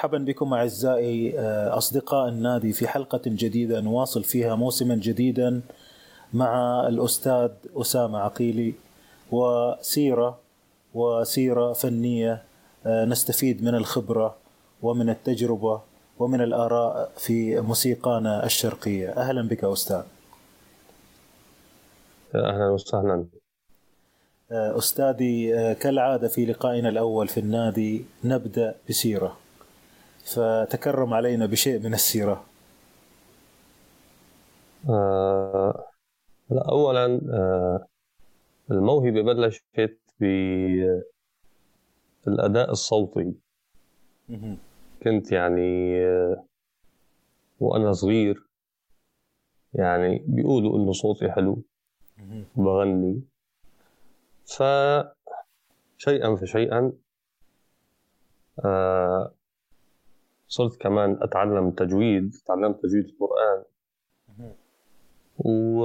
مرحبا بكم أعزائي آه، أصدقاء النادي. في حلقة جديدة نواصل فيها موسما جديدا مع الأستاذ أسامة عقيلي وسيرة وسيرة فنية آه، نستفيد من الخبرة ومن التجربة ومن الآراء في موسيقانا الشرقية. أهلا بك أستاذ. أهلا وسهلا. آه، أستاذي كالعادة في لقائنا الأول في النادي نبدأ بسيرة. فتكرم علينا بشيء من السيرة. آه لا أولا آه الموهبة بلشت بالأداء الصوتي. كنت يعني آه وأنا صغير يعني بيقولوا إنه صوتي حلو بغني. فشيئا فشيئا آه صرت كمان أتعلم تجويد تعلمت تجويد القرآن. و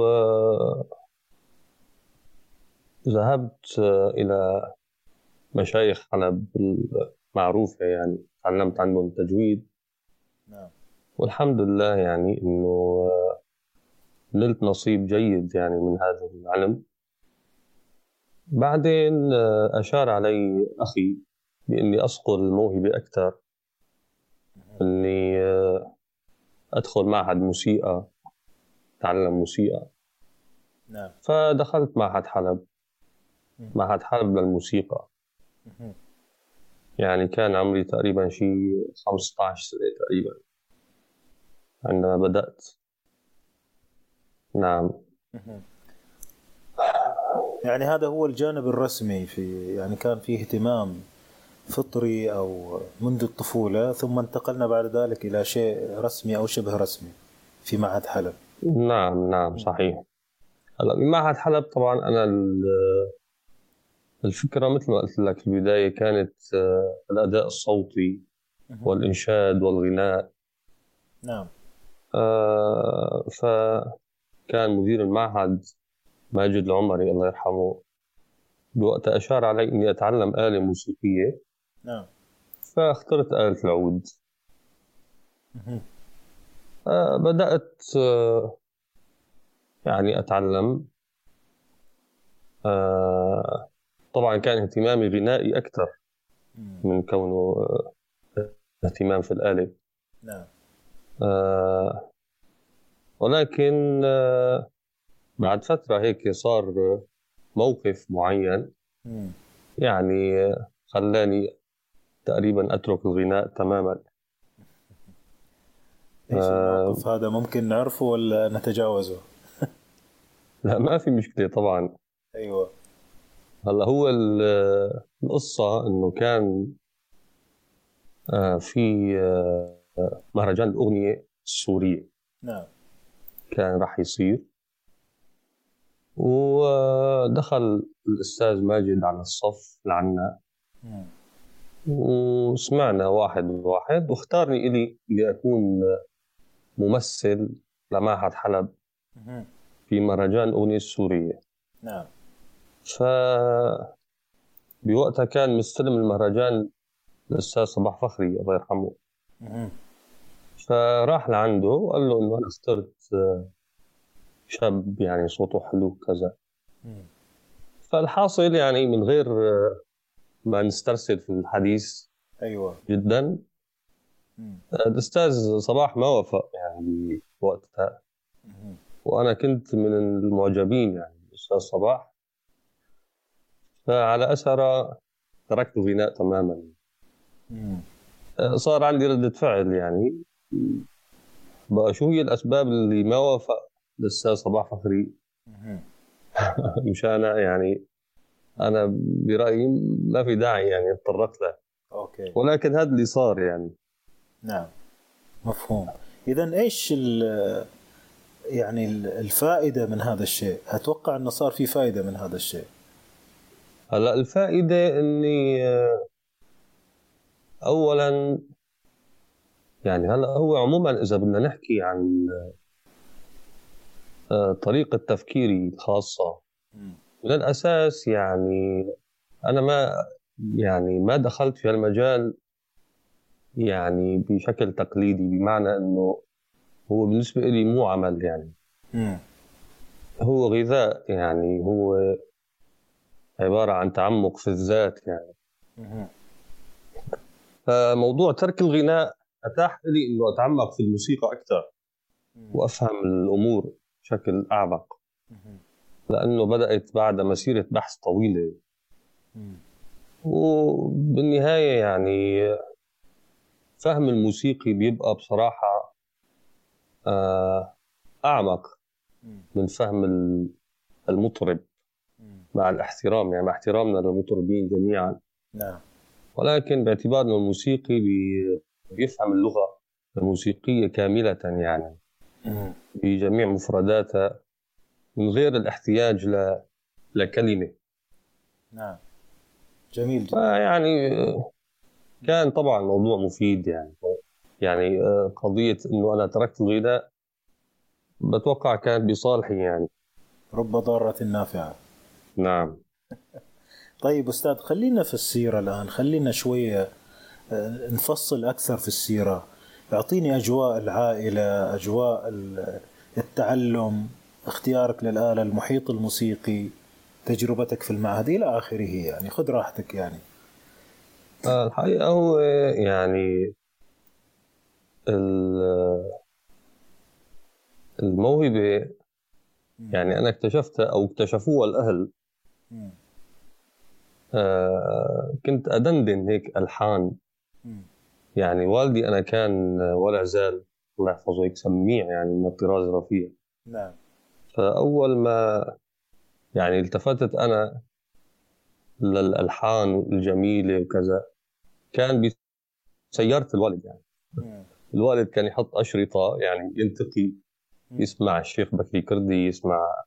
ذهبت إلى مشايخ حلب المعروفة يعني تعلمت عنهم التجويد نعم. والحمد لله يعني إنه نلت نصيب جيد يعني من هذا العلم. بعدين أشار علي أخي بإني أصقل الموهبة أكثر. إني آه، أدخل معهد موسيقى أتعلم موسيقى. نعم. فدخلت معهد حلب. معهد حلب للموسيقى. يعني كان عمري تقريبا شيء 15 سنة تقريبا. عندما بدأت. نعم. يعني هذا هو الجانب الرسمي في يعني كان فيه اهتمام فطري أو منذ الطفولة ثم انتقلنا بعد ذلك إلى شيء رسمي أو شبه رسمي في معهد حلب. نعم نعم صحيح. هلا بمعهد حلب طبعا أنا الفكرة مثل ما قلت لك في البداية كانت آه، الأداء الصوتي والإنشاد والغناء. نعم. آه فكان مدير المعهد ماجد العمري الله يرحمه بوقتها أشار علي إني أتعلم آلة موسيقية نعم. فاخترت آلة العود. آه بدأت آه يعني أتعلم. آه طبعا كان اهتمامي غنائي أكثر من كونه اهتمام في الآلة. نعم. ولكن بعد فترة هيك صار موقف معين يعني خلاني تقريبا أترك الغناء تماما. إيش الموقف آه هذا؟ ممكن نعرفه ولا نتجاوزه؟ لا ما في مشكلة طبعا. أيوه. هلا هو القصة إنه كان آه في آه مهرجان الأغنية السورية. نعم. كان راح يصير. ودخل الأستاذ ماجد على الصف لعنا. وسمعنا واحد واحد واختارني إلي لأكون ممثل لمعهد حلب في مهرجان أغنية السورية. نعم. ف بوقتها كان مستلم المهرجان الأستاذ صباح فخري الله يرحمه. فراح لعنده وقال له إنه أنا اخترت شاب يعني صوته حلو كذا. فالحاصل يعني من غير نسترسل في الحديث أيوه. جدا. الأستاذ صباح ما وافق يعني وقتها. وأنا كنت من المعجبين يعني الأستاذ صباح. فعلى اثره تركت الغناء تماما. صار عندي ردة فعل يعني. بقى شو هي الأسباب اللي ما وافق الأستاذ صباح فخري. مشان يعني أنا برأيي ما في داعي يعني اتطرقت له. أوكي. ولكن هذا اللي صار يعني. نعم. مفهوم. اذا إيش يعني الفائدة من هذا الشيء؟ أتوقع إنه صار في فائدة من هذا الشيء. هلا الفائدة إني اولا يعني هلا هو عموما إذا بدنا نحكي عن آه، طريقة تفكيري الخاصة. من الاساس يعني أنا ما يعني ما دخلت في المجال يعني بشكل تقليدي بمعنى إنه هو بالنسبة لي مو عمل يعني. م. هو غذاء يعني هو عبارة عن تعمق في الذات يعني. م. فموضوع ترك الغناء أتاح لي إنه أتعمق في الموسيقى أكثر وأفهم الأمور بشكل أعمق. لأنه بدأت بعد مسيرة بحث طويله وبالنهاية يعني فهم الموسيقي بيبقى بصراحة آه، أعمق من فهم المطرب مع الاحترام. يعني مع احترامنا للمطربين جميعا. نعم. ولكن باعتبار انه الموسيقي بيفهم اللغة الموسيقية كاملة يعني. بجميع مفرداتها. من غير الاحتياج ل... لكلمة. نعم. جميل جدا. يعني كان طبعا موضوع مفيد يعني. يعني آه، قضية إنه أنا تركت الغذاء بتوقع كانت بصالحي يعني. رب ضارة نافعة. نعم. طيب أستاذ خلينا في السيرة الآن. خلينا شوية آه، نفصل أكثر في السيرة. اعطيني أجواء العائلة أجواء التعلم. اختيارك للآلة المحيط الموسيقي تجربتك في المعهد إلى آخره يعني خذ راحتك يعني. آه، الحقيقة هو يعني الموهبة يعني أنا اكتشفتها أو اكتشفوها الأهل. آه كنت أدندن هيك ألحان. يعني والدي أنا كان ولا زال الله يحفظه هيك سميع يعني من الطراز الرفيع. نعم. فأول ما يعني التفتت أنا للألحان الجميلة وكذا كان بسيارة الوالد يعني. الوالد كان يحط أشرطة يعني ينتقي يسمع الشيخ بكي كردي يسمع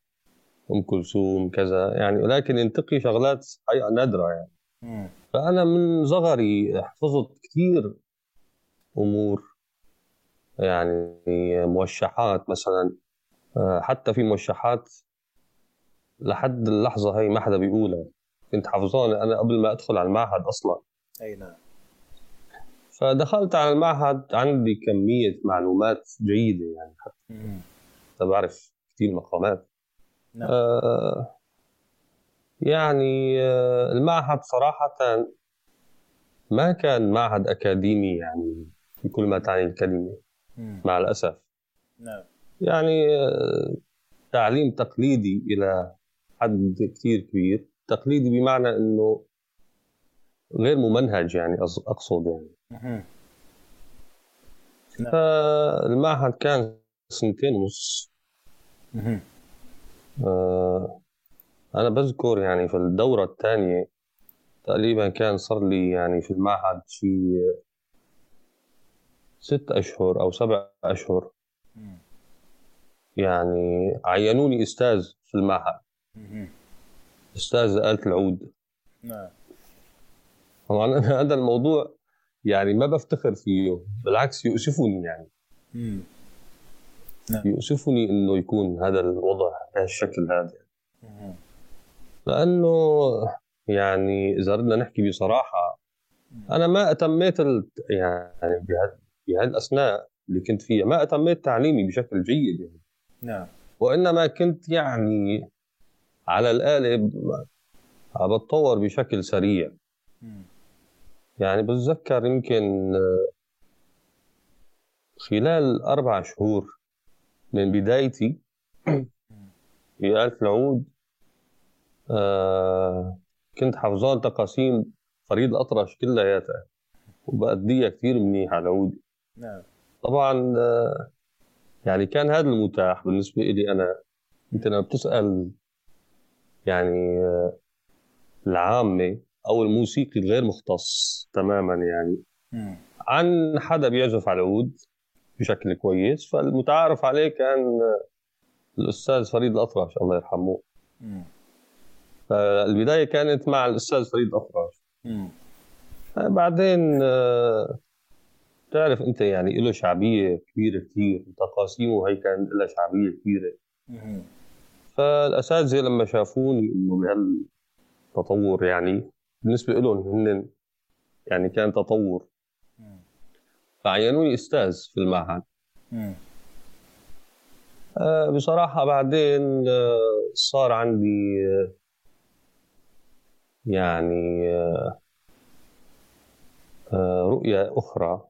أم كلثوم كذا يعني ولكن ينتقي شغلات حقيقة نادرة يعني. فأنا من صغري حفظت كثير امور يعني موشحات مثلا. حتى في موشحات لحد اللحظة هي ما حدا بيقولها. كنت حافظانة. أنا قبل ما أدخل على المعهد أصلا. أي نعم. فدخلت على المعهد عندي كمية معلومات جيدة يعني حتى. بعرف كثير مقامات. نعم. آه يعني آه المعهد صراحة ما كان معهد أكاديمي يعني بكل ما تعني الكلمة. مم. مع الأسف. نعم. يعني آه تعليم تقليدي إلى حد كثير كبير. تقليدي بمعنى أنه غير ممنهج يعني أقصد يعني. فالمعهد كان سنتين ونص. آه أنا بذكر يعني في الدورة الثانية تقريبا كان صار لي يعني في المعهد شي ست أشهر أو سبع أشهر. يعني عينوني أستاذ في المعهد. أستاذ آلة العود. نعم. طبعا هذا الموضوع يعني ما بفتخر فيه بالعكس يؤسفني يعني. نعم. يؤسفني إنه يكون هذا الوضع بهالشكل هذا. لأنه يعني إذا بدنا نحكي بصراحة أنا ما أتميت يعني بهالاثناء اللي كنت فيها ما أتميت تعليمي بشكل جيد يعني. نعم. وإنما كنت يعني على الآلة بتطور بشكل سريع. يعني بتذكر يمكن خلال أربع شهور من بدايتي في ألف العود آه كنت حافظان تقاسيم فريد الأطرش كلياتها وبأديها كثير منيح على العود نعم. طبعا آه يعني كان هذا المتاح بالنسبة لي أنا. أنت لما بتسأل يعني آه العامة أو الموسيقي الغير مختص تماما يعني عن حدا بيعزف على العود بشكل كويس فالمتعارف عليه كان الأستاذ فريد الأطرش الله يرحمه. فالبداية كانت مع الأستاذ فريد الأطرش. بعدين آه، تعرف أنت يعني له شعبية كبيرة كثير تقاسيمه هي كان لها شعبية كبيرة. فالأساتذة لما شافوني إنه بهالتطور يعني بالنسبة لهم هن يعني كان تطور. فعينوني أستاذ في المعهد. آه بصراحة بعدين آه صار عندي آه يعني رؤية أخرى.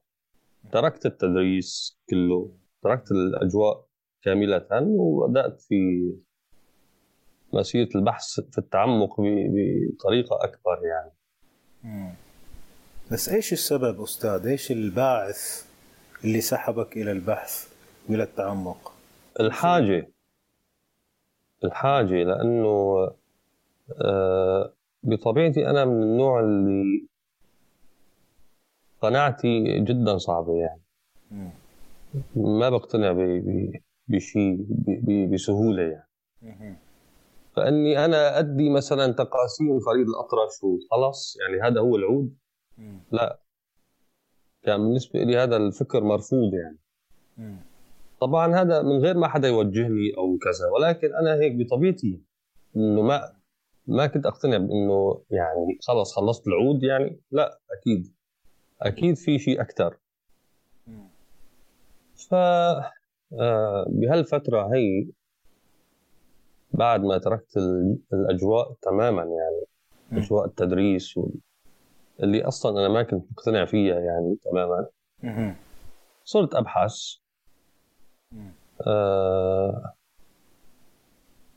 تركت التدريس كله تركت الأجواء كاملة وبدأت في مسيرة البحث في التعمق بطريقة أكبر يعني بس إيش السبب أستاذ؟ إيش الباعث اللي سحبك إلى البحث وإلى التعمق؟ الحاجة الحاجة لأنه آه، بطبيعتي أنا من النوع اللي قناعتي جدا صعبة يعني. ما بقتنع بشيء بسهولة يعني. فإني أنا أدي مثلا تقاسيم فريد الأطرش وخلص يعني هذا هو العود. لا. كان يعني بالنسبة لي هذا الفكر مرفوض يعني. طبعا هذا من غير ما حدا يوجهني أو كذا ولكن أنا هيك بطبيعتي إنه ما ما كنت أقتنع بإنه يعني خلص خلصت العود يعني. لا أكيد. أكيد في شيء أكثر ف آه، بهالفترة هي بعد ما تركت الأجواء تماما يعني أجواء التدريس اللي أصلا أنا ما كنت مقتنع فيها يعني تماما. صرت أبحث. آه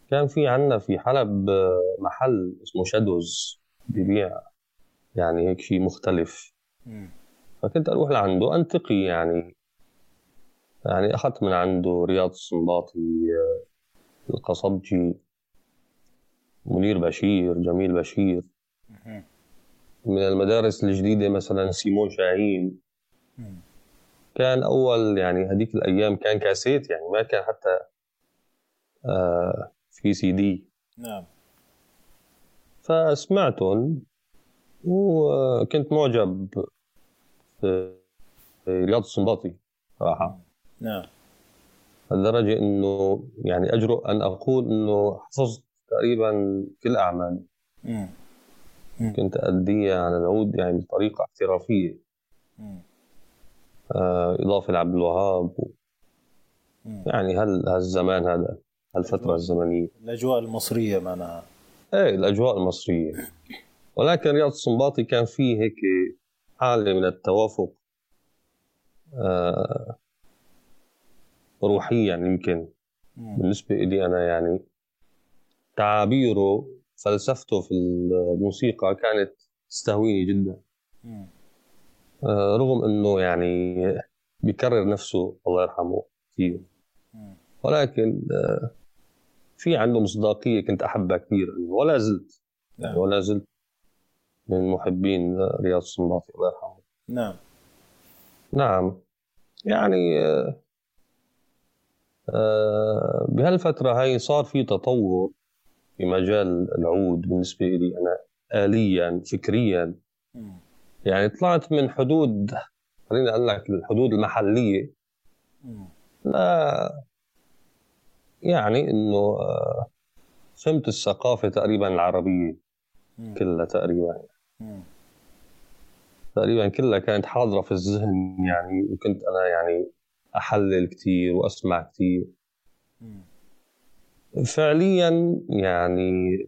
كان في عندنا في حلب محل اسمه شادوز ببيع يعني هيك شيء مختلف. فكنت أروح لعنده انتقي يعني. يعني أخذت من عنده رياض السنباطي القصبجي منير بشير جميل بشير. من المدارس الجديدة مثلا سيمون شاهين. كان أول يعني هذيك الأيام كان كاسيت يعني ما كان حتى آه في سي دي. نعم. فسمعتهم وكنت معجب رياض السنباطي صراحة. نعم. لدرجة إنه يعني أجرؤ أن أقول إنه حفظت تقريبا كل أعمالي. كنت اديها على العود يعني بطريقة احترافية. آه إضافة لعبد الوهاب و... يعني هل هالزمان هذا هالفترة الزمنية. الأجواء المصرية معناها. إيه الأجواء المصرية. ولكن رياض السنباطي كان فيه هيك حالة من التوافق آه روحيا يمكن. بالنسبة لي أنا يعني تعابيره فلسفته في الموسيقى كانت تستهويني جدا. آه، رغم إنه يعني بيكرر نفسه الله يرحمه كثير. ولكن آه، في عنده مصداقية كنت أحبها كثير ولا زلت. يعني ولا زلت من محبين رياض السنباطي الله يرحمه. نعم. نعم. يعني آه، آه، بهالفترة هاي صار في تطور في مجال العود بالنسبة لي أنا آليا فكريا. يعني طلعت من حدود خليني أقول لك الحدود المحلية. لا يعني إنه آه، فهمت الثقافة تقريبا العربية كلها تقريبا. تقريبا كلها كانت حاضرة في الذهن يعني وكنت أنا يعني أحلل كثير وأسمع كثير فعليا يعني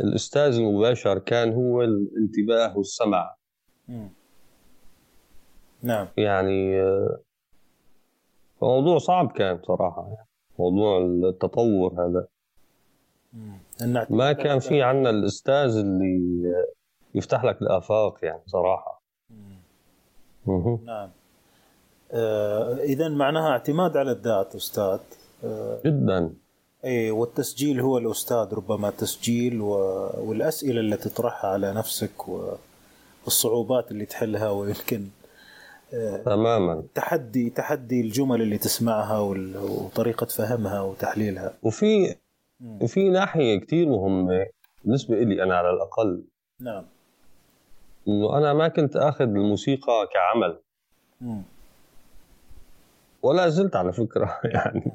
الأستاذ المباشر كان هو الانتباه والسمع. نعم. يعني موضوع صعب كان صراحة موضوع التطور هذا. ما كان في عندنا الأستاذ اللي يفتح لك الآفاق يعني صراحة. نعم. آه اذا معناها اعتماد على الذات أستاذ. آه جدا. اي والتسجيل هو الأستاذ ربما تسجيل و... والأسئلة اللي تطرحها على نفسك والصعوبات اللي تحلها ويمكن آه تماما. تحدي تحدي الجمل اللي تسمعها وطريقة فهمها وتحليلها. وفي وفي ناحية كثير مهمة بالنسبة لي أنا على الأقل. نعم. إنه أنا ما كنت آخذ الموسيقى كعمل. ولا زلت على فكرة يعني.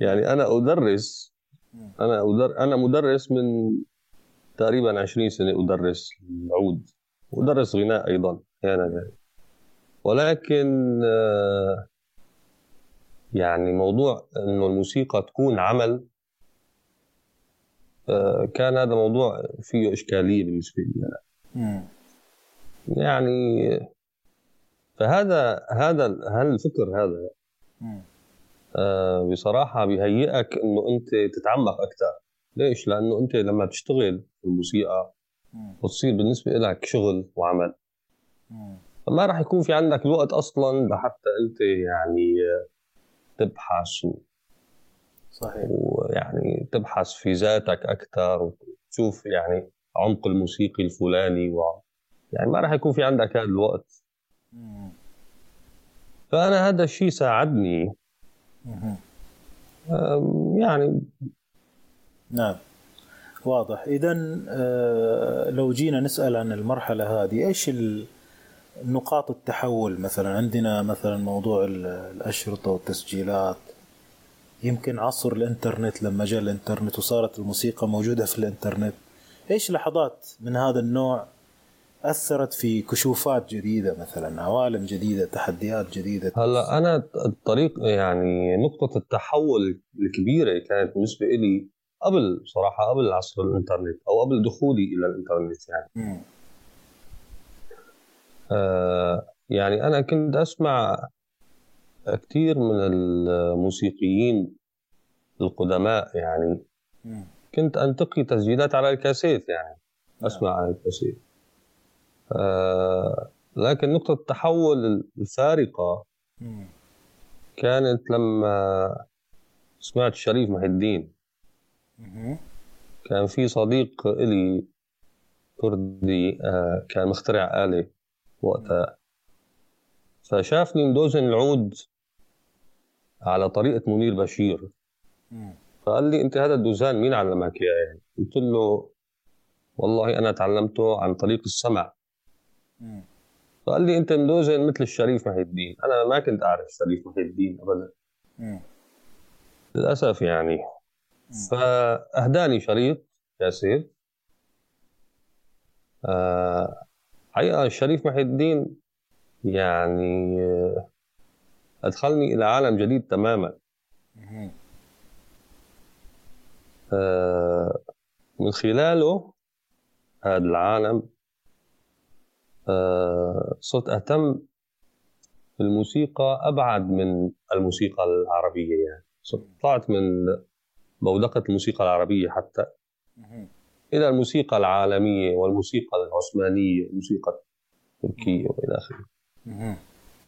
يعني أنا أدرس أنا أدر أنا مدرس من تقريبا 20 سنة أدرس العود. وادرس غناء أيضا أحيانا يعني. ولكن آه، يعني موضوع إنه الموسيقى تكون عمل آه، كان هذا موضوع فيه إشكالية بالنسبة لي يعني فهذا هذا هل الفكر هذا. آه بصراحة بيهيئك إنه أنت تتعمق أكثر ليش؟ لأنه أنت لما تشتغل في الموسيقى وتصير بالنسبة لك شغل وعمل. فما راح يكون في عندك الوقت أصلا لحتى أنت يعني تبحث و صحيح. ويعني تبحث في ذاتك أكثر وتشوف يعني عمق الموسيقي الفلاني و يعني ما راح يكون في عندك هذا الوقت. فأنا هذا الشيء ساعدني. يعني نعم. واضح. اذا آه، لو جينا نسأل عن المرحلة هذه إيش نقاط التحول مثلا؟ عندنا مثلا موضوع الأشرطة والتسجيلات. يمكن عصر الإنترنت لما جاء الإنترنت وصارت الموسيقى موجودة في الإنترنت. إيش لحظات من هذا النوع أثرت في كشوفات جديدة مثلا عوالم جديدة تحديات جديدة هلا أنا الطريق يعني نقطة التحول الكبيرة كانت بالنسبة لي قبل صراحة قبل عصر الإنترنت أو قبل دخولي إلى الإنترنت يعني م. آه يعني أنا كنت أسمع كثير من الموسيقيين القدماء يعني م. كنت أنتقي تسجيلات على الكاسيت يعني. أسمع على الكاسيت لكن نقطة التحول الفارقة كانت لما سمعت شريف محي الدين. كان في صديق إلي كردي آه كان مخترع آلة وقتها. فشافني مدوزن العود على طريقة منير بشير. فقال لي أنت هذا الدوزان مين علمك اياه يعني؟ قلت له والله أنا تعلمته عن طريق السمع. فقال لي انت مدوزن مثل الشريف محي الدين. أنا ما كنت اعرف الشريف محي الدين ابدا. للأسف يعني. فأهداني شريط كاسيت آه حقيقة الشريف محي الدين يعني آه، أدخلني إلى عالم جديد تماما. آه من خلاله هذا العالم صرت اهتم بالموسيقى أبعد من الموسيقى العربية يعني. صرت طلعت من بودقه الموسيقى العربية حتى. إلى الموسيقى العالمية والموسيقى العثمانية والموسيقى التركية وإلى آخره.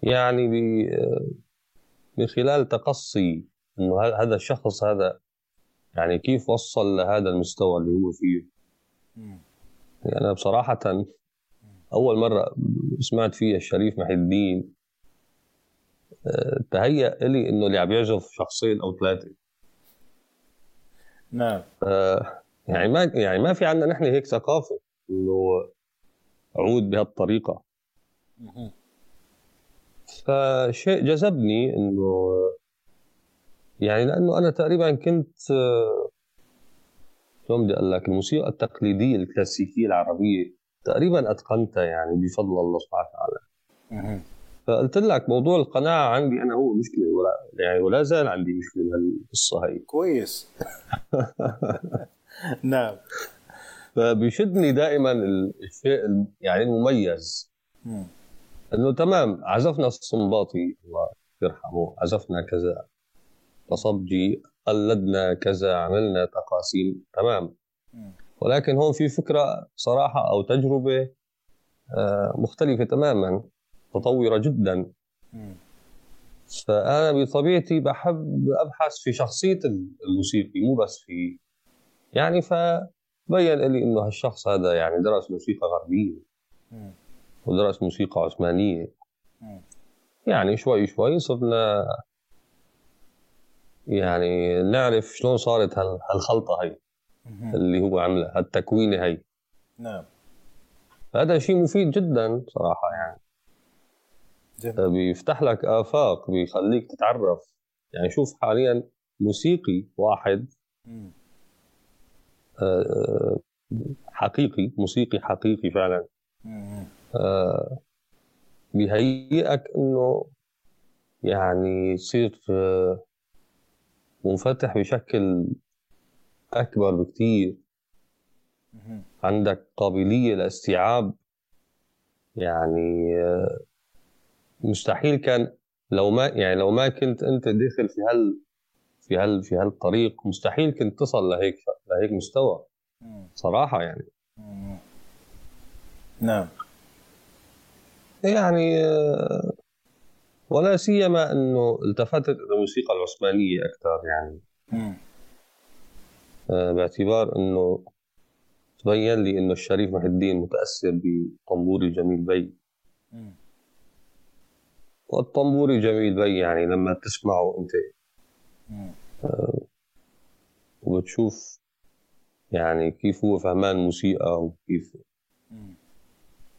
يعني من خلال تقصي إنه هذا الشخص هذا يعني كيف وصل لهذا المستوى اللي هو فيه. يعني أنا بصراحة أول مرة سمعت فيها الشريف محي الدين آه، تهيأ لي إنه اللي عم يعزف شخصين أو ثلاثة. نعم. آه يعني ما يعني ما في عندنا نحن هيك ثقافة إنه عود بهالطريقة. فشيء جذبني إنه يعني لأنه أنا تقريبا كنت آه، شلون بدي أقول لك الموسيقى التقليدية الكلاسيكية العربية تقريبا أتقنتها يعني بفضل الله سبحانه وتعالى. فقلت لك موضوع القناعة عندي أنا هو مشكلة ولا يعني ولا زال عندي مشكلة بهالقصة هي. كويس. نعم. فبيشدني دائما الشيء يعني المميز. إنه تمام عزفنا الصنباطي الله يرحمه عزفنا كذا. تصبجي قلدنا كذا عملنا تقاسيم تمام. ولكن هون في فكرة صراحة أو تجربة آه، مختلفة تماما متطورة جدا. فأنا بطبيعتي بحب أبحث في شخصية الموسيقي مو بس في يعني فبين لي إنه هالشخص هذا يعني درس موسيقى غربية. ودرس موسيقى عثمانية. يعني شوي شوي صرنا يعني نعرف شلون صارت هالخلطة هي. اللي هو عمله التكوينه هي نعم. هذا شيء مفيد جدا صراحة يعني. جميل. بيفتح لك آفاق بيخليك تتعرف. يعني شوف حاليا موسيقي واحد آه، حقيقي موسيقي حقيقي فعلا. آه، بيهيئك إنه يعني تصير آه، منفتح بشكل أكبر بكثير عندك قابلية لاستيعاب يعني آه، مستحيل كان لو ما يعني لو ما كنت أنت داخل في هال في هال في هالطريق مستحيل كنت تصل لهيك لهيك مستوى. صراحة يعني. نعم. يعني آه، ولا سيما إنه التفتت إلى الموسيقى العثمانية أكثر يعني. باعتبار إنه تبين لي إنه الشريف محي الدين متأثر بطنبوري جميل بي. والطنبوري جميل بي يعني لما تسمعه أنت آه وبتشوف يعني كيف هو فهمان موسيقى وكيف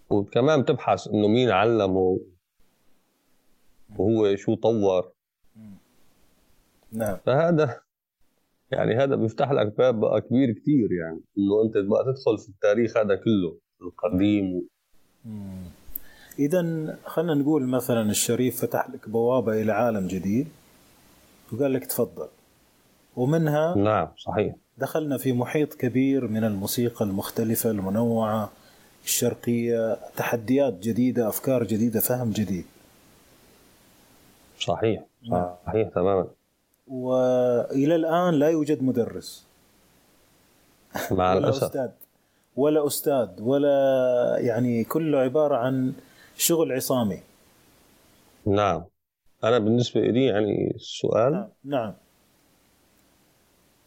وكمان بتبحث إنه مين علمه وهو شو طور. نعم. فهذا يعني هذا بيفتح لك باب بقى كبير كثير يعني إنه أنت بقى تدخل في التاريخ هذا كله القديم. اذا خلينا نقول مثلا الشريف فتح لك بوابة إلى عالم جديد وقال لك تفضل. ومنها نعم صحيح. دخلنا في محيط كبير من الموسيقى المختلفة المنوعة الشرقية تحديات جديدة أفكار جديدة فهم جديد. صحيح نعم. صحيح تماما. وإلى الآن لا يوجد مدرس. مع ولا الأسف. أستاذ. ولا أستاذ. ولا يعني كله عبارة عن شغل عصامي. نعم. أنا بالنسبة لي يعني السؤال نعم, نعم.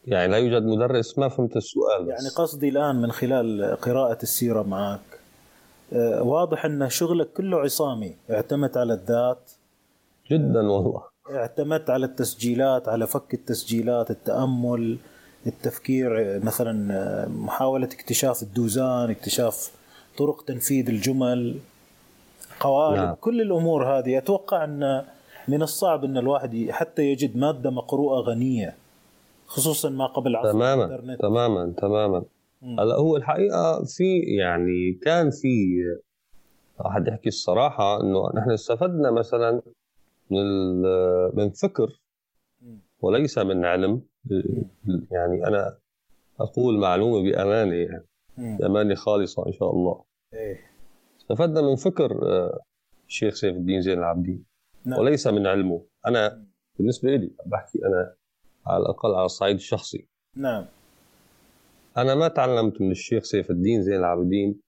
يعني لا يوجد مدرس ما فهمت السؤال بس. يعني قصدي الآن من خلال قراءة السيرة معك آه، واضح أن شغلك كله عصامي اعتمد على الذات. جدا والله. اعتمدت على التسجيلات على فك التسجيلات التأمل التفكير مثلا محاولة اكتشاف الدوزان اكتشاف طرق تنفيذ الجمل قوالب نعم. كل الأمور هذه. أتوقع أن من الصعب أن الواحد حتى يجد مادة مقروءة غنية خصوصا ما قبل عصر تماما الإنترنت. تماما تماما. هلا هو الحقيقة في يعني كان في احد يحكي الصراحة إنه نحن استفدنا مثلا من من فكر وليس من علم. يعني أنا أقول معلومة بأمانة يعني. بأمانة خالصة إن شاء الله. إيه. استفدنا من فكر آه، الشيخ سيف الدين زين العابدين. نعم. وليس من علمه. أنا بالنسبة لي بحكي أنا على الأقل على الصعيد الشخصي. نعم. أنا ما تعلمت من الشيخ سيف الدين زين العابدين.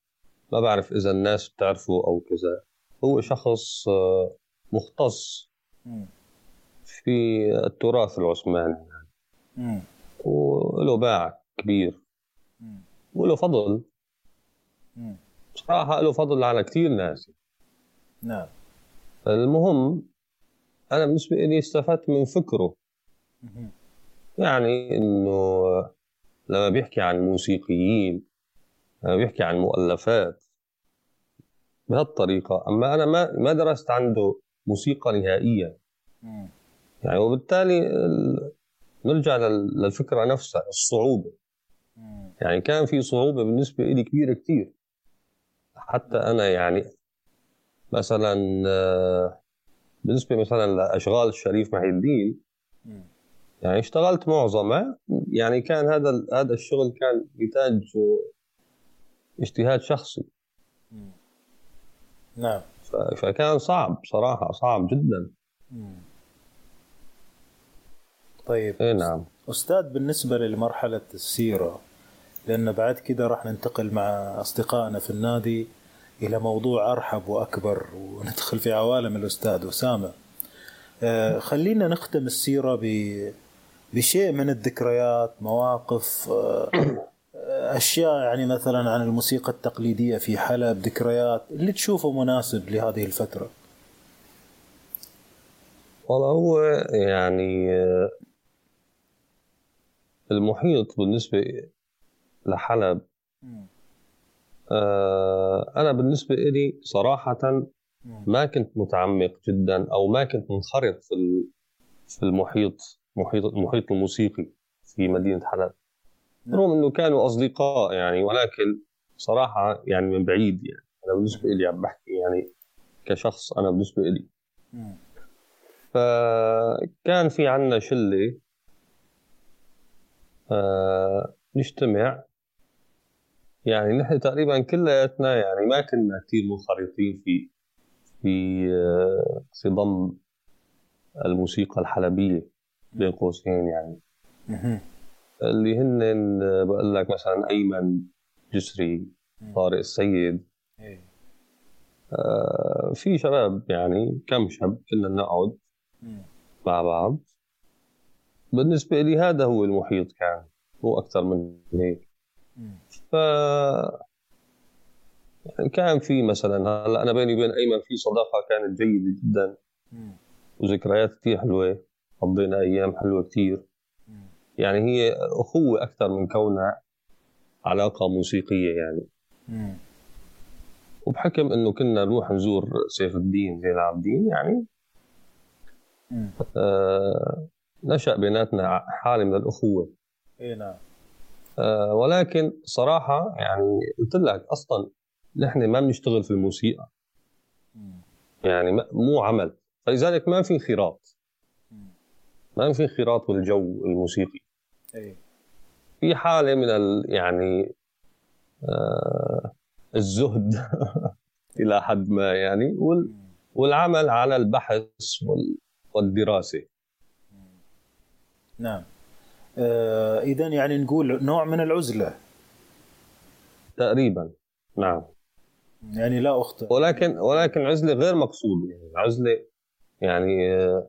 ما بعرف إذا الناس بتعرفه أو كذا. هو شخص آه، مختص. في التراث العثماني. وله باع كبير. وله فضل. صراحة له فضل على كثير ناس. نعم. المهم أنا بالنسبة لي استفدت من فكره. يعني إنه لما بيحكي عن الموسيقيين لما بيحكي عن مؤلفات بهالطريقة. أما أنا ما ما درست عنده موسيقى نهائيا يعني وبالتالي نرجع للفكرة نفسها الصعوبة. يعني كان في صعوبة بالنسبة لي كبيرة كثير حتى أنا يعني مثلا بالنسبة مثلا لأشغال الشريف محي الدين يعني اشتغلت معظمها يعني كان هذا هذا الشغل كان يحتاج اجتهاد شخصي. نعم. فكان صعب صراحة صعب جدا. طيب اي نعم. أستاذ بالنسبة لمرحلة السيرة لأن بعد كده راح ننتقل مع أصدقائنا في النادي إلى موضوع أرحب وأكبر وندخل في عوالم الأستاذ أسامة. آه خلينا نختم السيرة بشيء من الذكريات مواقف آه أشياء يعني مثلا عن الموسيقى التقليدية في حلب ذكريات اللي تشوفه مناسب لهذه الفترة؟ والله هو يعني المحيط بالنسبة لحلب آه، أنا بالنسبة لي صراحة ما كنت متعمق جدا أو ما كنت منخرط في في المحيط محيط المحيط الموسيقي في مدينة حلب. رغم إنه كانوا أصدقاء يعني ولكن صراحة يعني من بعيد يعني. أنا بالنسبة لي عم بحكي يعني كشخص أنا بالنسبة لي فكان في عنا شلة آه نجتمع. يعني نحن تقريبا كلياتنا يعني ما كنا كثير منخرطين في في آه في ضم الموسيقى الحلبية بين قوسين يعني. اللي هن بقول لك مثلا أيمن جسري طارق السيد. إيه. آه في شباب يعني كم شاب كنا نقعد مع بعض. بالنسبة لي هذا هو المحيط كان مو أكثر من هيك. ف يعني كان في مثلا هلأ أنا بيني وبين أيمن في صداقة كانت جيدة جدا. وذكريات كثير حلوة قضينا أيام حلوة كثير يعني هي أخوة أكثر من كونها علاقة موسيقية يعني. وبحكم إنه كنا نروح نزور سيف الدين زين العابدين يعني. آه نشأ بيناتنا حالة من الأخوة. اي نعم. آه ولكن صراحة يعني قلت لك أصلا نحن ما بنشتغل في الموسيقى. يعني مو عمل. فلذلك ما في انخراط. ما في انخراط بالجو الموسيقي. اي في حالة من ال يعني آه الزهد إلى حد ما يعني والعمل على البحث والدراسة. نعم. آه اذا يعني نقول نوع من العزلة. تقريبا نعم. يعني لا اخطئ ولكن ولكن عزلة غير مقصوده يعني عزلة يعني آه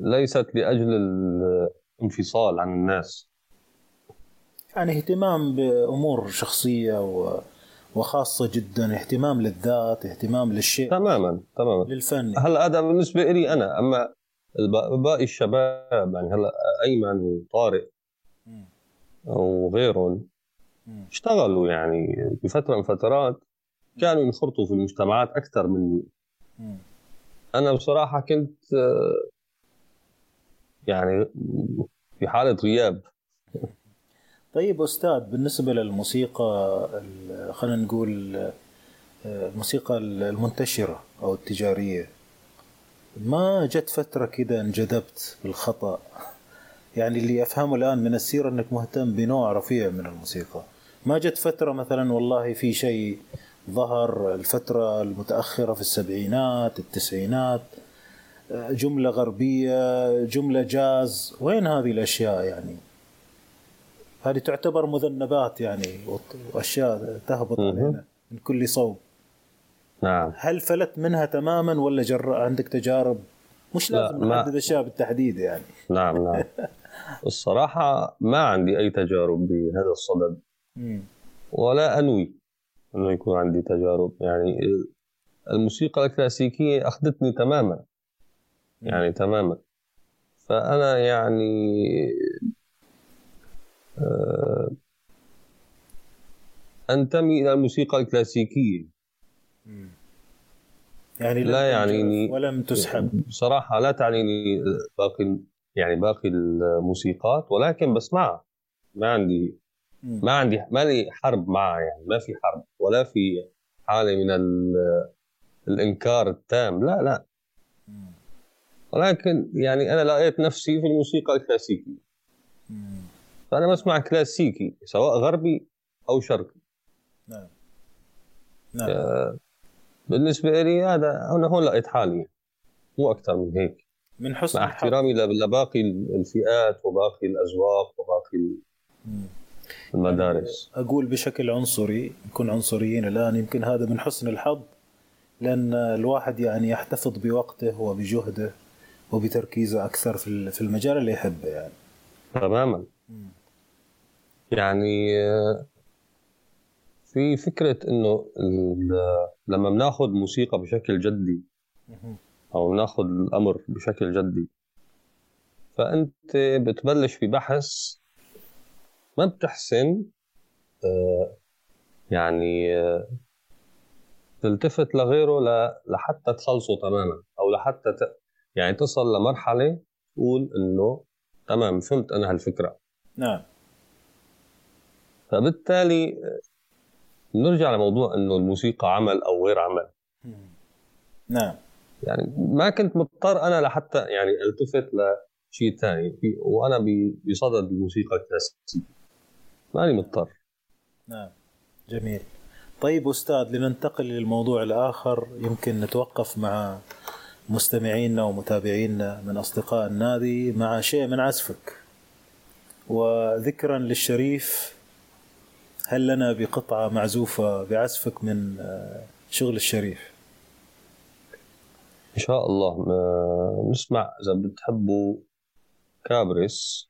ليست لأجل الانفصال عن الناس. يعني اهتمام بأمور شخصية و وخاصة جدا اهتمام للذات اهتمام للشيء. تماما تماما. للفن. هلا هذا بالنسبة لي أنا؟ أما باقي الشباب يعني هلا أيمن وطارق وغيرهم اشتغلوا يعني بفترة من فترات كانوا ينخرطوا في المجتمعات أكثر مني. أنا بصراحة كنت يعني في حالة غياب. طيب أستاذ بالنسبة للموسيقى خلينا نقول الموسيقى المنتشرة أو التجارية ما جت فترة كده انجذبت بالخطا يعني اللي أفهمه الآن من السيرة إنك مهتم بنوع رفيع من الموسيقى. ما جت فترة مثلا والله في شيء ظهر الفترة المتأخرة في السبعينات التسعينات جملة غربية جملة جاز وين هذه الأشياء يعني؟ هذه تعتبر مذنبات يعني وأشياء تهبط علينا من كل صوب. نعم. هل فلت منها تماما ولا جر عندك تجارب؟ مش لازم نحدد أشياء بالتحديد يعني. نعم نعم. الصراحة ما عندي أي تجارب بهذا الصدد. ولا أنوي أنه يكون عندي تجارب. يعني الموسيقى الكلاسيكية أخذتني تماما. يعني تماما. فأنا يعني آه، أنتمي إلى الموسيقى الكلاسيكية. يعني لا يعنيني ولم تسحب. بصراحة لا تعنيني باقي يعني باقي الموسيقات ولكن بسمعها. ما عندي ما عندي ما لي حرب معها يعني. ما في حرب ولا في حالة من الإنكار التام. لا لا. ولكن يعني أنا لقيت نفسي في الموسيقى الكلاسيكية. فأنا بسمع كلاسيكي سواء غربي أو شرقي. نعم. نعم. آه، بالنسبة لي هذا أنا هون لقيت حالي. مو أكثر من هيك. من حسن مع احترامي لباقي الفئات وباقي الاذواق وباقي المدارس. أقول بشكل عنصري نكون عنصريين الآن يمكن هذا من حسن الحظ لأن الواحد يعني يحتفظ بوقته وبجهده. وبتركيزه أكثر في المجال اللي يحبه يعني. تماما. يعني آه، في فكرة إنه لما بناخذ موسيقى بشكل جدي أو بناخذ الأمر بشكل جدي فأنت بتبلش في بحث ما بتحسن آه، يعني آه، تلتفت لغيره لحتى تخلصه تماما أو لحتى يعني تصل لمرحلة تقول إنه تمام فهمت أنا هالفكرة. نعم. فبالتالي نرجع لموضوع إنه الموسيقى عمل أو غير عمل. نعم. يعني ما كنت مضطر أنا لحتى يعني التفت لشيء ثاني وأنا بصدد الموسيقى الكلاسيكية. ماني مضطر. نعم. جميل. طيب أستاذ لننتقل للموضوع الآخر يمكن نتوقف مع مستمعينا ومتابعينا من أصدقاء النادي مع شيء من عزفك. وذكرا للشريف هل لنا بقطعة معزوفة بعزفك من آه، شغل الشريف؟ إن شاء الله. نسمع إذا بتحبوا كابرس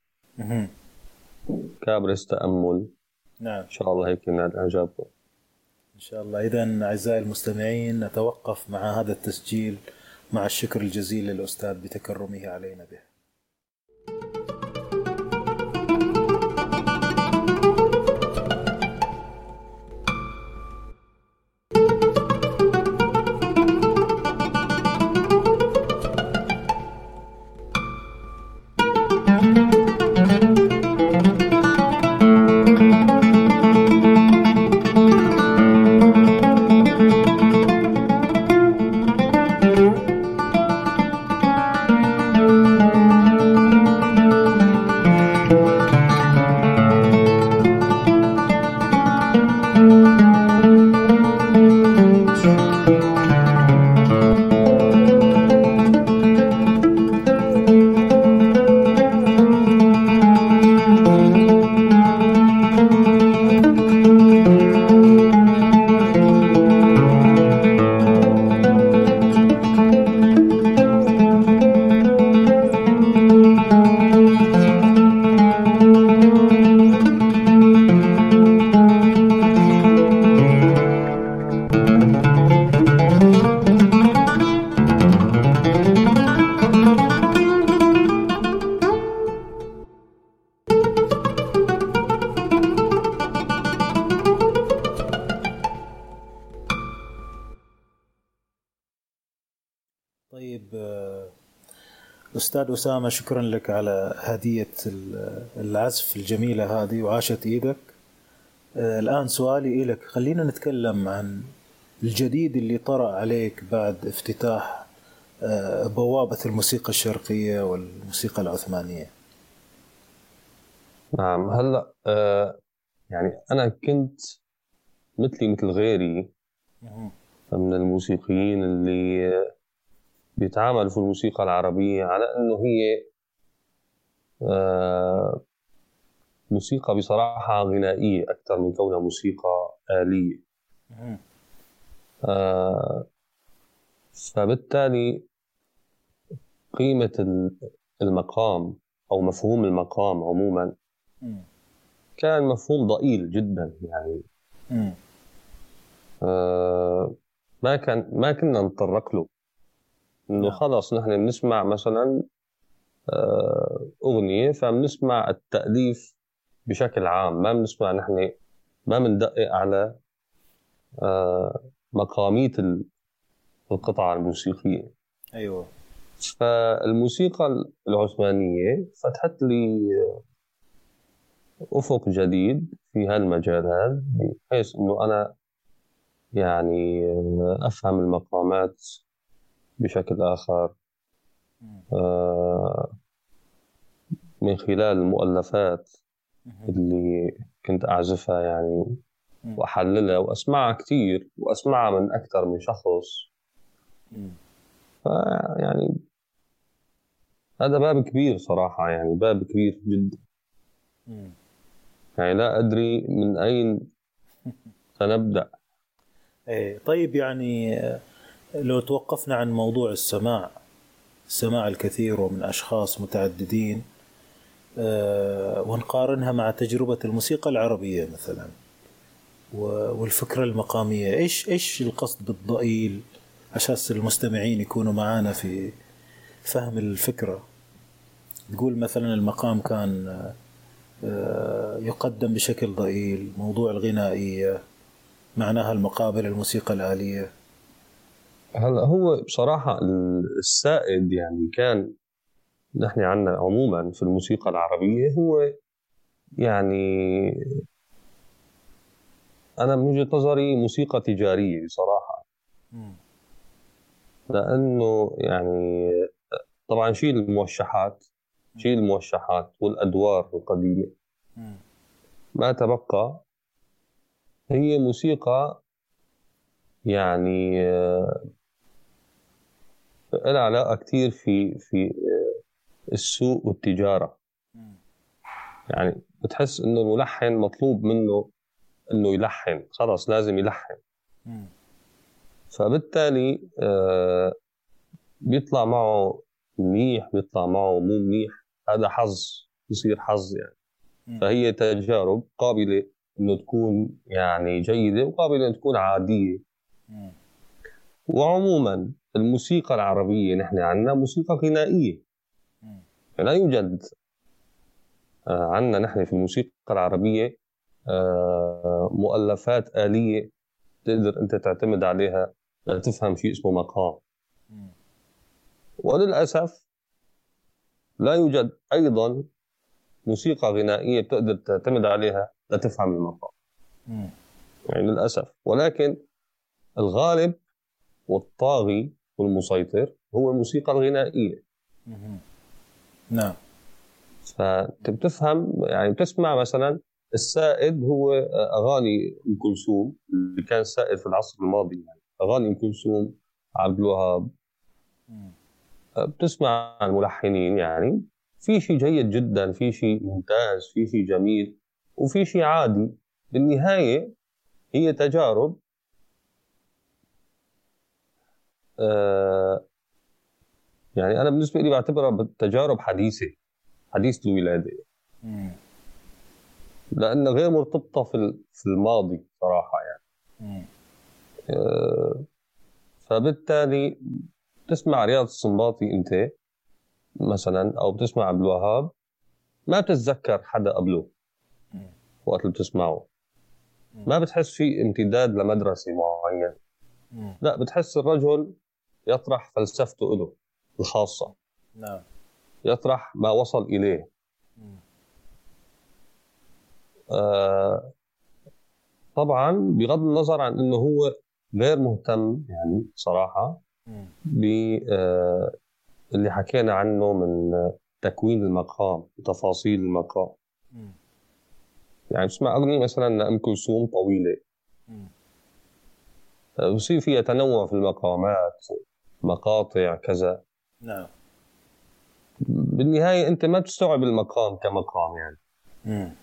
كابرس تأمل. نعم. إن شاء الله هيك ينال اعجابكم إن شاء الله. اذا أعزائي المستمعين نتوقف مع هذا التسجيل. مع الشكر الجزيل للأستاذ بتكرمه علينا به. أسامة شكرا لك على هدية العزف الجميلة هذه وعاشت إيدك. آه، الآن سؤالي لك خلينا نتكلم عن الجديد اللي طرأ عليك بعد افتتاح آه، بوابة الموسيقى الشرقية والموسيقى العثمانية. نعم. هلأ آه، يعني أنا كنت مثلي مثل غيري. من الموسيقيين اللي بيتعاملوا في الموسيقى العربية على أنه هي آه، موسيقى بصراحة غنائية أكثر من كونها موسيقى آلية. آه، فبالتالي قيمة المقام أو مفهوم المقام عموما كان مفهوم ضئيل جدا يعني. آه ما كان ما كنا نتطرق له. إنه نعم. خلص نحن بنسمع مثلا آه، أغنية فبنسمع التأليف بشكل عام. ما بنسمع نحن ما بندقق على آه، مقاميه القطعة الموسيقية. أيوه. فالموسيقى العثمانية فتحت لي أفق جديد في هالمجالات بحيث إنه أنا يعني أفهم المقامات بشكل آخر. آه، من خلال المؤلفات اللي كنت أعزفها يعني وأحللها وأسمعها كثير وأسمعها من أكثر من شخص. يعني هذا باب كبير صراحة يعني باب كبير جدا. يعني لا أدري من أين سنبدأ. إيه طيب يعني لو توقفنا عن موضوع السماع سماع الكثير ومن أشخاص متعددين آه، ونقارنها مع تجربة الموسيقى العربية مثلا والفكرة المقامية. إيش إيش القصد بالضئيل عشان المستمعين يكونوا معانا في فهم الفكرة؟ تقول مثلا المقام كان آه، يقدم بشكل ضئيل موضوع الغنائية معناها المقابل الموسيقى الآلية. هلا هو بصراحة السائد يعني كان نحن عنا عموما في الموسيقى العربية هو يعني أنا من وجهة نظري موسيقى تجارية بصراحة. لأنه يعني طبعا شيل الموشحات شيل الموشحات والأدوار القديمة. ما تبقى هي موسيقى يعني لها علاقة كثير في في آه، السوق والتجارة. يعني بتحس إنه الملحن مطلوب منه إنه يلحن. خلص لازم يلحن. فبالتالي آه، بيطلع معه منيح بيطلع معه مو منيح. هذا حظ بصير حظ يعني. فهي تجارب قابلة إنه تكون يعني جيدة وقابلة إنه تكون عادية. وعموما الموسيقى العربية نحن عندنا موسيقى غنائية. لا يوجد آه، عندنا نحن في الموسيقى العربية آه، مؤلفات آلية تقدر أنت تعتمد عليها لتفهم شيء اسمه مقام. وللأسف لا يوجد أيضا موسيقى غنائية بتقدر تعتمد عليها لتفهم المقام. يعني للأسف. ولكن الغالب والطاغي والمسيطر هو الموسيقى الغنائية. نعم. فأنت بتفهم يعني بتسمع مثلا السائد هو أغاني أم كلثوم اللي كان سائد في العصر الماضي يعني أغاني أم كلثوم عبد الوهاب. بتسمع الملحنين يعني. في شيء جيد جدا في شيء ممتاز في شيء جميل وفي شيء عادي. بالنهاية هي تجارب آه يعني أنا بالنسبة لي بعتبرها تجارب حديثة حديث الولاده لأنها غير مرتبطة في في الماضي صراحة يعني. آه فبالتالي تسمع رياض السنباطي أنت مثلا أو بتسمع عبد الوهاب ما بتتذكر حدا قبله وقت اللي بتسمعه. ما بتحس في امتداد لمدرسة معينة. لا بتحس الرجل يطرح فلسفته له الخاصة. نعم. يطرح ما وصل إليه. آه طبعا بغض النظر عن إنه هو غير مهتم يعني صراحة ب آه اللي حكينا عنه من تكوين المقام وتفاصيل المقام. يعني بسمع أغنية مثلا لأم كلثوم طويلة. بصير فيها تنوع في المقامات. مقاطع كذا نعم بالنهاية أنت ما بتستوعب المقام كمقام يعني مم.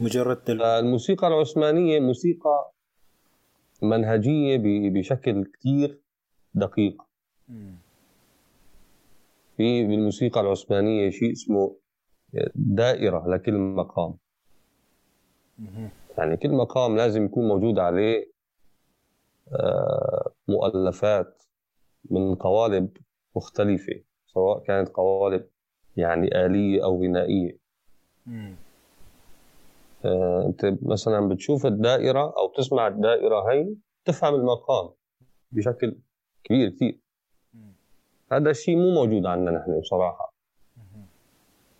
مجرد تل... الموسيقى العثمانية موسيقى منهجية بشكل كثير دقيق مم. في بالموسيقى العثمانية شيء اسمه دائرة لكل مقام مم. يعني كل مقام لازم يكون موجود عليه مؤلفات من قوالب مختلفة سواء كانت قوالب يعني آلية أو غنائية. آه، أنت مثلا بتشوف الدائرة أو تسمع الدائرة هي تفهم المقام بشكل كبير كثير هذا الشيء مو موجود عندنا نحن بصراحة.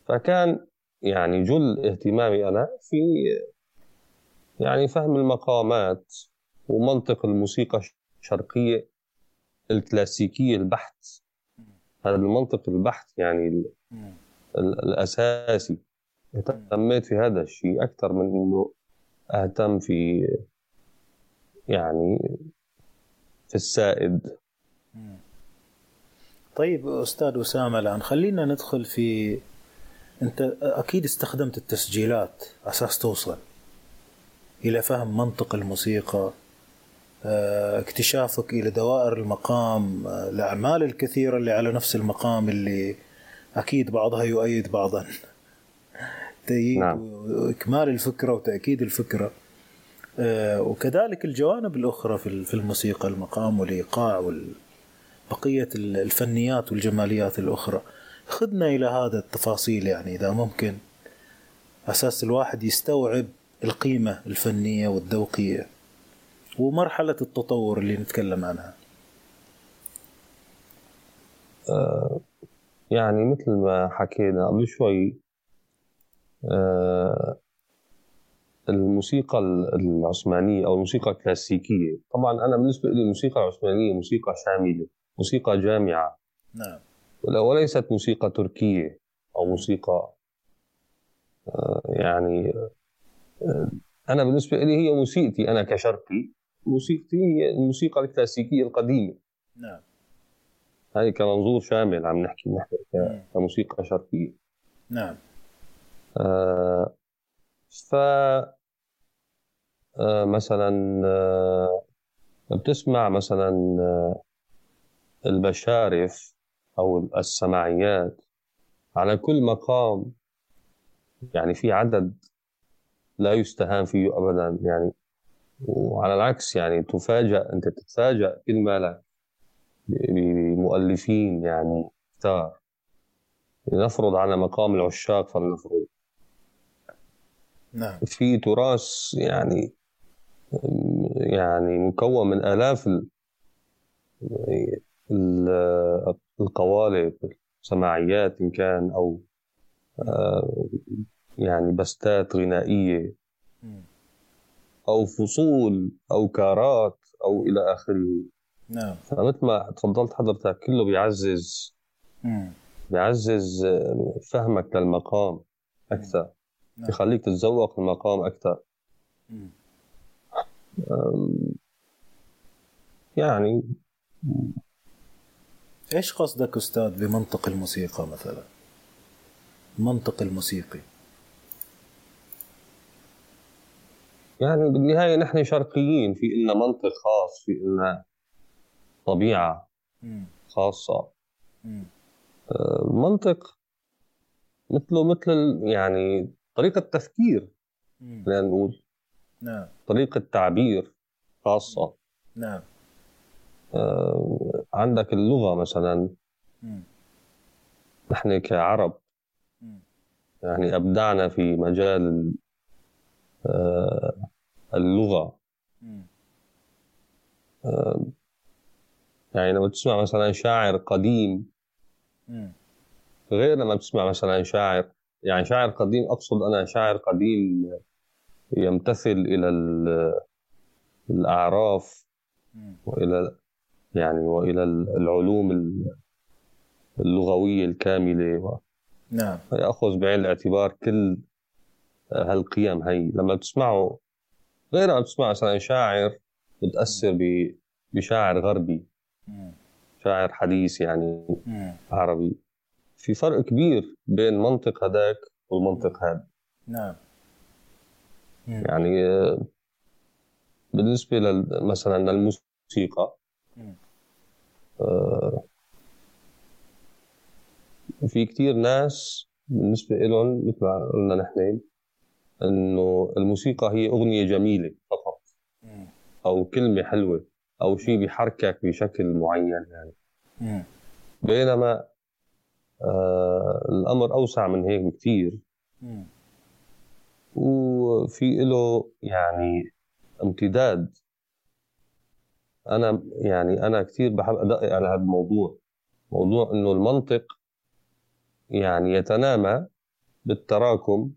فكان يعني جل اهتمامي أنا في يعني فهم المقامات ومنطق الموسيقى الشرقية الكلاسيكية البحت. هذا المنطق البحت يعني الأساسي. اهتميت في هذا الشيء أكثر من أنه أهتم في يعني في السائد. طيب أستاذ أسامة الآن خلينا ندخل في أنت أكيد استخدمت التسجيلات أساس توصل إلى فهم منطق الموسيقى. اكتشافك إلى دوائر المقام آه، الأعمال الكثيرة اللي على نفس المقام اللي أكيد بعضها يؤيد بعضا. تأييد نعم. وإكمال الفكرة وتأكيد الفكرة. آه، وكذلك الجوانب الأخرى في الموسيقى المقام والإيقاع وبقيه الفنيات والجماليات الأخرى. خذنا إلى هذا التفاصيل يعني إذا ممكن. أساس الواحد يستوعب القيمة الفنية والذوقية. ومرحلة التطور اللي نتكلم عنها. آه يعني مثل ما حكينا قبل شوي آه الموسيقى العثمانية أو الموسيقى الكلاسيكية. طبعا أنا بالنسبة لي الموسيقى العثمانية موسيقى شاملة موسيقى جامعة. نعم. وليست موسيقى تركية أو موسيقى آه، يعني أنا بالنسبة لي هي موسيقتي أنا كشرقي. موسيقتي هي الموسيقى الكلاسيكية القديمة. نعم. هاي كمنظور شامل عم نحكي نحن كموسيقى شرقية. نعم. آه ف آه مثلا آه بتسمع مثلا آه البشارف أو السماعيات على كل مقام. يعني في عدد لا يستهان فيه ابدا. يعني وعلى العكس يعني تفاجأ أنت تتفاجأ كل ما لك بمؤلفين يعني كثار لنفرض على مقام العشاق فلنفرض. نعم. في تراث يعني يعني مكون من آلاف القوالب سماعيات إن كان أو آه، يعني بستات غنائية. أو فصول أو كارات أو إلى آخره. نعم. فمثل ما تفضلت حضرتك كله بيعزز. بيعزز فهمك للمقام أكثر. نعم. بخليك تتذوق المقام أكثر. يعني إيش قصدك أستاذ بمنطق الموسيقى مثلا؟ منطق الموسيقي. يعني بالنهاية نحن شرقيين في إلنا منطق خاص في إلنا طبيعة خاصة. آه، منطق مثله مثل يعني طريقة تفكير خلينا نقول نعم. طريقة تعبير خاصة. نعم. آه عندك اللغة مثلا. مم. نحن كعرب مم. يعني أبدعنا في مجال آه اللغة. آه يعني لما تسمع مثلا شاعر قديم. غير لما تسمع مثلا شاعر يعني شاعر قديم أقصد أنا شاعر قديم يمتثل إلى الأعراف وإلى يعني وإلى العلوم اللغوية الكاملة. نعم. يأخذ بعين الاعتبار كل هالقيم هي. لما تسمعه غير لما تسمع مثلا شاعر متأثر بشاعر غربي. شاعر حديث يعني عربي. في فرق كبير بين منطق هذاك والمنطق هذا نعم. يعني بالنسبة مثلا للموسيقى. آه، في كتير ناس بالنسبة لهم مثل ما قلنا نحن إنه الموسيقى هي أغنية جميلة فقط. أو كلمة حلوة أو شيء بيحركك بشكل معين يعني. بينما آه الأمر أوسع من هيك بكثير وفي له يعني امتداد. أنا يعني أنا كثير بحب أدقق على هذا الموضوع. موضوع إنه المنطق يعني يتنامى بالتراكم.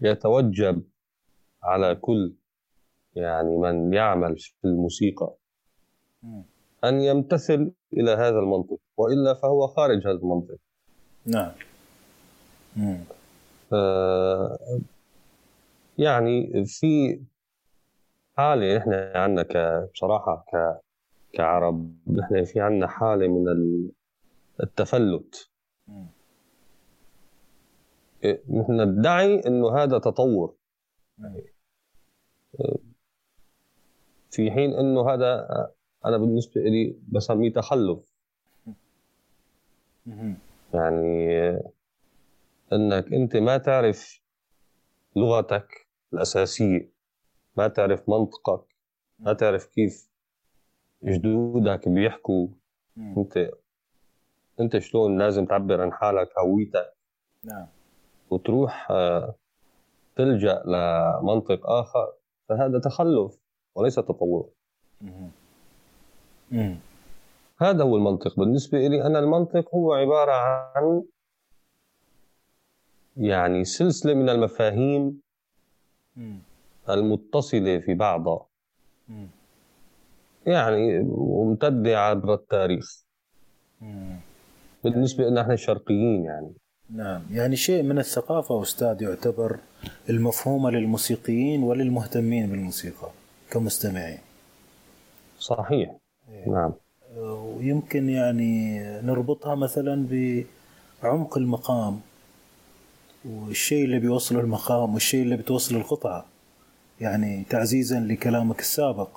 ويتوجب على كل يعني من يعمل في الموسيقى. أن يمتثل إلى هذا المنطق وإلا فهو خارج هذا المنطق. نعم. آه يعني في حالة نحن عندنا بصراحة ك كعرب نحن في عندنا حالة من التفلت. ندعي إنه هذا تطور. في حين إنه هذا أنا بالنسبة لي بسميه تخلف. يعني إنك أنت ما تعرف لغتك الأساسية ما تعرف منطقك ما تعرف كيف جدودك بيحكوا. أنت أنت شلون لازم تعبر عن حالك هويتك نعم. وتروح آه، تلجأ لمنطق آخر فهذا تخلف وليس تطور. هذا هو المنطق. بالنسبة لي أنا المنطق هو عبارة عن يعني سلسلة من المفاهيم المتصلة في بعضها. يعني ممتدة عبر التاريخ. بالنسبة لنا إحنا الشرقيين يعني. نعم. يعني شيء من الثقافة أستاذ يعتبر المفهومة للموسيقيين وللمهتمين بالموسيقى كمستمعين. صحيح. إيه. نعم. ويمكن يعني نربطها مثلا بعمق المقام والشيء اللي بيوصله المقام والشيء اللي بتوصله القطعة. يعني تعزيزا لكلامك السابق.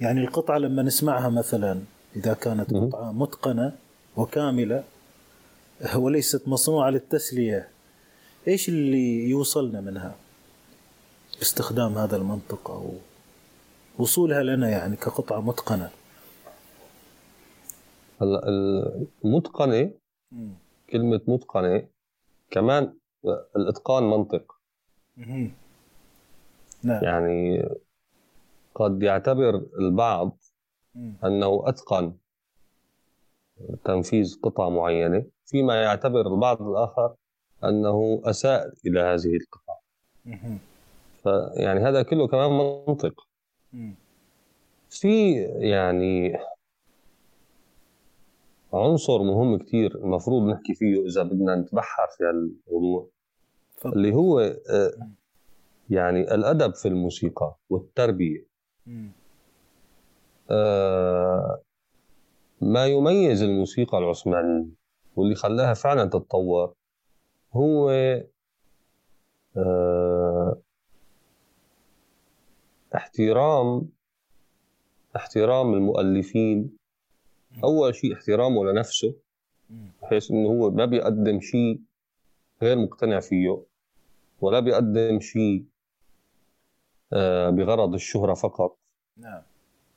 يعني القطعة لما نسمعها مثلا إذا كانت قطعة متقنة وكاملة وليست مصنوعة للتسلية. إيش اللي يوصلنا منها؟ باستخدام هذا المنطق أو وصولها لنا يعني كقطعة متقنة. هلا المتقنة كلمة متقنة كمان الإتقان منطق. نعم. يعني قد يعتبر البعض أنه أتقن تنفيذ قطعة معينة. فيما يعتبر البعض الآخر أنه أساء إلى هذه القطعة فيعني هذا كله كمان منطق. في يعني عنصر مهم كتير المفروض نحكي فيه إذا بدنا نتبحر في الموضوع اللي هو آه، يعني الأدب في الموسيقى والتربية. آه ما يميز الموسيقى العثمانية واللي خلاها فعلا تتطور هو آه احترام احترام المؤلفين. أول شيء احترامه لنفسه بحيث إنه هو ما بيقدم شيء غير مقتنع فيه ولا بيقدم شيء آه، بغرض الشهرة فقط. نعم.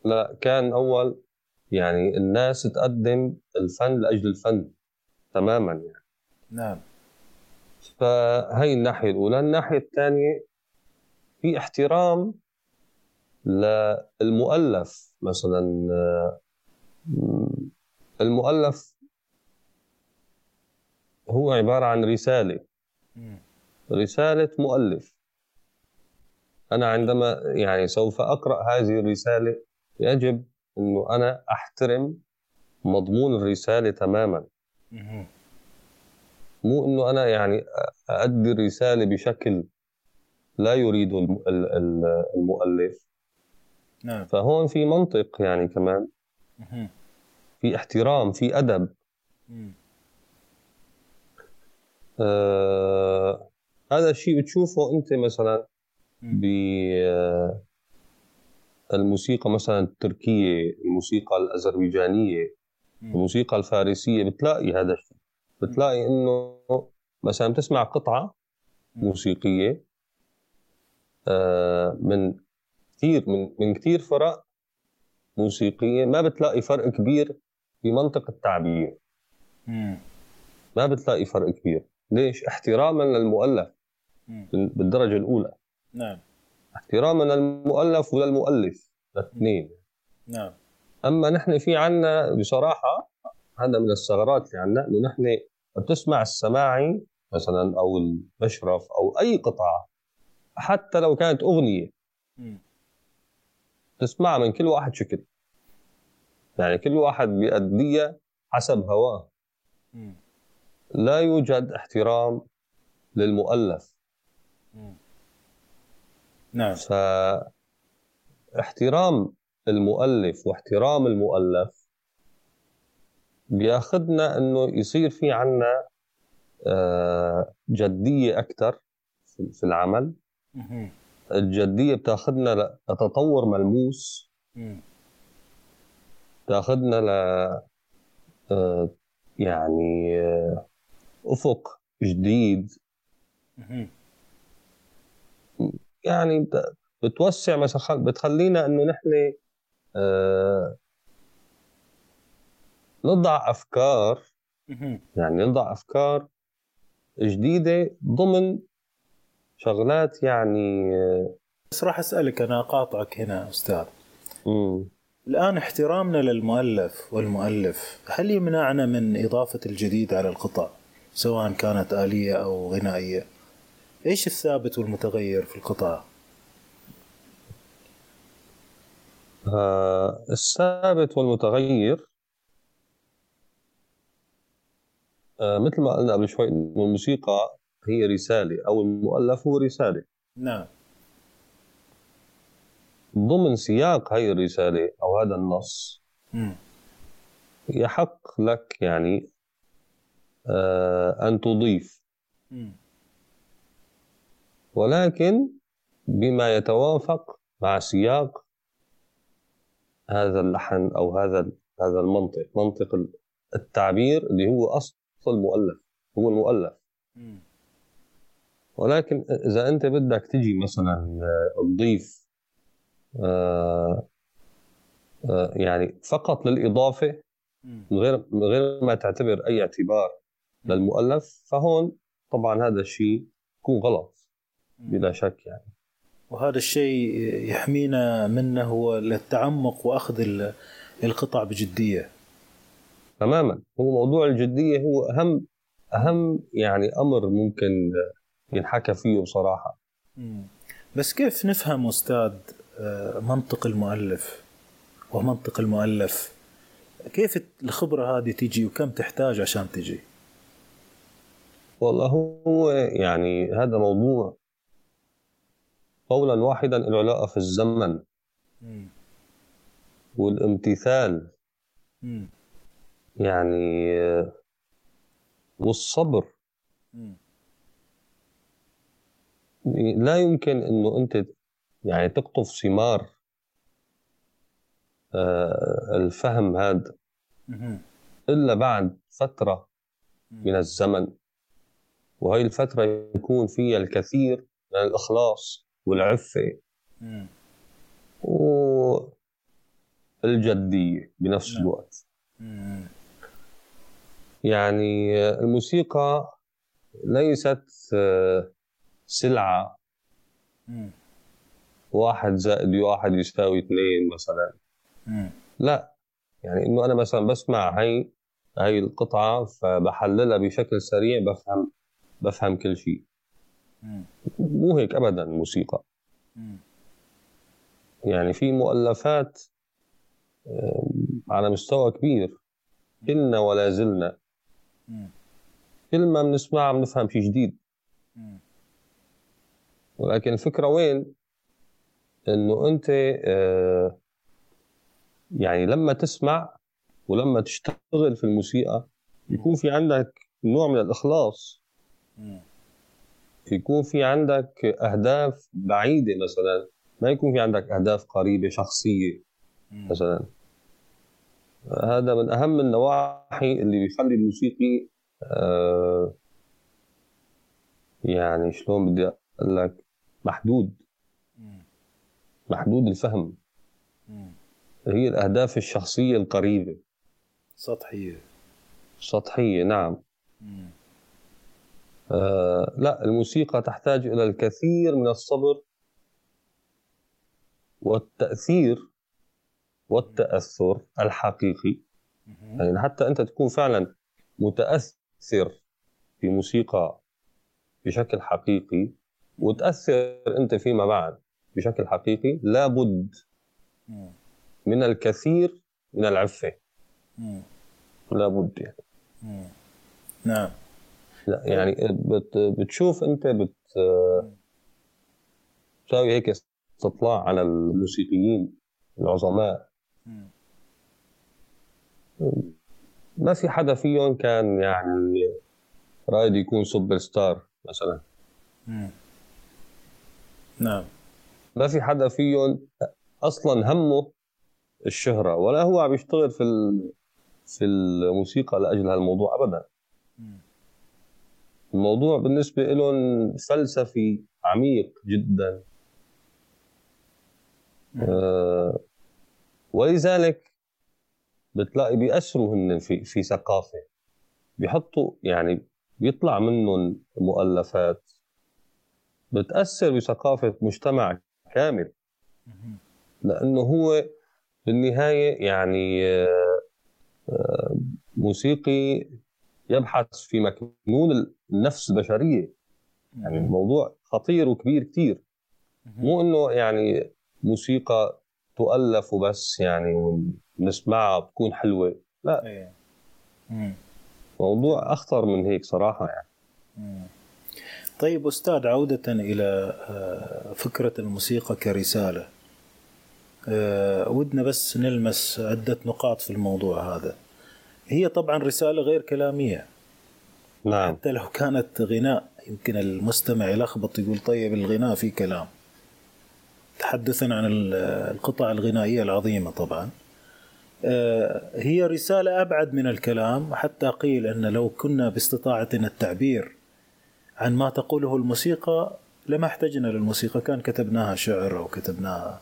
لا كان أول يعني الناس تقدم الفن لأجل الفن. تماما يعني. نعم. فهي الناحية الأولى. الناحية الثانية في احترام للمؤلف مثلا آه، المؤلف هو عبارة عن رسالة. رسالة مؤلف. أنا عندما يعني سوف أقرأ هذه الرسالة يجب أنه أنا أحترم مضمون الرسالة تماما. مو أنه أنا يعني أؤدي الرسالة بشكل لا يريد المؤلف. نعم. فهون في منطق يعني كمان. في احترام في أدب. آه هذا الشيء بتشوفه أنت مثلا بالموسيقى مثلا التركية الموسيقى الأذربيجانية الموسيقى الفارسية بتلاقي هذا الشيء. بتلاقي إنه مثلا تسمع قطعة موسيقية آه، من كثير من من كثير فرق موسيقية. ما بتلاقي فرق كبير في منطق التعبير. ما بتلاقي فرق كبير. ليش؟ احتراما للمؤلف بالدرجة الأولى. نعم. احتراما للمؤلف وللمؤلف. الاثنين. نعم. أما نحن في عنا بصراحة هذا من الثغرات اللي عندنا إنه نحن بتسمع السماعي مثلا أو المشرف أو أي قطعة حتى لو كانت أغنية. تسمعها من كل واحد شكل. يعني كل واحد بيأديها حسب هواه. لا يوجد احترام للمؤلف. نعم. فاحترام المؤلف واحترام المؤلف بياخذنا إنه يصير في عنا آه، جدية أكثر في العمل. الجدية بتاخذنا لتطور ملموس. بتاخذنا ل آه، يعني آه، أفق جديد. يعني بتوسع بتخلينا إنه نحن نضع أفكار يعني نضع أفكار جديدة ضمن شغلات يعني آه بس راح أسألك أنا أقاطعك هنا أستاذ مم. الآن احترامنا للمؤلف والمؤلف هل يمنعنا من إضافة الجديد على القطع؟ سواء كانت آلية أو غنائية إيش الثابت والمتغير في القطعة؟ آه الثابت والمتغير آه مثل ما قلنا قبل شوي الموسيقى هي رسالة أو المؤلف هو رسالة نعم ضمن سياق هاي الرسالة أو هذا النص م. يحق لك يعني آه أن تضيف م. ولكن بما يتوافق مع سياق هذا اللحن أو هذا هذا المنطق منطق التعبير اللي هو أصل المؤلف هو المؤلف. ولكن إذا أنت بدك تجي مثلا آه، تضيف آه، آه، يعني فقط للإضافة من غير من غير ما تعتبر أي اعتبار للمؤلف فهون طبعا هذا الشيء يكون غلط بلا شك يعني. وهذا الشيء يحمينا منه هو التعمق وأخذ القطع بجدية. تماما. هو موضوع الجدية هو أهم أهم يعني أمر ممكن ينحكى فيه بصراحة. بس كيف نفهم أستاذ آه، منطق المؤلف ومنطق المؤلف؟ كيف الخبرة هذه تيجي وكم تحتاج عشان تجي؟ والله هو يعني هذا موضوع قولا واحدا له علاقه في الزمن. والامتثال. يعني والصبر. لا يمكن إنه أنت يعني تقطف ثمار آه، الفهم هذا. إلا بعد فترة من الزمن. وهي الفترة يكون فيها الكثير من الإخلاص. والعفة والجدية بنفس نعم. الوقت. يعني الموسيقى ليست آه، سلعة. واحد زائد واحد يساوي اثنين مثلا. لا يعني إنه أنا مثلا بسمع هي هي القطعة فبحللها بشكل سريع بفهم بفهم كل شيء. مو هيك ابدا الموسيقى. يعني في مؤلفات على مستوى كبير. كنا ولا زلنا. كل ما بنسمعها بنفهم شيء جديد. ولكن الفكرة وين؟ إنه أنت آه، يعني لما تسمع ولما تشتغل في الموسيقى يكون في عندك نوع من الإخلاص. يكون في عندك أهداف بعيدة مثلا ما يكون في عندك أهداف قريبة شخصية مثلا. هذا من أهم النواحي اللي بيخلي الموسيقي آه يعني شلون بدي أقول لك محدود. محدود الفهم. هي الأهداف الشخصية القريبة. سطحية. سطحية نعم. آه لا الموسيقى تحتاج إلى الكثير من الصبر والتأثير والتأثر الحقيقي. يعني حتى أنت تكون فعلا متأثر في موسيقى بشكل حقيقي وتأثر أنت فيما بعد بشكل حقيقي لابد من الكثير من العفة. لابد يعني. نعم. لا يعني بت بتشوف أنت بت بتساوي هيك استطلاع على الموسيقيين العظماء. ما في حدا فيهم كان يعني رايد يكون سوبر ستار مثلا. نعم. ما في حدا فيهم أصلا همه الشهرة ولا هو عم يشتغل في في الموسيقى لأجل هالموضوع ابدا. الموضوع بالنسبة لهم فلسفي عميق جدا. آه ولذلك بتلاقي بيأثروا هن في في ثقافة. بيحطوا يعني بيطلع منهم مؤلفات بتأثر بثقافة مجتمع كامل. لأنه هو بالنهاية يعني آه، آه، موسيقي يبحث في مكنون النفس البشريه يعني الموضوع خطير وكبير كثير مو إنه يعني موسيقى تؤلف وبس يعني ونسمعها بتكون حلوة. لا. إيه. موضوع أخطر من هيك صراحة يعني. طيب أستاذ عودة إلى آه، فكرة الموسيقى كرسالة. آه، ودنا بس نلمس عدة نقاط في الموضوع هذا. هي طبعا رسالة غير كلامية. نعم حتى لو كانت غناء يمكن المستمع يلخبط يقول طيب الغناء في كلام تحدثا عن القطع الغنائية العظيمة طبعا آه، هي رسالة أبعد من الكلام حتى قيل أن لو كنا باستطاعتنا التعبير عن ما تقوله الموسيقى لما احتجنا للموسيقى كان كتبناها شعر أو كتبناها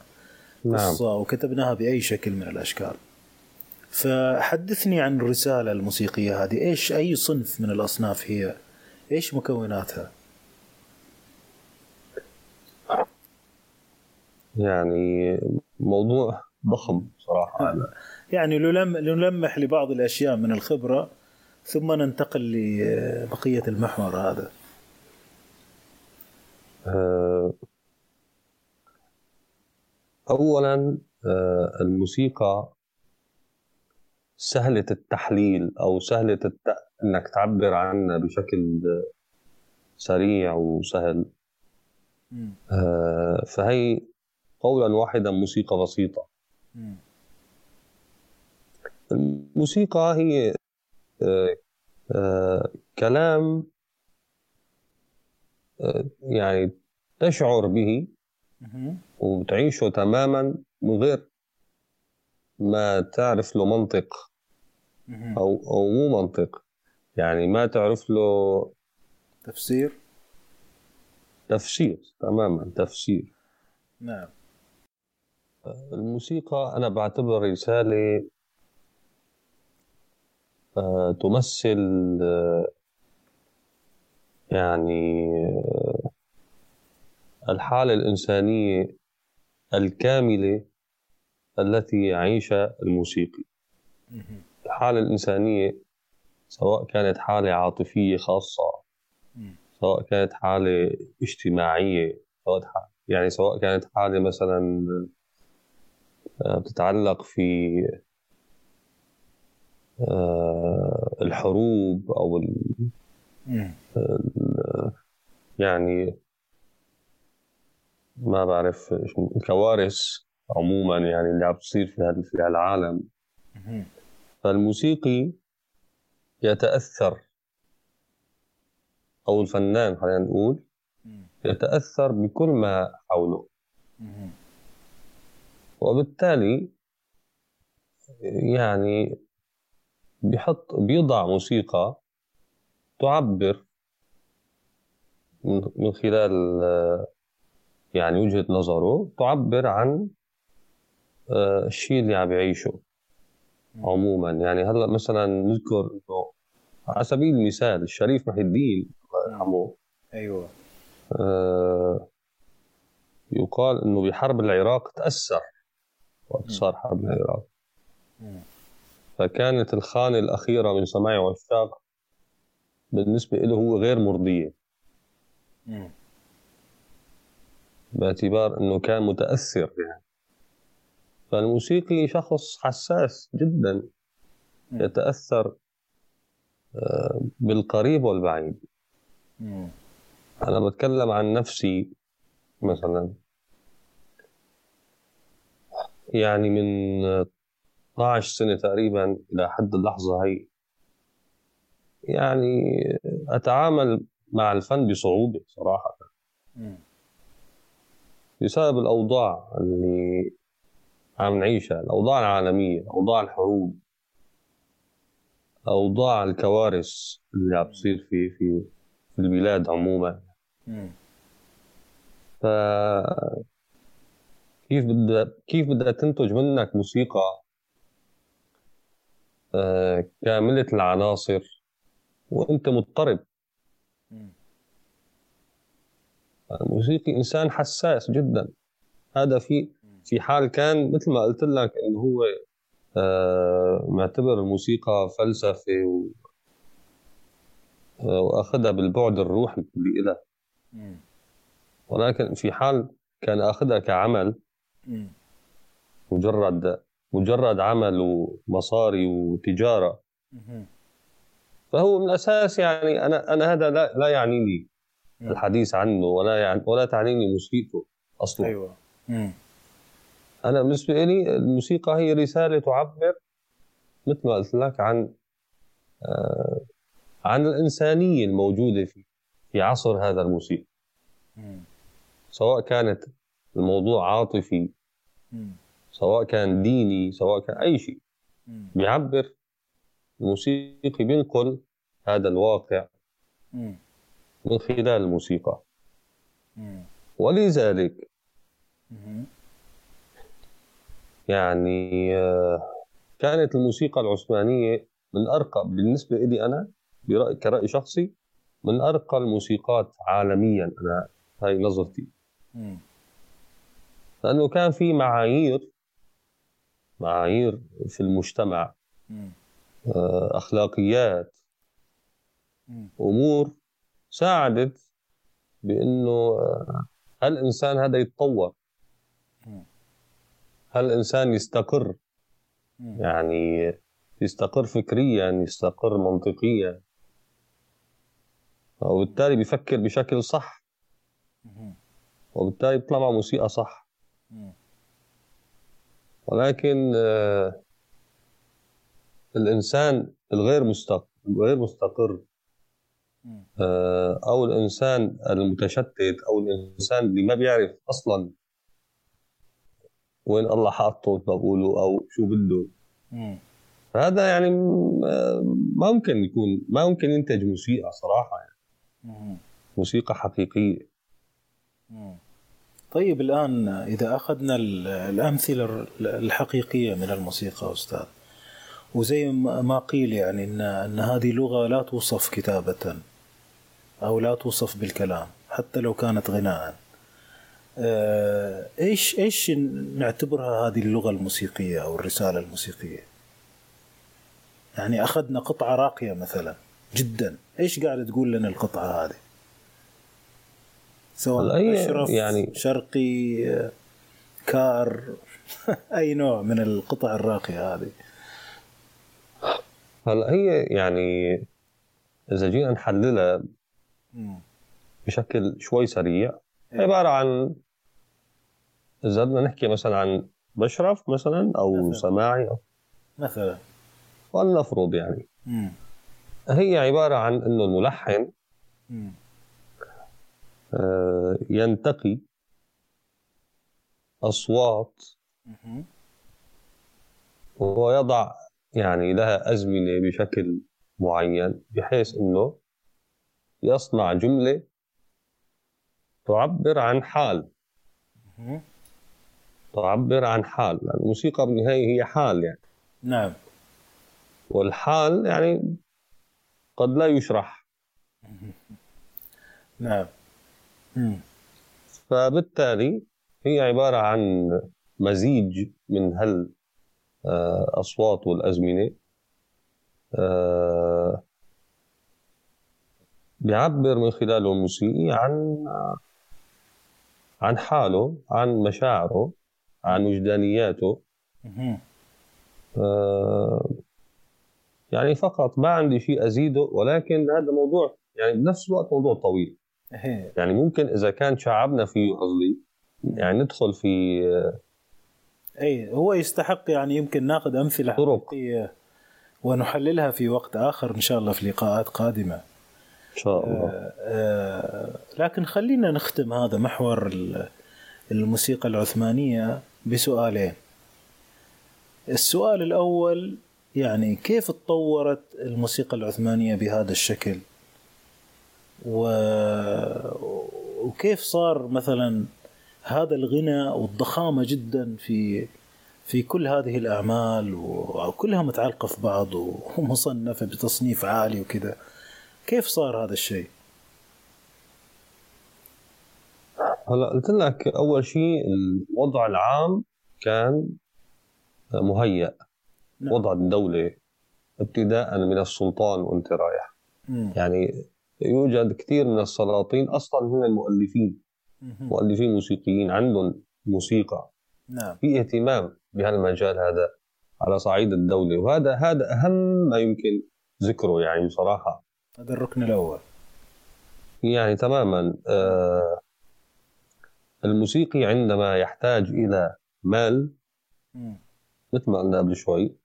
نعم. قصة نعم. أو كتبناها بأي شكل من الأشكال فحدثني عن الرسالة الموسيقية هذه. إيش أي صنف من الأصناف هي؟ إيش مكوناتها؟ يعني موضوع ضخم صراحة. يعني نلمح لبعض الأشياء من الخبرة ثم ننتقل لبقية المحور هذا. آه، أولا آه، الموسيقى سهلة التحليل أو سهلة الت... إنك تعبر عنها بشكل سريع وسهل. آه، فهي قولا واحدا موسيقى بسيطة. الموسيقى هي آه، آه، كلام آه، يعني تشعر به وتعيشه تماما من غير ما تعرف له منطق أو أو مو منطق. يعني ما تعرف له تفسير؟ تفسير تماما تفسير. نعم. الموسيقى أنا بعتبر رسالة آه، تمثل آه، يعني آه، الحالة الإنسانية الكاملة التي يعيشها الموسيقي. الحالة الإنسانية سواء كانت حالة عاطفية خاصة سواء كانت حالة اجتماعية سواء يعني سواء كانت حالة مثلا بتتعلق في آه، الحروب أو ال يعني ما بعرف الكوارث عموما يعني اللي عم تصير في في العالم فالموسيقي يتأثر أو الفنان خلينا نقول يتأثر بكل ما حوله. وبالتالي يعني بيحط بيضع موسيقى تعبر من خلال يعني وجهة نظره تعبر عن آه، الشيء اللي عم يعيشه. عموما. يعني هلأ مثلا نذكر إنه على سبيل المثال الشريف محي الدين الله يرحمه أيوه. آه يقال إنه بحرب العراق تأثر وقت صار حرب العراق. فكانت الخانة الأخيرة من سماع عشاق بالنسبة له هو غير مرضية. باعتبار أنه كان متأثر. يعني فالموسيقي شخص حساس جدا يتأثر آه، بالقريب والبعيد. أنا بتكلم عن نفسي مثلا. يعني من 12 سنة تقريبا إلى حد اللحظة هي. يعني أتعامل مع الفن بصعوبة صراحة. بسبب الأوضاع اللي عم نعيشها الأوضاع العالمية أوضاع الحروب أوضاع الكوارث اللي عم تصير في في في البلاد عموما. ف كيف بدها كيف بدها تنتج منك موسيقى آه، كاملة العناصر وأنت مضطرب؟ الموسيقي إنسان حساس جدا. هذا في في حال كان مثل ما قلت لك إنه هو آه معتبر الموسيقى فلسفة و وأخذها بالبعد الروحي اللي لها ولكن في حال كان أخذها كعمل مجرد مجرد عمل ومصاري وتجارة. فهو من الأساس يعني أنا أنا هذا لا لا يعنيني الحديث عنه ولا يعني ولا تعنيني موسيقته أصلا. أيوه. أنا بالنسبة لي الموسيقى هي رسالة تعبر مثل ما قلت لك عن آه عن الإنسانية الموجودة في في عصر هذا الموسيقى. سواء كانت الموضوع عاطفي سواء كان ديني سواء كان أي شيء. بيعبر الموسيقي بينقل هذا الواقع من خلال الموسيقى. ولذلك يعني آه، كانت الموسيقى العثمانية من أرقى بالنسبة لي أنا برأي كرأي شخصي من أرقى الموسيقات عالميا. أنا هاي نظرتي. لأنه كان في معايير معايير في المجتمع آه، أخلاقيات أمور ساعدت بأنه آه، هل الإنسان هذا يتطور. هل الإنسان يستقر؟ يعني يستقر فكريا يستقر منطقيا. وبالتالي بيفكر بشكل صح. وبالتالي بيطلع مع موسيقى صح. ولكن آه، الإنسان الغير مستقر الغير مستقر آه، أو الإنسان المتشتت أو الإنسان اللي ما بيعرف أصلا وين الله حاطه بقوله أو شو بده. هذا يعني ما ممكن يكون ما ممكن ينتج موسيقى صراحة يعني. موسيقى حقيقية. طيب الآن إذا أخذنا الأمثلة الحقيقية من الموسيقى أستاذ. وزي ما قيل يعني ان إن هذه لغة لا توصف كتابة أو لا توصف بالكلام حتى لو كانت غناء. إيش إيش نعتبرها هذه اللغة الموسيقية أو الرسالة الموسيقية؟ يعني أخذنا قطعة راقية مثلا جدا. إيش قاعد تقول لنا القطعة هذه؟ سواء أشرف يعني شرقي كار أي نوع من القطع الراقية هذه. هلا هي يعني إذا جينا نحللها بشكل شوي سريع. عبارة عن اذا بدنا نحكي مثلا عن بشرف مثلا أو مثلا. سماعي أو مثلا. ولنفرض يعني. مم. هي عبارة عن إنه الملحن آه ينتقي أصوات ويضع يعني لها أزمنة بشكل معين بحيث إنه يصنع جملة تعبر عن حال. تعبر عن حال. لأن الموسيقى بالنهاية هي حال يعني. نعم. والحال يعني قد لا يشرح. نعم. فبالتالي هي عبارة عن مزيج من هال آه، والأزمنة. آه، بيعبر من خلاله الموسيقي عن عن حاله عن مشاعره عن وجدانياته. آه يعني فقط ما عندي شيء أزيده ولكن هذا موضوع يعني بنفس الوقت موضوع طويل. يعني ممكن إذا كان شعبنا فيه قصدي يعني ندخل في اي هو يستحق يعني يمكن ناخذ أمثلة حقيقية ونحللها في وقت آخر إن شاء الله في لقاءات قادمة. إن شاء الله. آه آه لكن خلينا نختم هذا محور الموسيقى العثمانية بسؤالين. السؤال الأول يعني كيف تطورت الموسيقى العثمانية بهذا الشكل؟ و... وكيف صار مثلا هذا الغنى والضخامة جدا في في كل هذه الأعمال وكلها متعلقة في بعض ومصنفة بتصنيف عالي وكذا؟ كيف صار هذا الشيء؟ هلا قلت لك أول شيء الوضع العام كان مهيأ. نعم. وضع الدولة ابتداء من السلطان وأنت رايح. مم. يعني يوجد كثير من السلاطين أصلا هم المؤلفين. مؤلفين موسيقيين عندهم موسيقى. نعم. في اهتمام بهالمجال هذا على صعيد الدولة وهذا هذا أهم ما يمكن ذكره يعني بصراحة. هذا الركن الأول. يعني تماما آه الموسيقي عندما يحتاج إلى مال مثل ما قلنا قبل شوي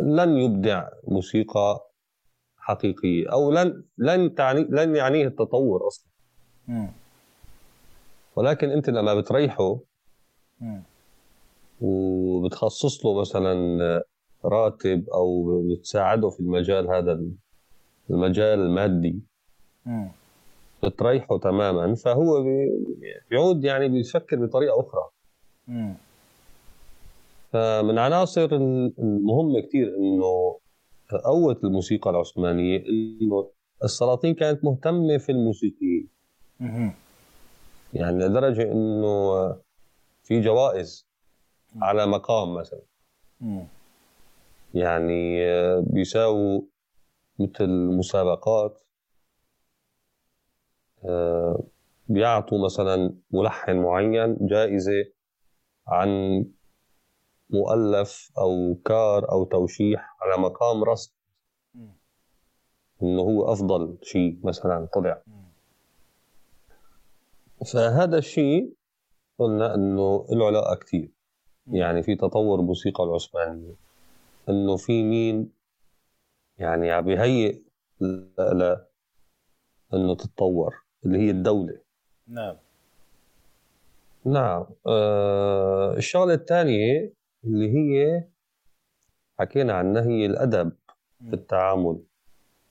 لن يبدع موسيقى حقيقية أو لن لن تعني لن يعنيه التطور أصلا. ولكن أنت لما بتريحه وبتخصص له مثلا راتب أو بتساعده في المجال هذا المجال المادي. بتريحه تماما فهو بيعود يعني بيفكر بطريقة أخرى. فمن عناصر المهمه كثير إنه قوت الموسيقى العثمانية إنه السلاطين كانت مهتمة في الموسيقيين يعني لدرجة إنه في جوائز على مقام مثلا. يعني بيساووا مثل مسابقات آه، بيعطوا مثلا ملحن معين جائزة عن مؤلف أو كار أو توشيح على مقام رسم إنه هو أفضل شيء مثلا طلع. فهذا الشيء قلنا إنه له علاقة كثير يعني في تطور الموسيقى العثمانية. إنه في مين يعني عم بيهيئ ل إنه تتطور اللي هي الدولة. نعم. نعم. آه الشغلة الثانية اللي هي حكينا عنها هي الأدب في التعامل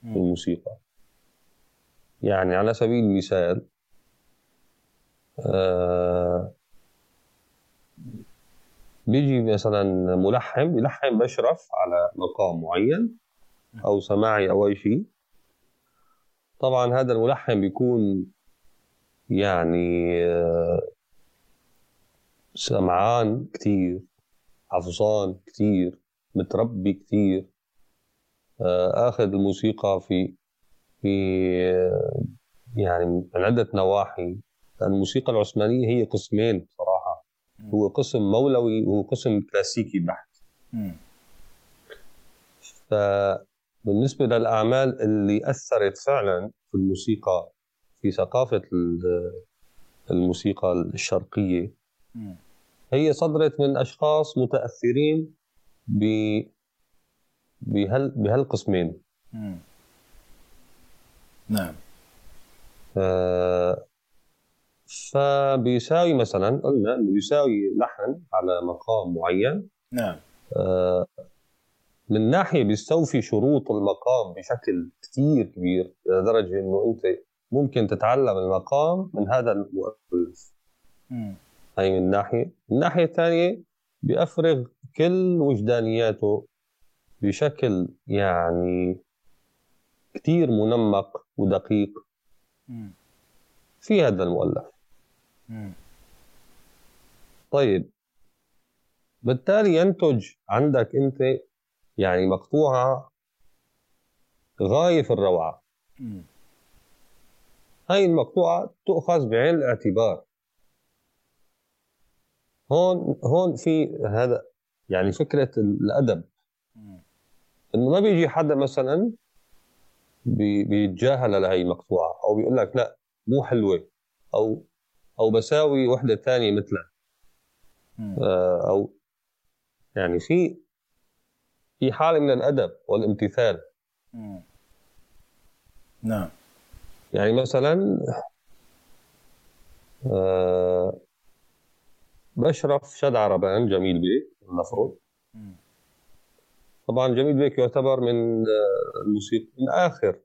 في الموسيقى يعني على سبيل المثال آه بيجي مثلا ملحن بيلحن بشرف على مقام معين. أو سماعي أو أي شيء. طبعا هذا الملحن بيكون يعني آه، سمعان كتير حفظان كتير متربي كتير. آه، آخذ الموسيقى في في آه، يعني من عدة نواحي. الموسيقى العثمانية هي قسمين صراحة هو قسم مولوي وهو قسم كلاسيكي بحت. ف بالنسبة للأعمال اللي أثرت فعلا في الموسيقى في ثقافة الموسيقى الشرقية. هي صدرت من أشخاص متأثرين ب بهال بهالقسمين. نعم. آه فبيساوي مثلا قلنا إنه بيساوي لحن على مقام معين. نعم. آه من ناحية بيستوفي شروط المقام بشكل كثير كبير لدرجة إنه أنت ممكن تتعلم المقام من هذا المؤلف هاي من ناحية. من ناحية ثانية بيفرغ كل وجدانياته بشكل يعني كثير منمق ودقيق في هذا المؤلف. طيب بالتالي ينتج عندك أنت يعني مقطوعة غاية في الروعة. هاي المقطوعة تؤخذ بعين الاعتبار. هون هون في هذا يعني فكرة الأدب. إنه ما بيجي حدا مثلا بيتجاهل لهي المقطوعة أو بيقول لك لا مو حلوة أو أو بساوي وحدة ثانية مثلها. آه، أو يعني في في حالة من الأدب والامتثال. نعم. يعني مثلا آه بشرف شد عربان جميل بيك المفروض. طبعا جميل بيك يعتبر من آه، الموسيقى من آخر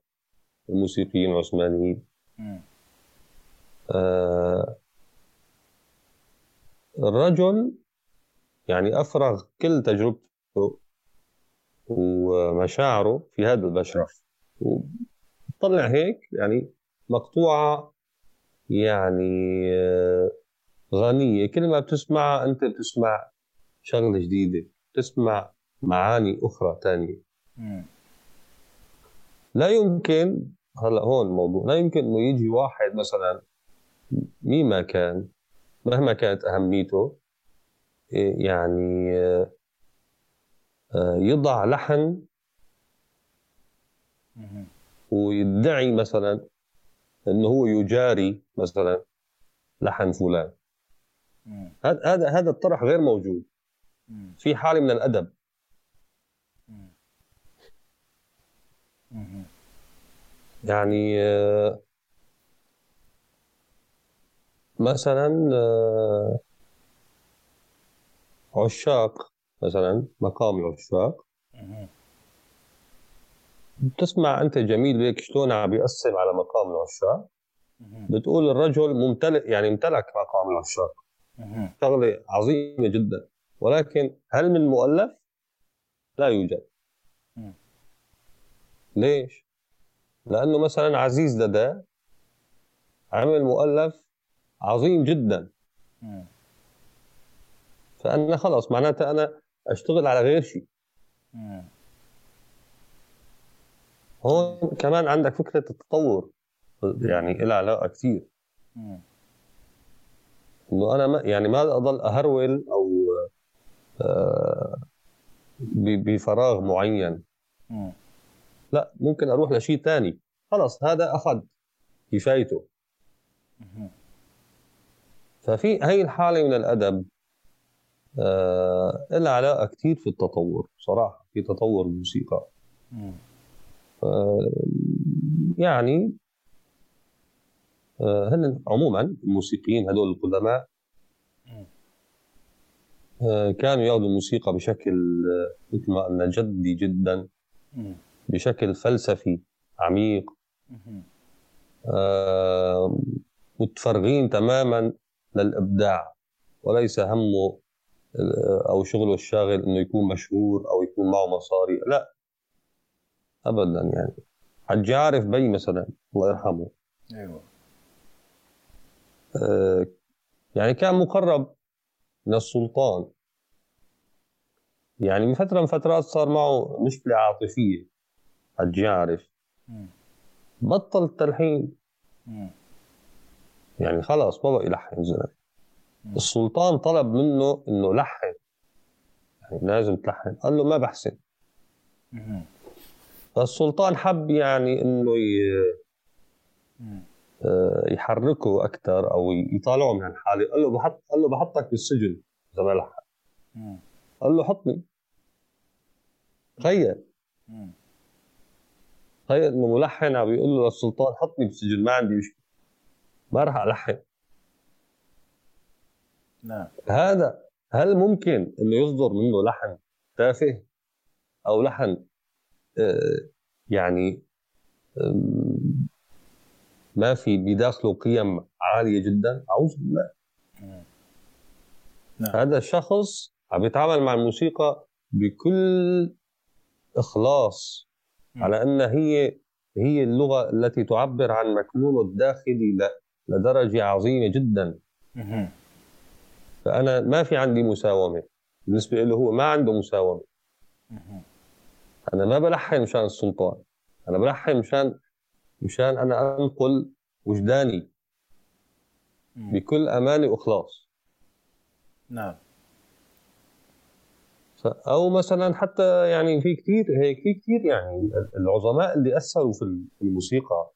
الموسيقيين العثمانيين. آه الرجل يعني أفرغ كل تجربته ومشاعره في هذا البشرف وطلع هيك يعني مقطوعة يعني آه، غنية. كل ما بتسمعها أنت بتسمع شغلة جديدة تسمع معاني أخرى ثانية لا يمكن هلا هون الموضوع لا يمكن إنه يجي واحد مثلا مين ما كان مهما كانت أهميته يعني يضع لحن ويدعي مثلا إنه هو يجاري مثلا لحن فلان. هذا هذا الطرح غير موجود. في حالة من الأدب. يعني آه، مثلا آه، عشاق مثلا مقام العشاق بتسمع أنت جميل هيك شلون عم بيقسم على مقام العشاق؟ بتقول الرجل ممتلئ يعني امتلك مقام العشاق. شغلة عظيمة جدا. ولكن هل من مؤلف؟ لا يوجد. ليش؟ لأنه مثلا عزيز لدى عمل مؤلف عظيم جدا. فأنا خلص معناتها أنا أشتغل على غير شيء هون كمان عندك فكرة التطور. يعني لها علاقة كثير إنه أنا ما يعني ما اضل أهرول أو آه بفراغ معين. لا ممكن أروح لشيء ثاني خلص هذا أخذ كفايته. ففي هي الحالة من الأدب لها علاقة كثير في التطور صراحة في تطور الموسيقى. آه يعني آه هن عموما الموسيقيين هدول القدماء آه كانوا ياخذوا الموسيقى بشكل آه، مثل ما قلنا جدي جدا بشكل فلسفي عميق. آه متفرغين تماما للإبداع وليس همه آه، أو شغله الشاغل إنه يكون مشهور أو يكون معه مصاري لا. ابدا يعني. حجي عارف بي مثلا الله يرحمه. أيوه. آه يعني كان مقرب من السلطان يعني من فترة من فترات صار معه مشكلة عاطفية حج يعرف بطل التلحين يعني خلاص بقى يلحن زلمة. السلطان طلب منه إنه لحن. يعني لازم تلحن. قال له ما بحسن. فالسلطان حب يعني إنه آه، يحركه أكثر أو يطالعه من الحاله قال له بحط قال له بحطك بالسجن إذا ما لحن. قال له حطني. تخيل. تخيل إنه ملحن عم بيقول له للسلطان حطني بالسجن ما عندي مشكلة. ما راح ألحن. نعم. هذا هل ممكن إنه يصدر منه لحن تافه أو لحن آه، يعني ما في بداخله قيم عالية جدا؟ أعوذ بالله. نعم. هذا الشخص عم يتعامل مع الموسيقى بكل إخلاص على أن هي هي اللغة التي تعبر عن مكنونه الداخلي لدرجة عظيمة جدا. فأنا ما في عندي مساومة. بالنسبة له هو ما عنده مساومة. أنا ما بلحن مشان السلطان. أنا بلحن مشان مشان أنا أنقل وجداني. بكل أمانة وإخلاص. نعم. أو مثلا حتى يعني في كثير هيك في كثير يعني العظماء اللي أثروا في الموسيقى.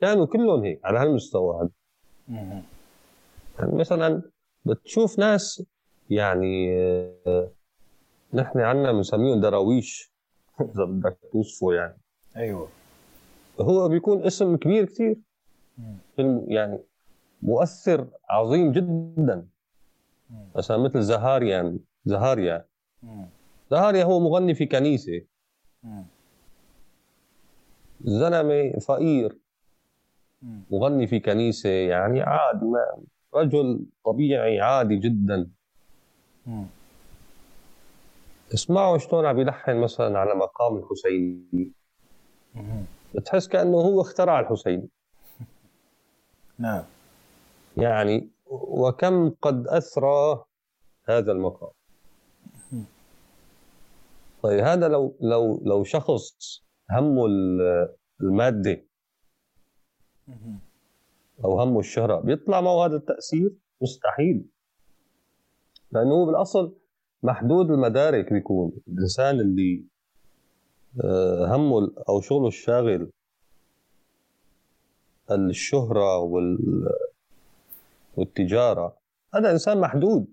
كانوا كلهم هيك على هالمستوى هذا. يعني مثلا بتشوف ناس يعني آه، نحن عندنا بنسميهم دراويش إذا بدك توصفه يعني. أيوه. هو بيكون اسم كبير كثير يعني مؤثر عظيم جدا. مثلا مثل زهاريان زهاريا. زهاريا هو مغني في كنيسة. زلمة فقير. مغني في كنيسة يعني عادي ما رجل طبيعي عادي جدا. اسمعوا شلون عم يلحن مثلا على مقام الحسيني. بتحس كأنه هو اخترع الحسيني. نعم. يعني وكم قد أثرى هذا المقام. طيب هذا لو لو لو شخص همه المادة. أو همه الشهرة. بيطلع معه هذا التاثير مستحيل. لأنه بالأصل محدود المدارك بيكون. الإنسان اللي آه، همه أو شغله الشاغل الشهرة وال والتجارة هذا إنسان محدود.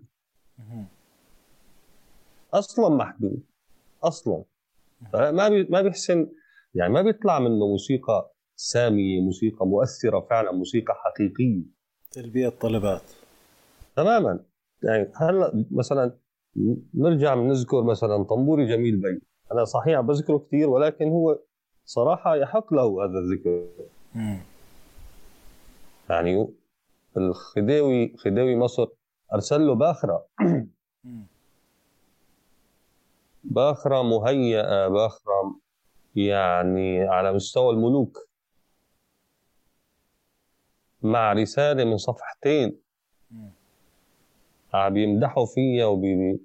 أصلا محدود. أصلا. ما بي ما بيحسن يعني ما بيطلع منه موسيقى ساميه موسيقى مؤثرة فعلا موسيقى حقيقية. تلبية الطلبات. تماما. يعني هلا مثلا نرجع نذكر مثلا طنبوري جميل بي. أنا صحيح بذكره كثير ولكن هو صراحة يحق له هذا الذكر. يعني الخديوي خديوي مصر أرسل له باخرة. باخرة مهيئة باخرة يعني على مستوى الملوك. مع رسالة من صفحتين. عم بيمدحوا فيها وبي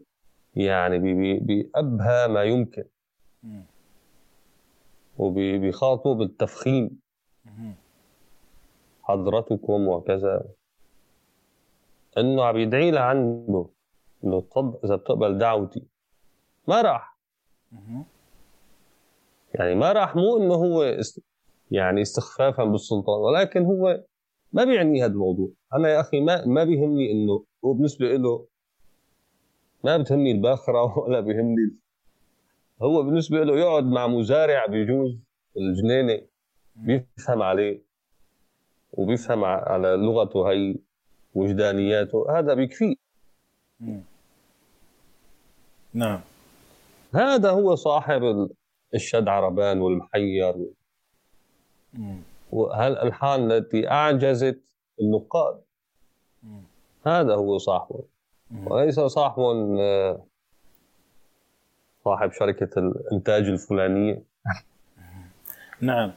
يعني بي بأبهى ما يمكن. وبيخاطبوا بالتفخيم. حضرتكم وكذا. إنه عم يدعي لها عنده إنه تفضل إذا بتقبل دعوتي. ما راح. يعني ما راح مو إنه هو است... يعني استخفافا بالسلطان ولكن هو ما بيعني هذا الموضوع. أنا يا أخي ما ما بيهمني إنه هو بالنسبة له ما بتهمني الباخرة ولا بيهمني هو بالنسبة له يقعد مع مزارع بيجوز الجنينة بيفهم عليه وبيفهم على لغته هي وجدانياته هذا بيكفيه نعم. هذا هو صاحب الشد عربان والمحير وهالالحان التي أعجزت النقاد؟ هذا هو صاحبه. وليس صاحب آه، صاحب شركة الإنتاج الفلانية. نعم.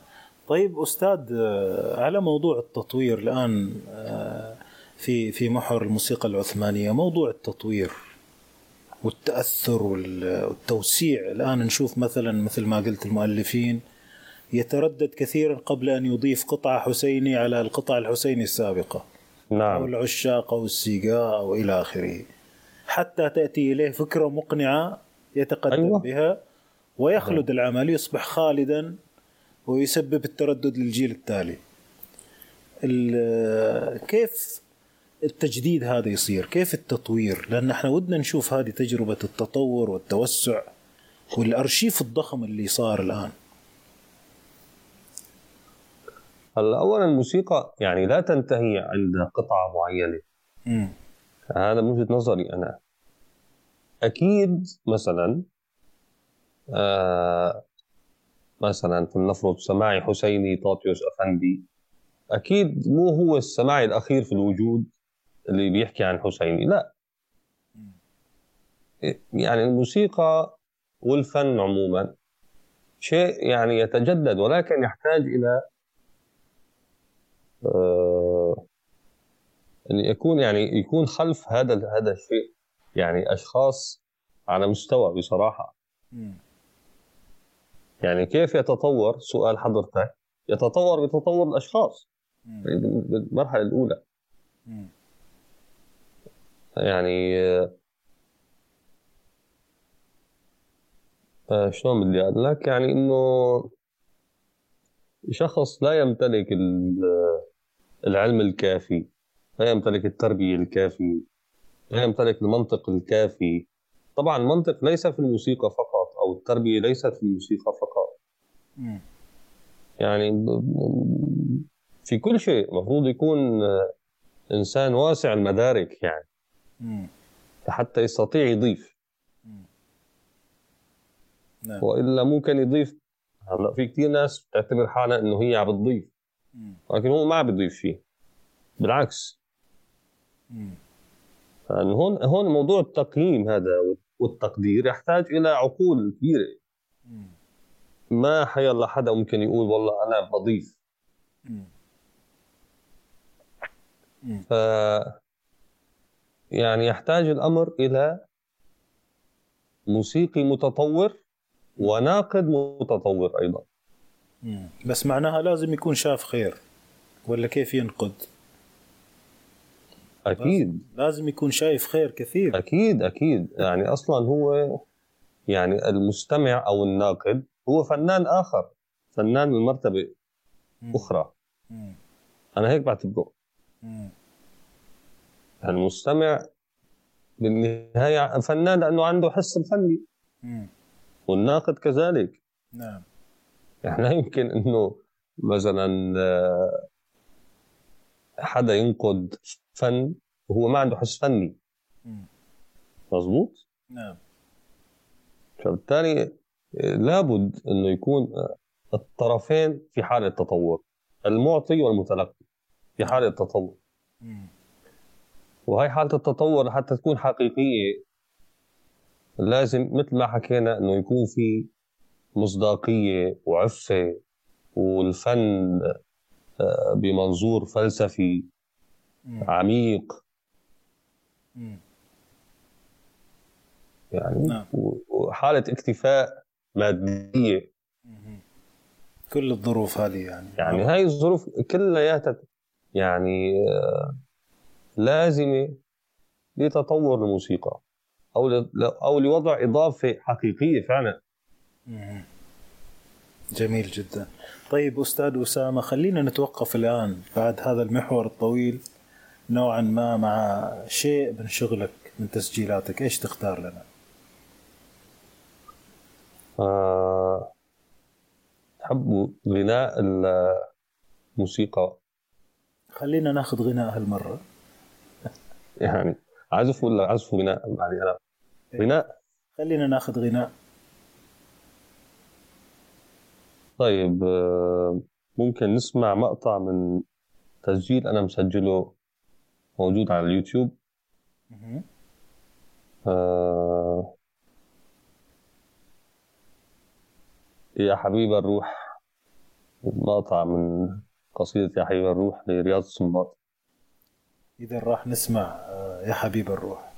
طيب أستاذ آه، على موضوع التطوير الآن آه، في في محور الموسيقى العثمانية موضوع التطوير والتأثر والتوسيع. الآن نشوف مثلا مثل ما قلت المؤلفين يتردد كثيرا قبل أن يضيف قطعه حسيني على القطع الحسيني السابقة. نعم. أو العشاق أو السيقاء أو إلى آخره. حتى تأتي إليه فكرة مقنعة يتقدم أيوة. بها ويخلد أيوة. العمل يصبح خالدا ويسبب التردد للجيل التالي. كيف التجديد هذا يصير؟ كيف التطوير؟ لأن إحنا ودنا نشوف هذه تجربة التطور والتوسع والأرشيف الضخم اللي صار الآن. هلا اولا الموسيقى يعني لا تنتهي عند قطعة معينة. م. هذا من وجهة نظري أنا. أكيد مثلا آه مثلا فلنفرض سماعي حسيني طاطيوس أفندي. أكيد مو هو السماعي الأخير في الوجود اللي بيحكي عن حسيني لا. يعني الموسيقى والفن عموما شيء يعني يتجدد ولكن يحتاج إلى ان يكون يعني يكون خلف هذا هذا الشيء يعني أشخاص على مستوى بصراحة. يعني كيف يتطور؟ سؤال حضرتك. يتطور بتطور الأشخاص. بالمرحلة الأولى. يعني آه شلون بدي أقول لك؟ يعني إنه شخص لا يمتلك العلم الكافي لا يمتلك التربية الكافيه لا يمتلك المنطق الكافي. طبعا المنطق ليس في الموسيقى فقط أو التربية ليست في الموسيقى فقط. يعني في كل شيء المفروض يكون إنسان واسع المدارك يعني. حتى يستطيع يضيف. نعم. وإلا ممكن يضيف. هلا في كثير ناس بتعتبر حالها إنه هي عم بتضيف. ولكن هو ما بيضيف شيء بالعكس. يعني هون هون موضوع التقييم هذا والتقدير يحتاج إلى عقول كبيرة. ما حيلا حدا ممكن يقول والله أنا بضيف. ف يعني يحتاج الأمر إلى موسيقي متطور وناقد متطور أيضا. بس معناها لازم يكون شاف خير. ولا كيف ينقد؟ أكيد. لازم يكون شايف خير كثير. أكيد أكيد. يعني أصلا هو يعني المستمع أو الناقد هو فنان آخر فنان من مرتبة. أخرى. مم. أنا هيك بعتبره. المستمع بالنهاية فنان لأنه عنده حس الفني. والناقد كذلك. نعم. إحنا يمكن انه مثلا آه، حدا ينقد فن وهو ما عنده حس فني. مظبوط؟ نعم. فبالتالي آه، لابد انه يكون آه، الطرفين في حالة تطور المعطي والمتلقي في حالة تطور وهي حالة التطور حتى تكون حقيقية لازم مثل ما حكينا إنه يكون في مصداقية وعفة والفن آه، بمنظور فلسفي عميق. يعني نعم. وحالة اكتفاء مادية. كل الظروف هذه يعني. يعني هاي الظروف كلها يعني آه، لازمة لتطور الموسيقى أو أو لوضع إضافة حقيقية فعلا. جميل جدا. طيب أستاذ أسامة خلينا نتوقف الآن بعد هذا المحور الطويل نوعا ما مع شيء من شغلك من تسجيلاتك. إيش تختار لنا؟ آه تحب غناء الموسيقى. خلينا ناخذ غناء هالمرة. يعني عزف ولا عزف وغناء؟ يعني أنا غناء. خلينا ناخذ غناء. طيب آه، ممكن نسمع مقطع من تسجيل أنا مسجله موجود على اليوتيوب؟ آه يا حبيب الروح مقطع من قصيدة يا حبيب الروح لرياض السنباط إذا راح نسمع آه، يا حبيب الروح.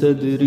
تدري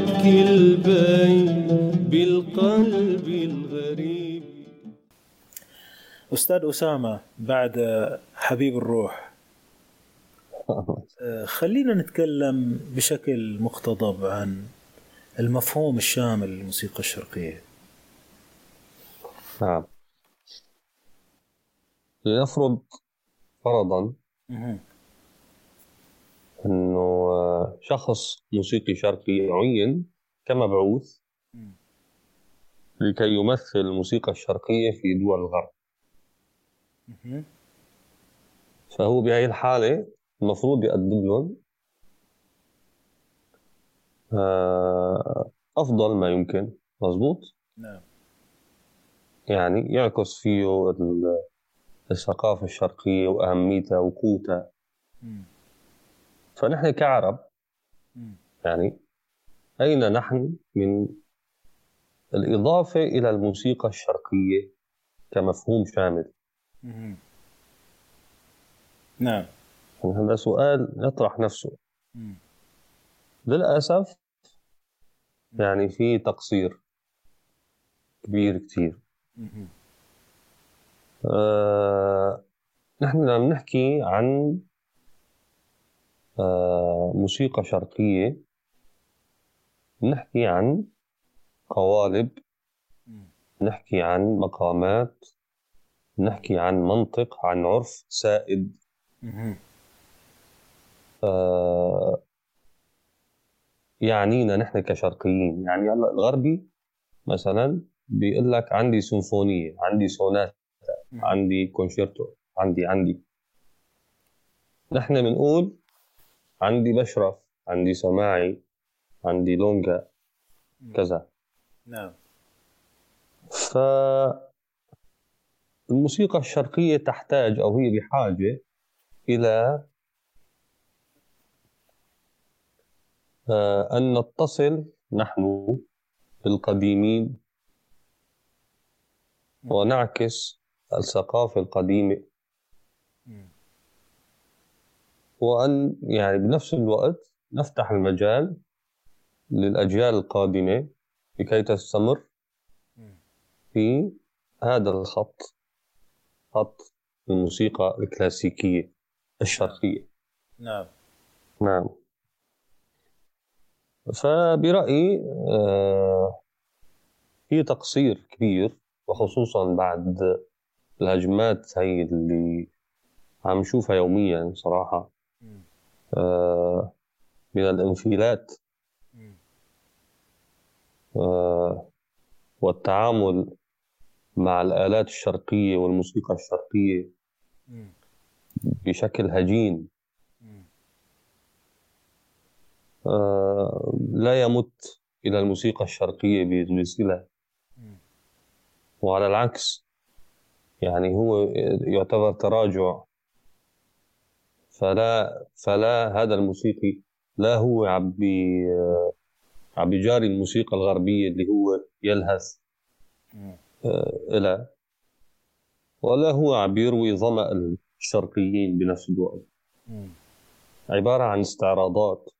لك البين بالقلب الغريب. أستاذ أسامة بعد حبيب الروح آه، خلينا نتكلم بشكل مقتضب عن المفهوم الشامل للموسيقى الشرقية. نعم. لنفرض فرضا إنه شخص موسيقي شرقي عين كمبعوث لكي يمثل الموسيقى الشرقية في دول الغرب. فهو بهي الحالة المفروض يقدم لهم آه، أفضل ما يمكن. مزبوط نعم. يعني يعكس فيه الثقافة الشرقية وأهميتها وقوتها. فنحن كعرب يعني أين نحن من الإضافة إلى الموسيقى الشرقية كمفهوم شامل؟ نعم. هذا سؤال يطرح نفسه. للأسف يعني في تقصير كبير كتير. آه نحن لما نحكي عن موسيقى شرقية. نحكي عن قوالب. نحكي عن مقامات. نحكي عن منطق عن عرف سائد. آه يعنينا نحن كشرقيين. يعني هلا الغربي مثلا بيقول لك عندي سيمفونية عندي سوناتا عندي كونشيرتو عندي عندي. نحن بنقول عندي بشرف عندي سماعي عندي لونجا كذا. نعم. ف الموسيقى الشرقية تحتاج أو هي بحاجة إلى آه، أن نتصل نحن بالقديمين ونعكس الثقافة القديمة. وأن يعني بنفس الوقت نفتح المجال للأجيال القادمة لكي تستمر في هذا الخط خط الموسيقى الكلاسيكية الشرقية. نعم. نعم. فبرأيي آه، في تقصير كبير وخصوصا بعد الهجمات هي اللي عم نشوفها يوميا صراحة. آه، من الانفلات آه، والتعامل مع الآلات الشرقية والموسيقى الشرقية بشكل هجين. آه، لا يمت إلى الموسيقى الشرقية بصلة وعلى العكس يعني هو يعتبر تراجع فلا فلا هذا الموسيقي لا هو عم عم بيجاري الموسيقى الغربية اللي هو يلهث آه، إلى. ولا هو عم بيروي ظمأ الشرقيين بنفس الوقت. عبارة عن استعراضات.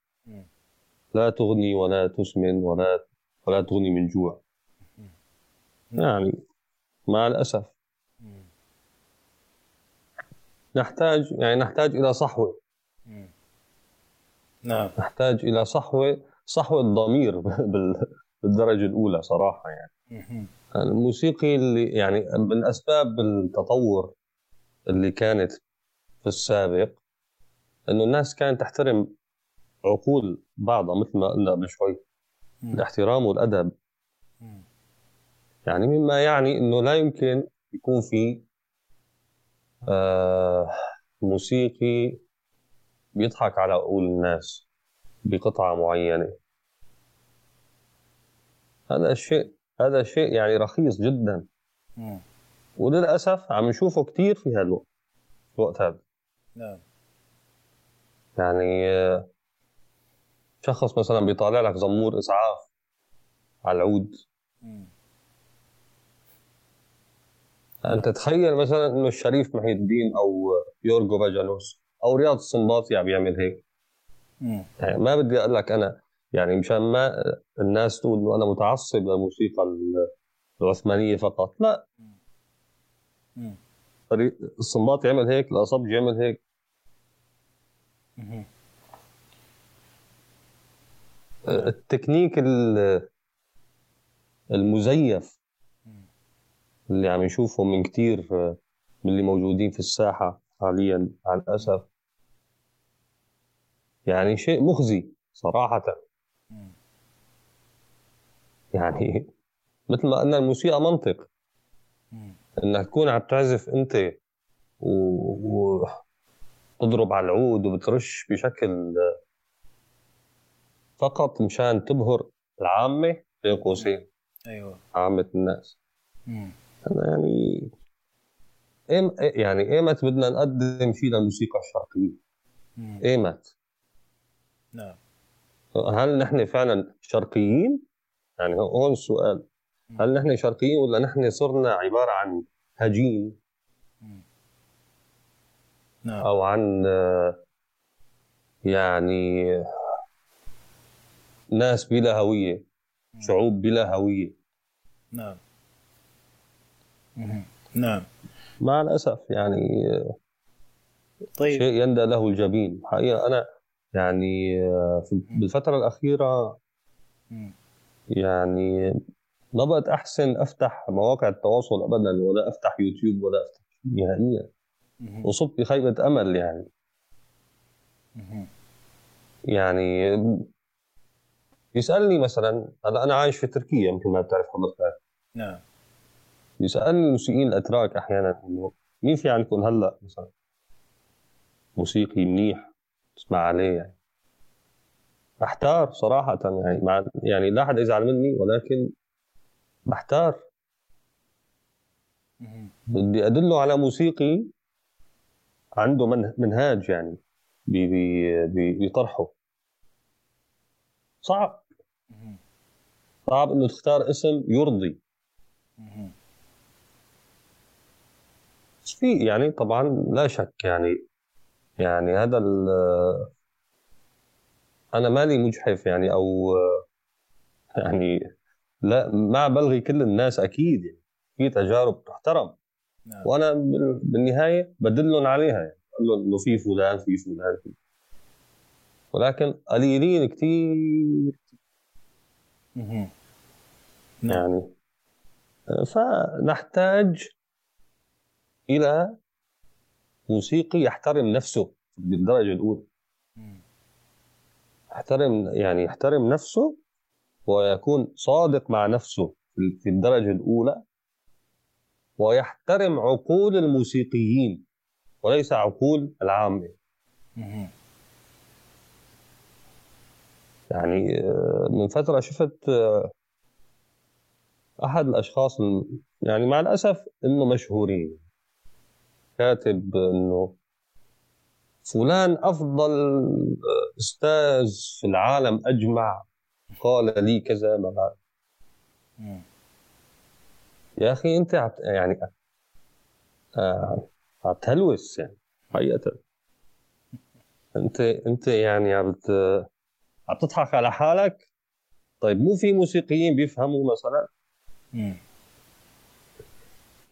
لا تغني ولا تسمن ولا ولا تغني من جوع. يعني مع الأسف. نحتاج يعني نحتاج إلى صحوة نعم. نحتاج إلى صحوة صحوة ضمير بالدرجة الأولى صراحة يعني. الموسيقي اللي يعني من أسباب التطور اللي كانت في السابق إنه الناس كانت تحترم عقول بعضها مثل ما قلنا قبل شوي. الاحترام والأدب. يعني مما يعني إنه لا يمكن يكون في آه موسيقي بيضحك على عقول الناس بقطعة معينة. هذا الشيء هذا شيء يعني رخيص جدا. وللأسف عم نشوفه كثير في هالوقت الوقت هذا. نعم. يعني آه، شخص مثلا بيطالع لك زمور إسعاف على العود. أنت تخيل مثلا إنه الشريف محي الدين أو يورجو باجانوس أو رياض السنباطي عم يعمل هيك. يعني ما بدي أقول لك أنا يعني مشان ما الناس تقول إنه أنا متعصب للموسيقى العثمانية فقط لا. الصنباط يعمل هيك الاصبج يعمل هيك. التكنيك المزيف اللي عم نشوفه من كثير من اللي موجودين في الساحة حاليا مع الأسف. يعني شيء مخزي صراحة. يعني مثل ما قلنا الموسيقى منطق. إنك تكون عم تعزف أنت و... و... تضرب على العود وبترش بشكل فقط مشان تبهر العامة. بين قوسين. أيوه. عامة الناس. مم. أنا يعني يعني إيمت بدنا نقدم شيء للموسيقى الشرقيه. إيمت. نعم. هل نحن فعلا شرقيين؟ يعني هون السؤال هل نحن شرقيين ولا نحن صرنا عبارة عن هجين؟ نعم. أو عن يعني ناس بلا هوية شعوب بلا هوية. نعم. نعم. مع الأسف يعني طيب. شيء يندى له الجبين. حقيقة أنا يعني في- بالفترة الأخيرة. يعني ما بقت أحسن أفتح مواقع التواصل ابدا ولا أفتح يوتيوب ولا أفتح نهائيا مم. وصبت بخيبه أمل يعني. يعني يسألني مثلا هلا أنا عايش في تركيا يمكن ما بتعرف حضرتك نعم. يسألني الموسيقيين الأتراك أحيانا إنه مين في عندكم هلأ مثلا موسيقي منيح تسمع عليه يعني بحتار صراحة يعني مع يعني لا أحد يزعل مني ولكن بحتار. بدي أدله على موسيقي عنده من- منهاج يعني بطرحه صعب. صعب إنه تختار اسم يرضي في يعني طبعا لا شك يعني يعني هذا أنا مالي مجحف يعني أو يعني لا ما بلغي كل الناس أكيد يعني في تجارب تحترم. نعم. وأنا بال- بالنهاية بدلهم عليها يعني بقول لهم إنه في فلان في فلان في ولكن قليلين كثير. نعم. يعني فنحتاج إلى موسيقي يحترم نفسه بالدرجة الأولى. يحترم يعني يحترم نفسه ويكون صادق مع نفسه في- الدرجة الأولى ويحترم عقول الموسيقيين وليس عقول العامه. يعني آه، من فترة شفت آه، أحد الأشخاص يعني مع الأسف إنه مشهورين كاتب إنه فلان أفضل أستاذ في العالم أجمع قال لي كذا ما. يا أخي أنت عت يعني آه، عم تهلوس يعني. حقيقة. أنت أنت يعني عم عم تضحك على حالك؟ طيب مو في موسيقيين بيفهموا مثلا.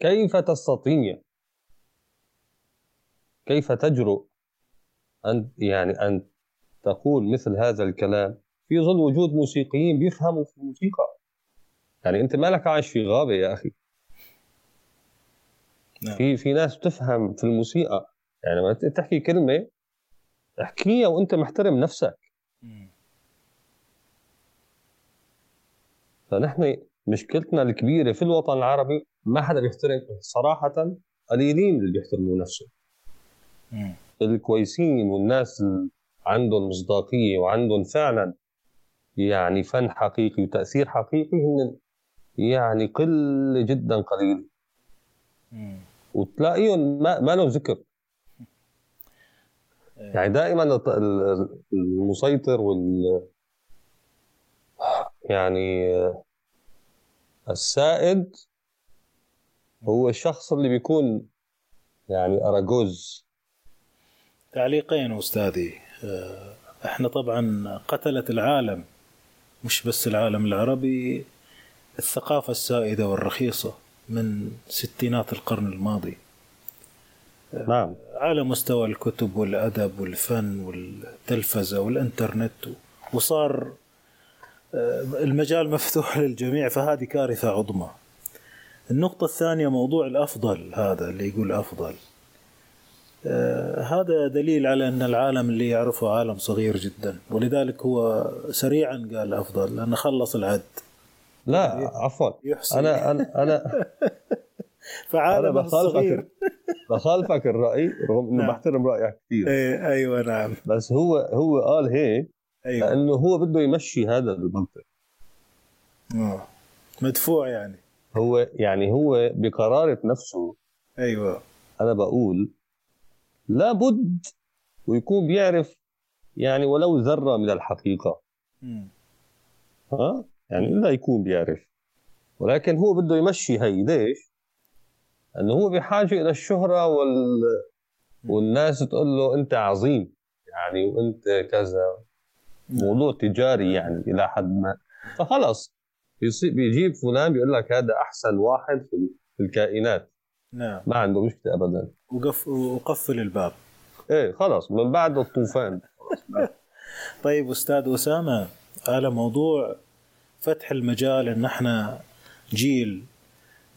كيف تستطيع؟ كيف تجرؤ أن يعني أن تقول مثل هذا الكلام في ظل وجود موسيقيين بيفهموا في الموسيقى يعني أنت مالك عايش في غابة يا أخي نعم. في في ناس بتفهم في الموسيقى يعني لما تحكي كلمة احكيها وأنت محترم نفسك. فنحن مشكلتنا الكبيرة في الوطن العربي ما حدا بيحترم صراحة قليلين اللي بيحترموا نفسهم. الكويسين والناس اللي عندهم مصداقية وعندهم فعلا يعني فن حقيقي وتأثير حقيقي هن يعني قلة جدا قليل. وتلاقيهم ما, ما لهم ذكر. يعني دائما المسيطر وال يعني السائد هو الشخص اللي بيكون يعني اراجوز تعليقين أستاذي. آه، إحنا طبعا قتلة العالم مش بس العالم العربي الثقافة السائدة والرخيصة من ستينات القرن الماضي. نعم. على مستوى الكتب والأدب والفن والتلفزة والإنترنت وصار آه، المجال مفتوح للجميع فهذه كارثة عظمى. النقطة الثانية موضوع الأفضل هذا اللي يقول أفضل. آه، هذا دليل على أن العالم اللي يعرفه عالم صغير جدا ولذلك هو سريعا قال أفضل لأنه خلص العد لا عفوا. يحسن أنا أنا أنا فعالم أنا بخالفك. بخالفك الرأي رغم إنه نعم. بحترم رأيك كثير. إيه أيوه نعم. بس هو هو قال هيك أيوه. لأنه هو بده يمشي هذا المنطق. آه. مدفوع يعني. هو يعني هو بقرارة نفسه أيوه. أنا بقول لابد ويكون بيعرف يعني ولو ذرة من الحقيقة. ها؟ يعني الا يكون بيعرف. ولكن هو بده يمشي هي ليش؟ انه هو بحاجة إلى الشهرة وال والناس تقول له أنت عظيم يعني وأنت كذا. موضوع تجاري يعني إلى حد ما. فخلص. بيجيب فلان بيقول لك هذا أحسن واحد في الكائنات. نعم. ما عنده مشكلة ابدا. وقف وقفل الباب. إيه خلص من بعد الطوفان. طيب أستاذ أسامة على موضوع فتح المجال إن إحنا جيل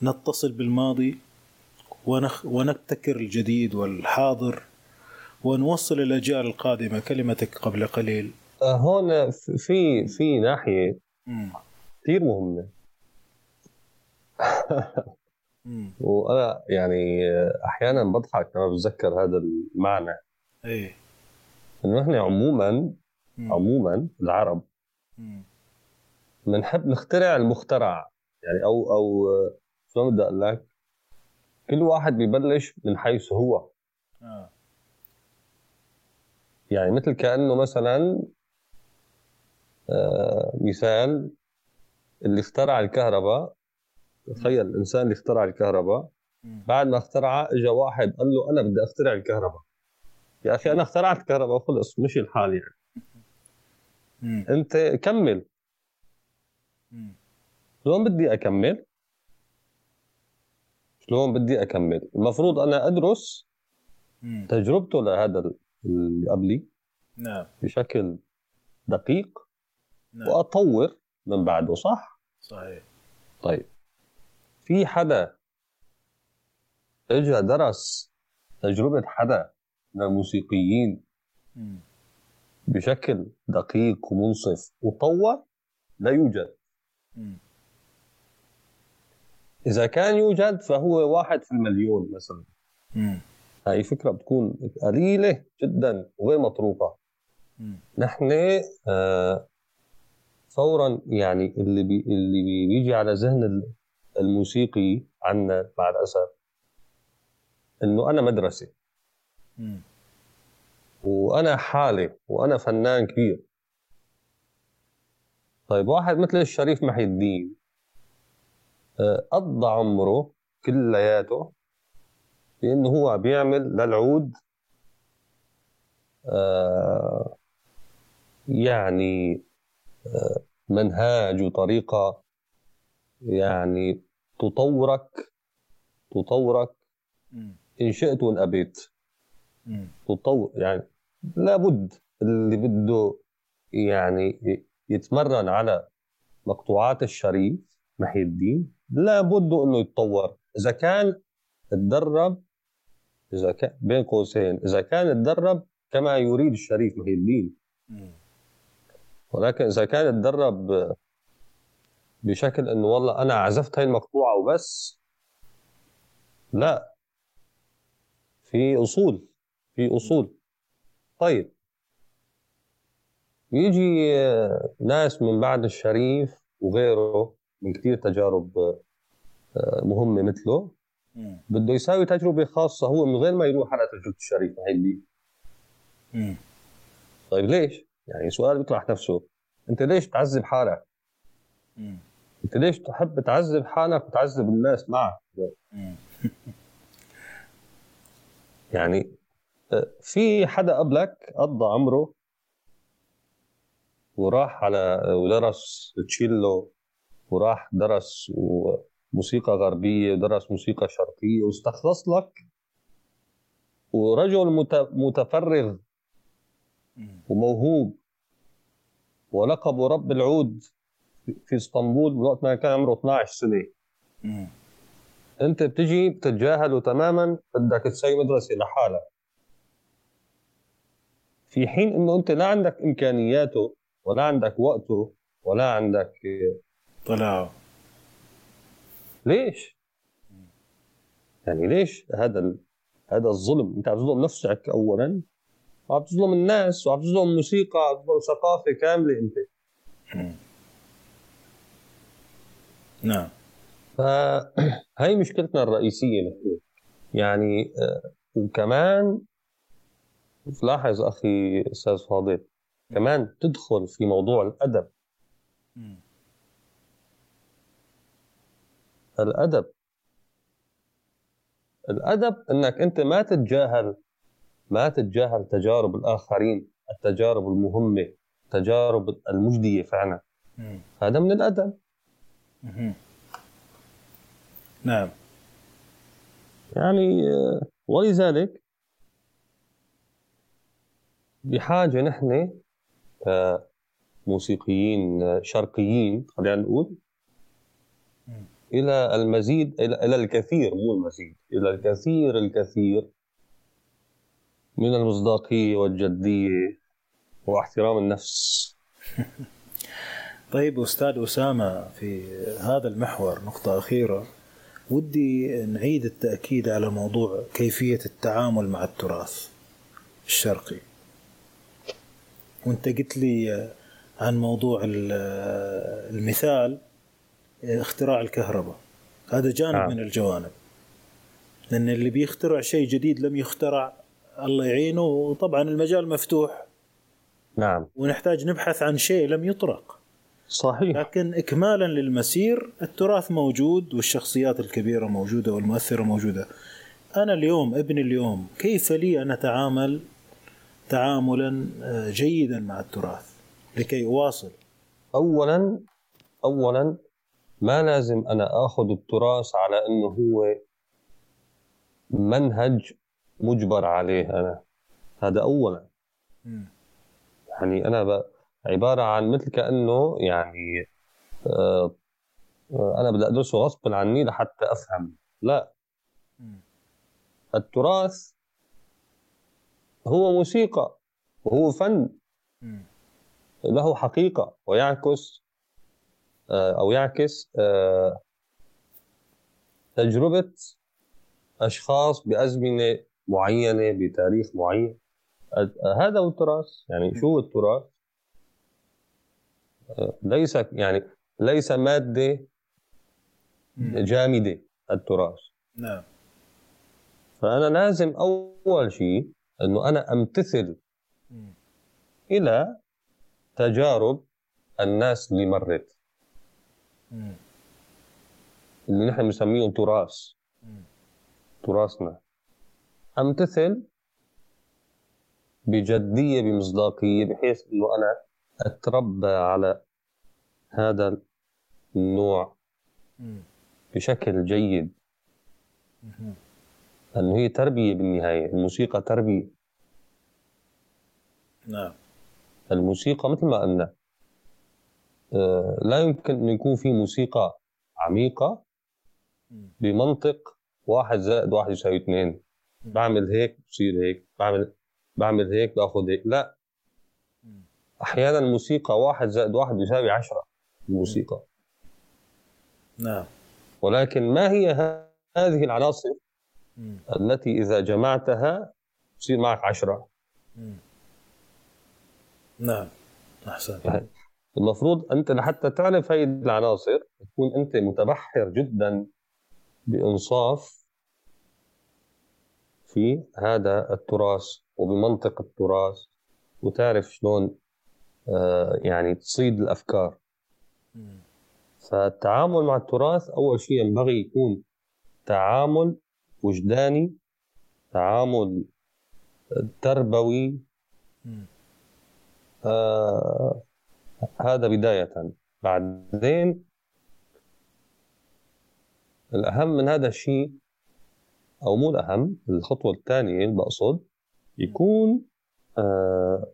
نتصل بالماضي ونخ ونبتكر الجديد والحاضر ونوصل الأجيال القادمة. كلمتك قبل قليل. آه، هون في في ناحية. كثير مهمة. وأنا يعني أحيانا بضحك لما بتذكر هذا المعنى إيه إنه نحن عموما مم. عموما العرب. بنحب نخترع المخترع يعني أو أو شلون بدي أقول لك كل واحد ببلش من حيث هو آه. يعني مثل كأنه مثلا آه، مثال اللي اخترع الكهرباء تخيل الإنسان اللي اخترع الكهرباء. بعد ما اخترعها اجى واحد قال له أنا بدي أخترع الكهرباء. يا أخي أنا اخترعت الكهرباء خلص مشي الحال يعني. مم. أنت كمل. شلون بدي أكمل؟ شلون بدي أكمل؟ المفروض أنا أدرس مم. تجربته لهذا اللي قبلي نعم. بشكل دقيق نعم. وأطور من بعده صح؟ صحيح. طيب. في حدا اجى درس تجربة حدا من الموسيقيين. بشكل دقيق ومنصف وطور لا يوجد. إذا كان يوجد فهو واحد في المليون مثلا. هاي فكرة بتكون قليلة جدا وغير مطروقة. نحن آه، فورا يعني اللي بي اللي بي- بيجي على ذهن الموسيقي عنا مع الأسف إنه أنا مدرسة مم. وأنا حالة وأنا فنان كبير طيب واحد مثل الشريف محي الدين آه، قضى عمره كلياته بإنه هو بيعمل للعود آه، يعني آه، منهاج وطريقة يعني تطورك تطورك. إن شئت وإن أبيت. تطور يعني لابد اللي بده يعني يتمرن على مقطوعات الشريف محي الدين لابد إنه يتطور إذا كان تدرب إذا كان بين قوسين إذا كان تدرب كما يريد الشريف محي الدين. ولكن إذا كان تدرب بشكل إنه والله أنا عزفت هاي المقطوعة وبس. لا. في أصول. في أصول. طيب. يجي ناس من بعد الشريف وغيره من كثير تجارب آه، مهمة مثله. بده يساوي تجربة خاصة هو من غير ما يروح على تجربة الشريف هي اللي. طيب ليش؟ يعني سؤال بيطرح نفسه. أنت ليش تعذب حالك؟ انت ليش تحب تعذب حالك وتعذب الناس معك؟ يعني آه، في حدا قبلك قضى عمره وراح على ودرس تشيلو وراح درس موسيقى غربية ودرس موسيقى شرقية واستخلص لك ورجل مت- متفرغ. وموهوب ولقبه رب العود في اسطنبول وقت ما كان عمره 12 سنة. مم. انت بتجي بتتجاهله تماما بدك تسوي مدرسة لحالك. في حين إنه أنت لا عندك إمكانياته ولا عندك وقته ولا عندك طلعوا ليش؟ يعني ليش هذا ال... هذا الظلم؟ أنت عم تظلم نفسك اولا وعم تظلم الناس وعم تظلم الموسيقى وعم تظلم ثقافة كاملة أنت. نعم. فهي مشكلتنا الرئيسية نحن. يعني آه، وكمان لاحظ أخي أستاذ فاضل كمان تدخل في موضوع الأدب. الأدب. الأدب إنك أنت ما تتجاهل ما تتجاهل تجارب الآخرين التجارب المهمة التجارب المجدية فعلا. هذا من الأدب. نعم. يعني ولذلك بحاجة نحن كموسيقيين شرقيين خلينا نقول إلى المزيد إلى الكثير مو المزيد إلى الكثير الكثير من المصداقية والجدية واحترام النفس. طيب أستاذ أسامة في هذا المحور نقطة أخيرة ودي نعيد التأكيد على موضوع كيفية التعامل مع التراث الشرقي. وأنت قلت لي عن موضوع المثال اختراع الكهرباء. هذا جانب آه. من الجوانب. لأن اللي بيخترع شيء جديد لم يخترع الله يعينه وطبعا المجال مفتوح. نعم. ونحتاج نبحث عن شيء لم يطرق. صحيح. لكن اكمالا للمسير التراث موجود والشخصيات الكبيرة موجودة والمؤثرة موجودة. أنا اليوم ابني اليوم كيف لي أن أتعامل تعاملا آه، جيدا مع التراث؟ لكي أواصل. اولا اولا ما لازم أنا آخذ التراث على أنه هو منهج مجبر عليه أنا. هذا اولا. م. يعني أنا ب... عبارة عن مثل كأنه يعني آه أنا بدي أدرسه غصبا عني لحتى أفهم. لا. التراث هو موسيقى وهو فن. له حقيقة ويعكس آه، أو يعكس آه، تجربة أشخاص بأزمنة معينة بتاريخ معين. هذا هو التراث. يعني شو التراث؟ آه، ليس يعني ليس مادة جامدة التراث. نعم. فأنا لازم أول شيء إنه أنا أمتثل إلى تجارب الناس اللي مرت. اللي نحن بنسميهم تراث. تراثنا. أمتثل بجدية بمصداقية بحيث إنه أنا أتربى على هذا النوع بشكل جيد. لأنه هي تربية بالنهاية الموسيقى تربية. نعم. الموسيقى مثل ما قلنا آه، لا يمكن أن يكون في موسيقى عميقة بمنطق واحد زائد واحد يساوي اثنين. بعمل هيك بصير هيك. بعمل بعمل هيك بأخذ هيك. لا. أحيانا الموسيقى واحد زائد واحد يساوي عشرة الموسيقى نعم. ولكن ما هي هذه العناصر التي إذا جمعتها تصير معك عشرة؟ نعم. أحسن. المفروض أنت لحتى تعرف هاي العناصر تكون أنت متبحر جدا بإنصاف في هذا التراث وبمنطق التراث وتعرف شلون يعني تصيد الأفكار. فالتعامل مع التراث أول شيء ينبغي يكون تعامل وجداني تعامل تربوي. آه هذا بداية. بعدين الأهم من هذا الشيء أو مو الأهم الخطوة الثانية بقصد يكون آه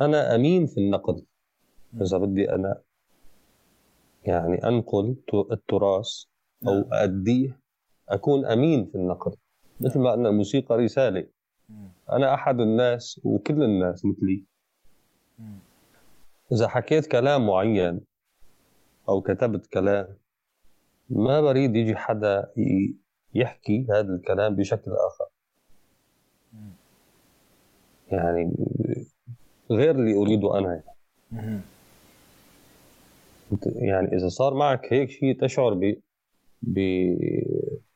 أنا أمين في النقد إذا بدي أنا يعني أنقل التراث أو نعم. أديه أكون أمين في النقد مثل ما أن الموسيقى رسالة. أنا أحد الناس وكل الناس مثلي. إذا حكيت كلام معين أو كتبت كلام ما بريد يجي حدا يحكي هذا الكلام بشكل آخر. يعني غير اللي أريده أنا. يعني إذا صار معك هيك شيء تشعر ب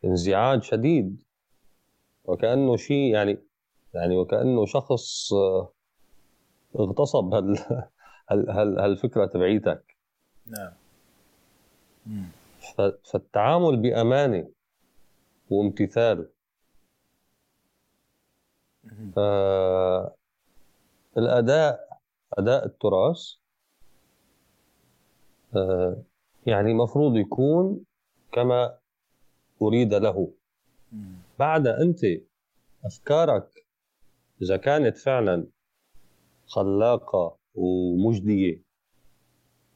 بانزعاج شديد. وكأنه شيء يعني يعني وكأنه شخص آه، اغتصب هال هال هالفكرة تبعيتك. نعم. فالتعامل بأمانة وامتثال آه الأداء أداء التراث آه يعني مفروض يكون كما أريد له. بعد أنت أفكارك إذا كانت فعلا خلاقة ومجدية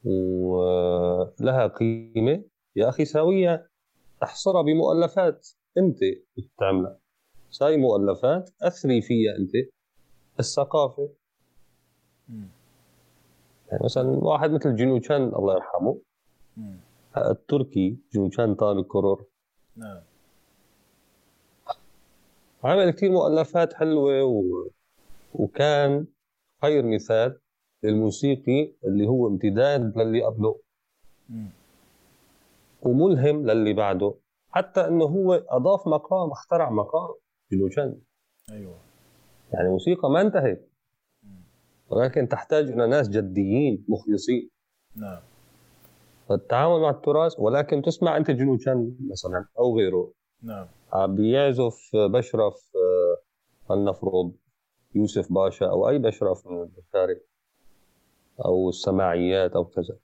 ولها قيمة يا أخي ساويها أحصرها بمؤلفات أنت بتعملها ساي مؤلفات أثري فيها أنت الثقافة. يعني مثلا واحد مثل جنوشان الله يرحمه. التركي جنوشان طال كرور نعم. عمل كثير مؤلفات حلوة و... وكان خير مثال للموسيقي اللي هو امتداد للي قبله. وملهم للي بعده. حتى إنه هو أضاف مقام اخترع مقام جنوشان أيوه. يعني موسيقى ما انتهت. ولكن تحتاج إلى ناس جديين مخلصين. نعم. فالتعامل مع التراث ولكن تسمع أنت جنوشان مثلا أو غيره. نعم. بيعزف بشرف فلنفرض يوسف باشا أو أي بشرف من الخارج أو السماعيات أو كذا.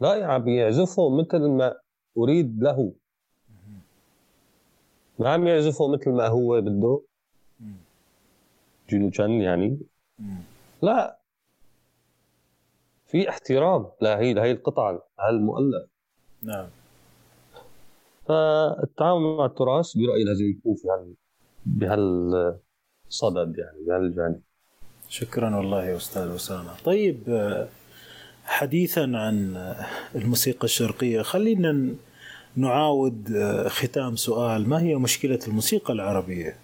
لا عم يعزفه مثل ما أريد له. ما عم يعزفه مثل ما هو بده. جينو تشان يعني لا. في احترام. لهي لهي القطعة هالمؤلف نعم. فالتعامل مع التراث برأيي لازم يكون في هال بهالصدد يعني بهالجانب. شكرا والله يا أستاذ أسامة. طيب حديثا عن الموسيقى الشرقية خلينا نعاود ختام سؤال. ما هي مشكلة الموسيقى العربية؟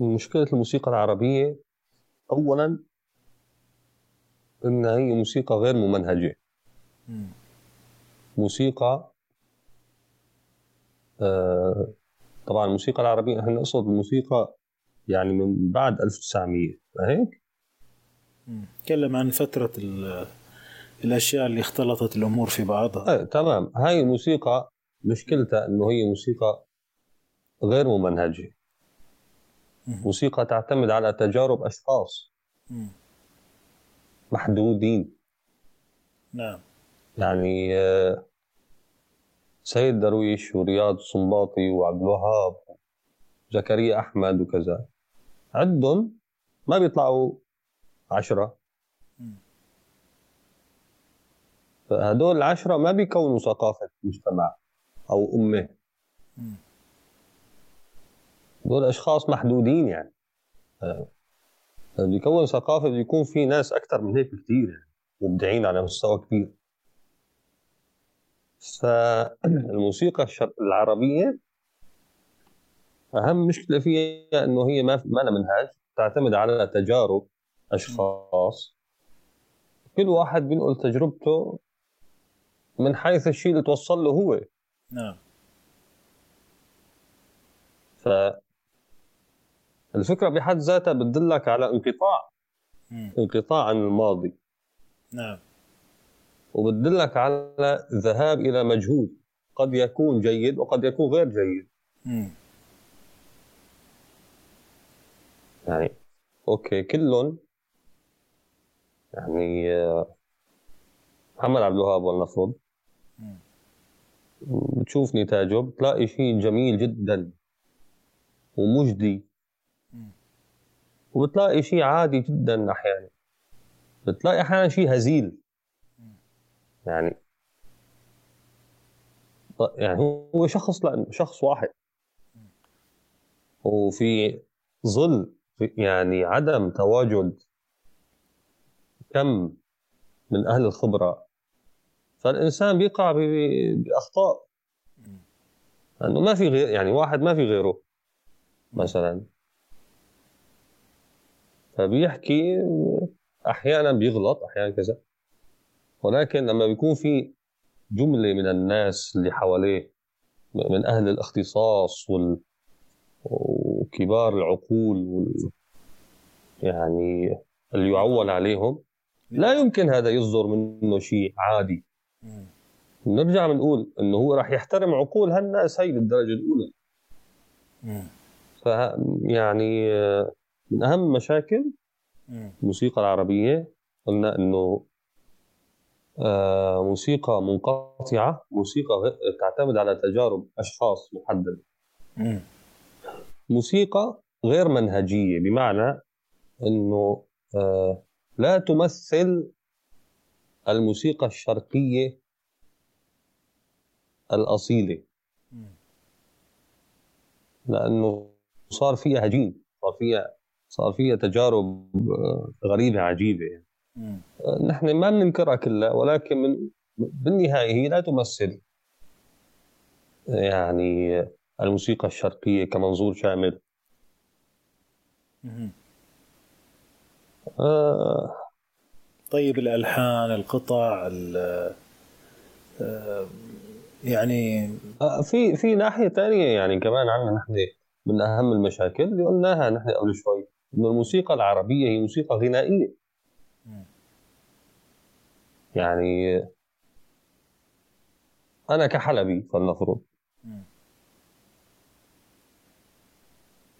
مشكلة الموسيقى العربية اولا انها هي موسيقى غير ممنهجة. موسيقى آه طبعا الموسيقى العربية إحنا نقصد الموسيقى يعني من بعد 1900 هيك؟ تكلم عن فترة الأشياء اللي اختلطت الأمور في بعضها. إيه تمام. هاي الموسيقى مشكلتها إنه هي موسيقى غير ممنهجة. موسيقى تعتمد على تجارب أشخاص. محدودين. نعم. يعني آه، سيد درويش ورياض الصنباطي وعبد الوهاب زكريا أحمد وكذا عندهم ما بيطلعوا عشرة. فهدول العشرة ما بيكونوا ثقافة مجتمع أو أمة. دول أشخاص محدودين يعني. بيكون ثقافة بيكون في ناس أكثر من هيك بكثير يعني مبدعين على مستوى كبير. فالموسيقى العربية أهم مشكلة فيها إنه هي ما ما لها منهاج تعتمد على تجارب أشخاص. كل واحد بينقل تجربته من حيث الشيء اللي توصل له هو. نعم. ف الفكرة بحد ذاتها بتدلك على انقطاع. مم. انقطاع عن الماضي. نعم. وبتدلك على ذهاب إلى مجهود قد يكون جيد وقد يكون غير جيد. مم. يعني أوكي كلهم يعني آه، محمد عبد الوهاب ولنفرض. بتشوف نتاجه بتلاقي شيء جميل جدا ومجدي. وبتلاقي شيء عادي جدا أحيانا. بتلاقي أحيانا شيء هزيل. يعني يعني هو شخص لا شخص واحد. وفي ظل يعني عدم تواجد كم من أهل الخبرة فالإنسان بيقع بأخطاء. لأنه ما في غير يعني واحد ما في غيره مثلا. فبيحكي أحيانا بيغلط أحيانا كذا. ولكن لما بيكون في جملة من الناس اللي حواليه من أهل الاختصاص وال وكبار العقول وال يعني اللي يعول عليهم لا يمكن هذا يصدر منه شيء عادي. نرجع بنقول إنه هو راح يحترم عقول هالناس هي بالدرجه الأولى. ف يعني من أهم المشاكل الموسيقى العربية قلنا إنه آه، موسيقى منقطعة موسيقى تعتمد على تجارب أشخاص محددة. موسيقى غير منهجية بمعنى إنه آه، لا تمثل الموسيقى الشرقية الأصيلة. لأنه صار فيها هجين صار فيها صار فيها تجارب آه، غريبة عجيبة يعني. نحن ما بننكرها كلها ولكن من بالنهاية هي لا تمثل يعني الموسيقى الشرقية كمنظور شامل. آه. طيب الألحان القطع آه يعني آه في في ناحية ثانية يعني كمان عندنا نحن من أهم المشاكل اللي قلناها نحن قبل شوي. انه الموسيقى العربية هي موسيقى غنائية. يعني أنا كحلبي فلنفرض.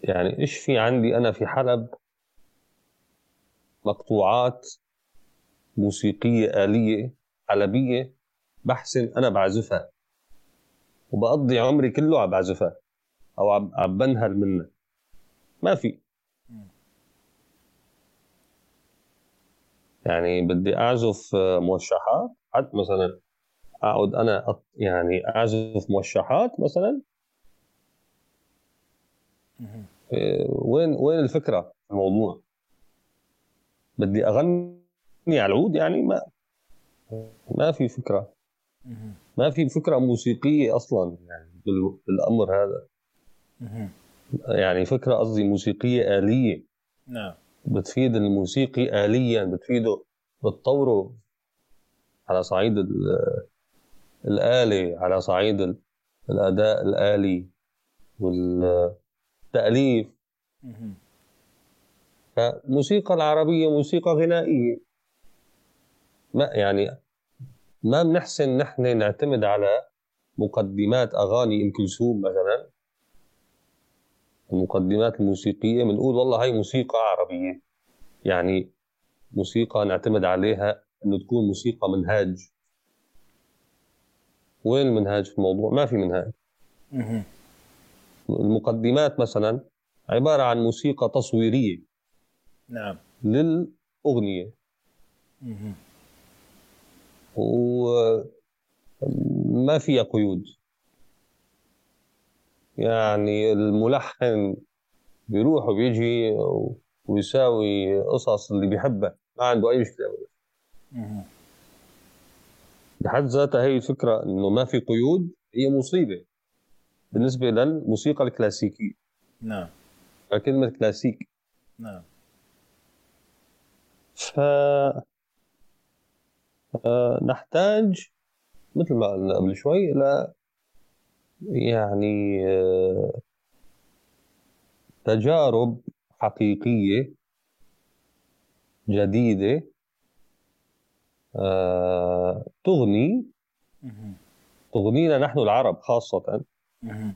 يعني إيش في عندي أنا في حلب؟ مقطوعات موسيقية آلية حلبية بحسن أنا بعزفها. وبقضي عمري كله عم بعزفها أو عم بنهل منها. ما في. يعني بدي أعزف موشحات. حتى مثلا أقعد أنا يعني أعزف موشحات مثلا. إيه، وين وين الفكرة في الموضوع؟ بدي أغني على العود يعني ما ما في فكرة. ما في فكرة موسيقية أصلا يعني بالأمر هذا. يعني فكرة قصدي موسيقية آلية. نعم. بتفيد الموسيقي اليا بتفيده بتطوره على صعيد الآلة على صعيد الأداء الآلي والتأليف. فالموسيقى العربية موسيقى غنائية. ما يعني ما بنحسن نحن نعتمد على مقدمات أغاني أم كلثوم مثلا. المقدمات الموسيقية بنقول والله هاي موسيقى عربية. يعني موسيقى نعتمد عليها إنه تكون موسيقى منهاج. وين المنهاج في الموضوع؟ ما في منهاج. المقدمات مثلا عبارة عن موسيقى تصويرية. نعم. للأغنية. وما فيها قيود. يعني الملحن بيروح وبيجي ويساوي قصص اللي بيحبها ما عنده أي مشكلة بحد ذاتها هي الفكرة إنه ما في قيود هي مصيبة. بالنسبة للموسيقى الكلاسيكية. نعم. كلمه كلاسيك نعم. ف نحتاج مثل ما قلنا قبل شوي إلى يعني آه، تجارب حقيقية جديدة آه، تغني تغنينا نحن العرب خاصة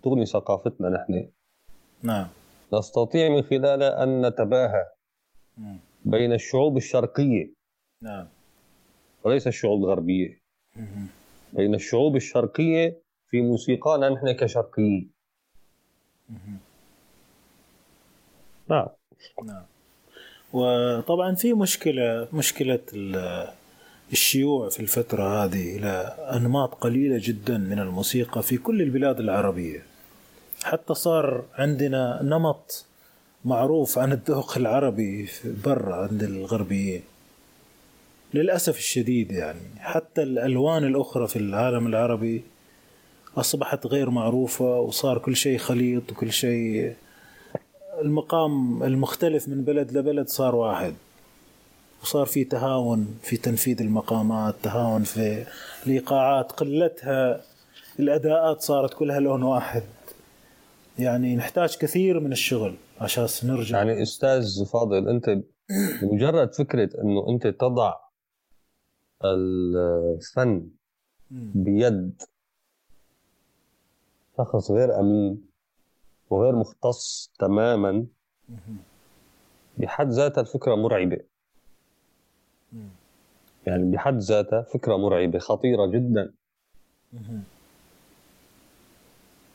تغني ثقافتنا نحن. نعم. نستطيع من خلالها أن نتباهى بين الشعوب الشرقية نعم. وليس الشعوب الغربية. بين الشعوب الشرقية في موسيقانا نحن كشرقيين. نعم. نعم. وطبعا في مشكلة مشكلة الشيوع في الفترة هذه إلى أنماط قليلة جدا من الموسيقى في كل البلاد العربية. حتى صار عندنا نمط معروف عن الذوق العربي برا عند الغربيين. للأسف الشديد يعني. حتى الألوان الأخرى في العالم العربي أصبحت غير معروفة وصار كل شيء خليط وكل شيء. المقام المختلف من بلد لبلد صار واحد. وصار في تهاون في تنفيذ المقامات تهاون في الإيقاعات قلتها. الأداءات صارت كلها لون واحد. يعني نحتاج كثير من الشغل عشان نرجع. يعني أستاذ فاضل أنت مجرد فكرة إنه أنت تضع الفن بيد شخص غير أمين وغير مختص تماما. بحد ذاتها الفكرة مرعبة. يعني بحد ذاتها فكرة مرعبة خطيرة جدا.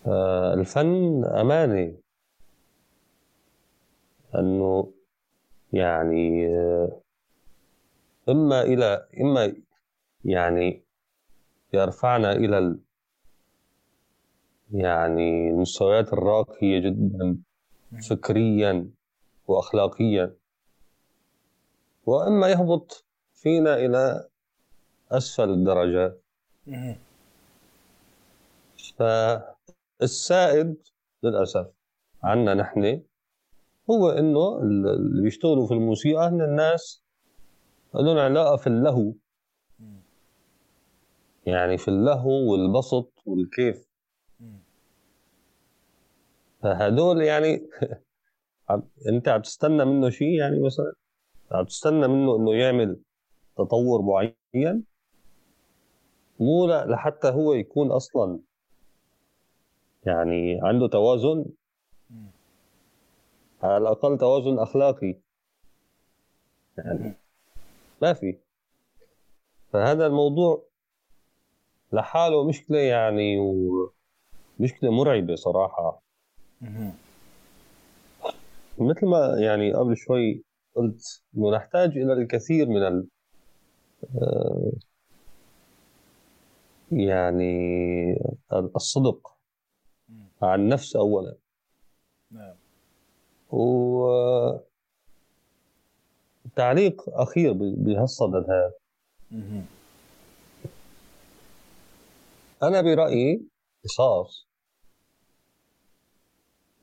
آه، الفن أمانة. انه يعني آه، إما إلى إما يعني يرفعنا إلى ال يعني المستويات الراقية جدا فكريا واخلاقيا. وأما يهبط فينا إلى أسفل الدرجات فالسائد للأسف عنا نحن هو إنه اللي بيشتغلوا في الموسيقى هن الناس لهم علاقة في اللهو. يعني في اللهو والبسط والكيف. فهدول يعني انت عم تستنى منه شيء يعني مثلا؟ عم تستنى منه إنه يعمل تطور معين؟ مو لحتى هو يكون أصلا يعني عنده توازن؟ على الأقل توازن أخلاقي. يعني ما في. فهذا الموضوع لحاله مشكلة يعني ومشكله مرعبة صراحة. مثل ما يعني قبل شوي قلت إنه نحتاج إلى الكثير من ال آه، يعني الصدق مع النفس اولا. نعم. و تعليق أخير بهالصدد هذا. أنا برأيي قصاص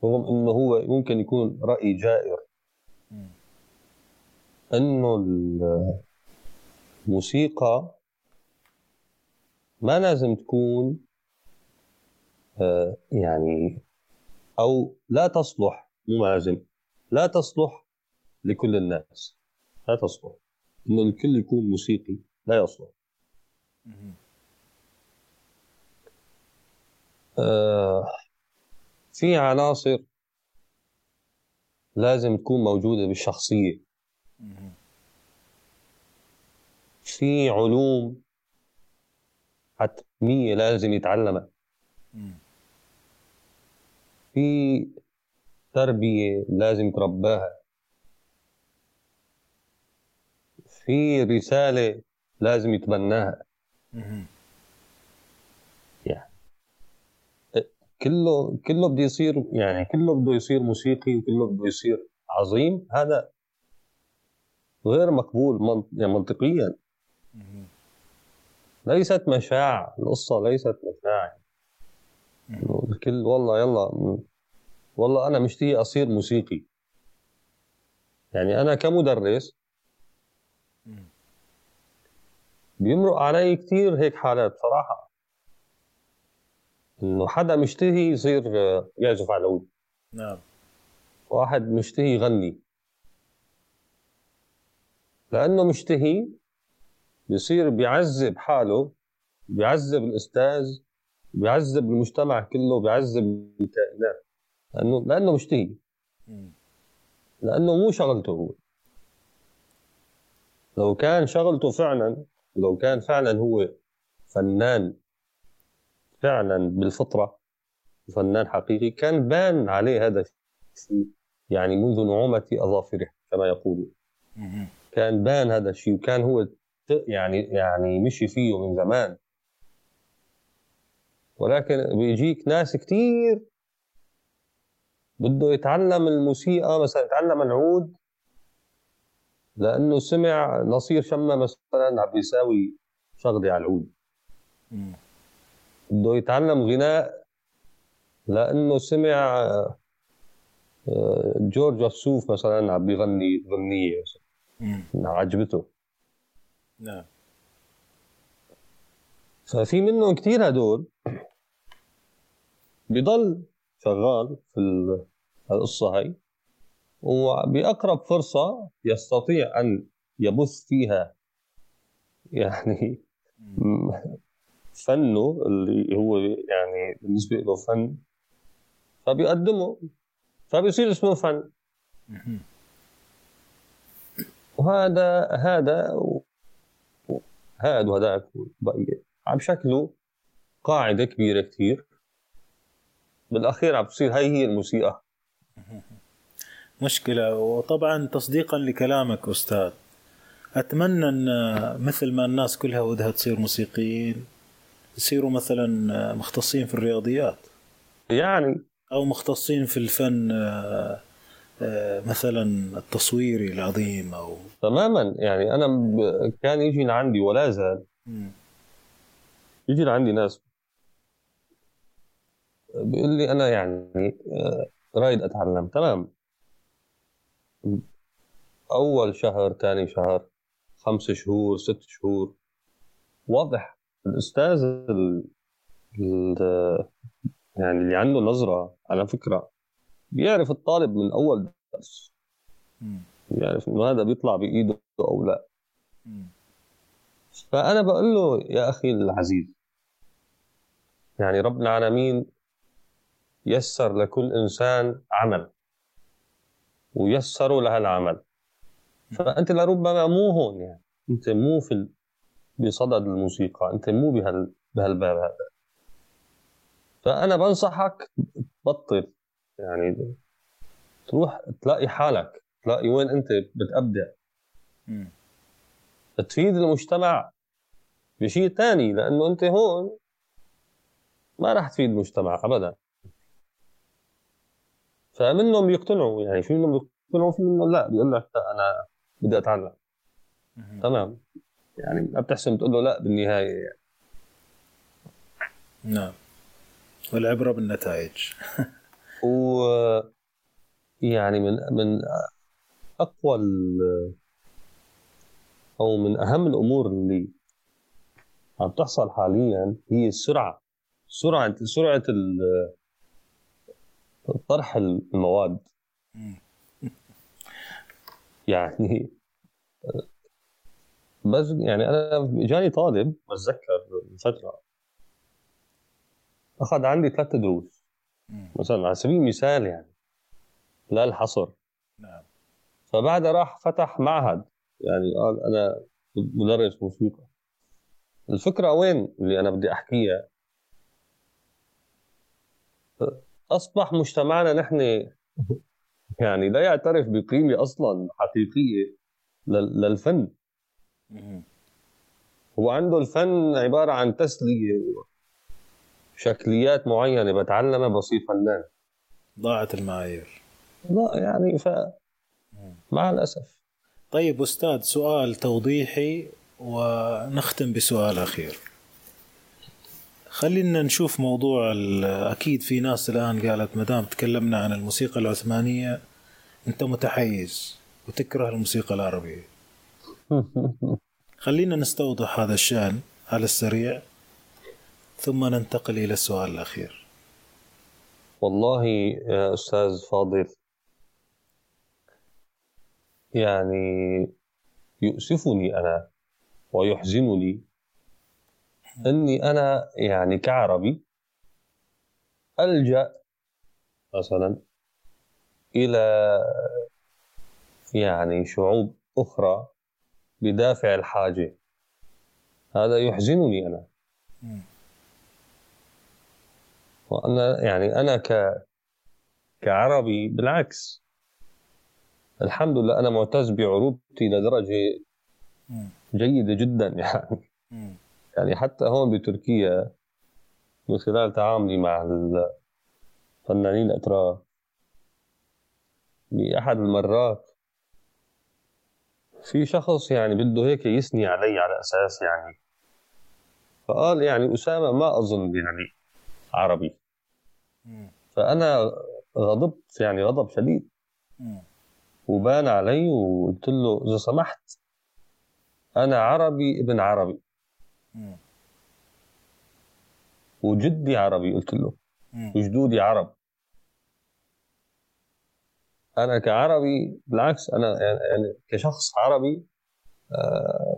رغم انه هو ممكن يكون رأي جائر. انه الموسيقى ما لازم تكون آه، يعني أو لا تصلح مو لازم لا تصلح لكل الناس. لا تصلح. انه الكل يكون موسيقي لا يصلح. آه في عناصر لازم تكون موجودة بالشخصية. في علوم حتمية لازم يتعلمها. في تربية لازم ترباها. في رسالة لازم يتبناها يعني كله كله بده يصير يعني كله بده يصير موسيقي وكله بده يصير عظيم. هذا غير مقبول يعني منطقيا. ليست مشاع. القصة ليست مشاع. الكل والله يلا والله أنا مشتهي أصير موسيقي. يعني أنا كمدرس بيمرق علي كثير هيك حالات صراحة إنه حدا مشتهي يصير يعزف على العود. نعم. واحد مشتهي يغني. لأنه مشتهي بيصير بيعذب حاله بيعذب الأستاذ بيعذب المجتمع كله بيعذب الكائنات. لأنه لأنه مشتهي. لأنه مو شغلته هو. لو كان شغلته فعلا لو كان فعلا هو فنان فعلا بالفطرة فنان حقيقي كان بان عليه هذا الشيء يعني منذ نعومة أظافره كما يقولون. كان بان هذا الشيء وكان هو يعني يعني مشي فيه من زمان. ولكن بيجيك ناس كثير بده يتعلم الموسيقى مثلا يتعلم العود لأنه سمع نصير شمة مثلا عم بيساوي شغله على العود. بده يتعلم غناء لأنه سمع آه، جورج وسوف مثلا عم بيغني غنيه عجبته. نعم. ففي منهم كثير هدول بضل شغال في القصة هاي وبأقرب فرصة يستطيع أن يبث فيها. يعني فنه اللي هو يعني بالنسبة له فن فبيقدمه فبيصير اسمه فن. وهذا هذا هذا وهذاك عم شكله قاعدة كبيرة كثير بالأخير عم تصير هاي هي الموسيقى. مشكلة. وطبعا تصديقا لكلامك أستاذ. أتمنى أن مثل ما الناس كلها ودها تصير موسيقيين يصيروا مثلا مختصين في الرياضيات؟ يعني. أو مختصين في الفن مثلا التصويري العظيم أو تماما. يعني أنا كان يجي لعندي ولا زال. يجي لعندي ناس بيقول لي أنا يعني آه، رايد أتعلم. تمام. أول شهر ثاني شهر خمس شهور ست شهور. واضح. الأستاذ ال... ال... يعني اللي عنده نظرة على فكرة بيعرف الطالب من أول درس. بيعرف إنه هذا بيطلع بإيده أو لا. فأنا بقول له يا أخي العزيز يعني رب العالمين يسر لكل إنسان عمل ويسروا لها العمل. فأنت لربما مو هون يعني أنت مو في بصدد الموسيقى. أنت مو بهال بهالباب هذا. فأنا بنصحك تبطل يعني تروح تلاقي حالك. تلاقي وين أنت بتبدع تفيد المجتمع بشيء ثاني لأنه أنت هون ما راح تفيد المجتمع ابدا. فمنهم بيقتنعوا؟ يعني في منهم بيقتنعوا في منهم لا. بيقول لك لا أنا بدي أتعلم. تمام. يعني ما بتحسن تقول له لا بالنهاية يعني. نعم. والعبرة بالنتائج. و يعني من من أقوى أو من أهم الأمور اللي عم تحصل حاليا هي السرعة. سرعة سرعة طرح المواد. يعني بس يعني أنا جاني طالب بتذكر فترة. أخذ عندي ثلاث دروس. مثلا على سبيل المثال يعني لا الحصر. نعم. فبعدها راح فتح معهد. يعني قال أنا مدرس موسيقى. الفكرة وين اللي أنا بدي أحكيها؟ أصبح مجتمعنا نحن يعني لا يعترف بقيمة أصلا حقيقية للفن. هو عنده الفن عبارة عن تسلية شكليات معينة بتعلمها بصير فنان. ضاعت المعايير. لا يعني ف مع الأسف. طيب أستاذ سؤال توضيحي ونختم بسؤال أخير. خلينا نشوف موضوع أكيد في ناس الآن قالت ما دام تكلمنا عن الموسيقى العثمانية أنت متحيز وتكره الموسيقى العربية. خلينا نستوضح هذا الشأن على السريع ثم ننتقل إلى السؤال الأخير. والله يا أستاذ فاضل يعني يؤسفني أنا ويحزنني أني أنا يعني كعربي ألجأ مثلا إلى يعني شعوب أخرى بدافع الحاجة. هذا يحزنني أنا. وأنا يعني أنا ك كعربي بالعكس. الحمد لله أنا معتز بعروبتي لدرجة جيدة جدا يعني. يعني حتى هون بتركيا من خلال تعاملي مع الفنانين الأتراك بأحد المرات في شخص يعني بده هيك يثني علي على أساس يعني فقال يعني أسامة ما أظن يعني عربي. فأنا غضبت يعني غضب شديد. وبان علي وقلت له إذا سمحت أنا عربي ابن عربي. وجدي عربي قلت له. وجدودي عرب. أنا كعربي بالعكس أنا يعني كشخص عربي آه،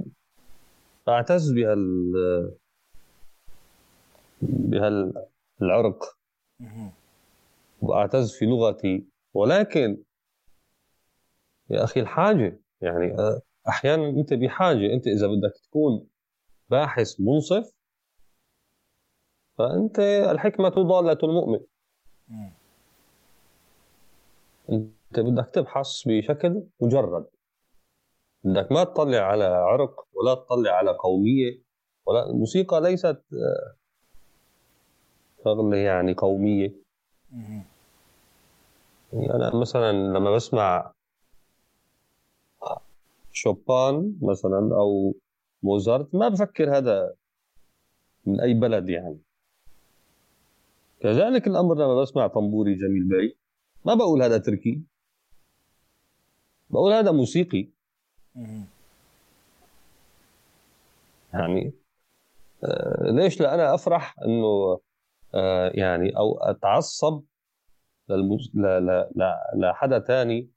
اعتز بهال بهالعرق وأعتز في لغتي. ولكن يا أخي الحاجة يعني آه، أحيانا أنت بحاجة أنت إذا بدك تكون باحث منصف فأنت الحكمة ضالة المؤمن. أنت بدك تبحث بشكل مجرد. بدك ما تطلع على عرق ولا تطلع على قومية ولا الموسيقى ليست آه، شغلة يعني قومية. يعني أنا مثلا لما بسمع شوبان مثلا أو موزارت ما بفكر هذا من أي بلد يعني. كذلك الأمر لما بسمع طنبوري جميل بي ما بقول هذا تركي. بقول هذا موسيقي. يعني آه ليش؟ لا أنا أفرح إنه آه يعني أو أتعصب للمز... لا لا لا لحدا ثاني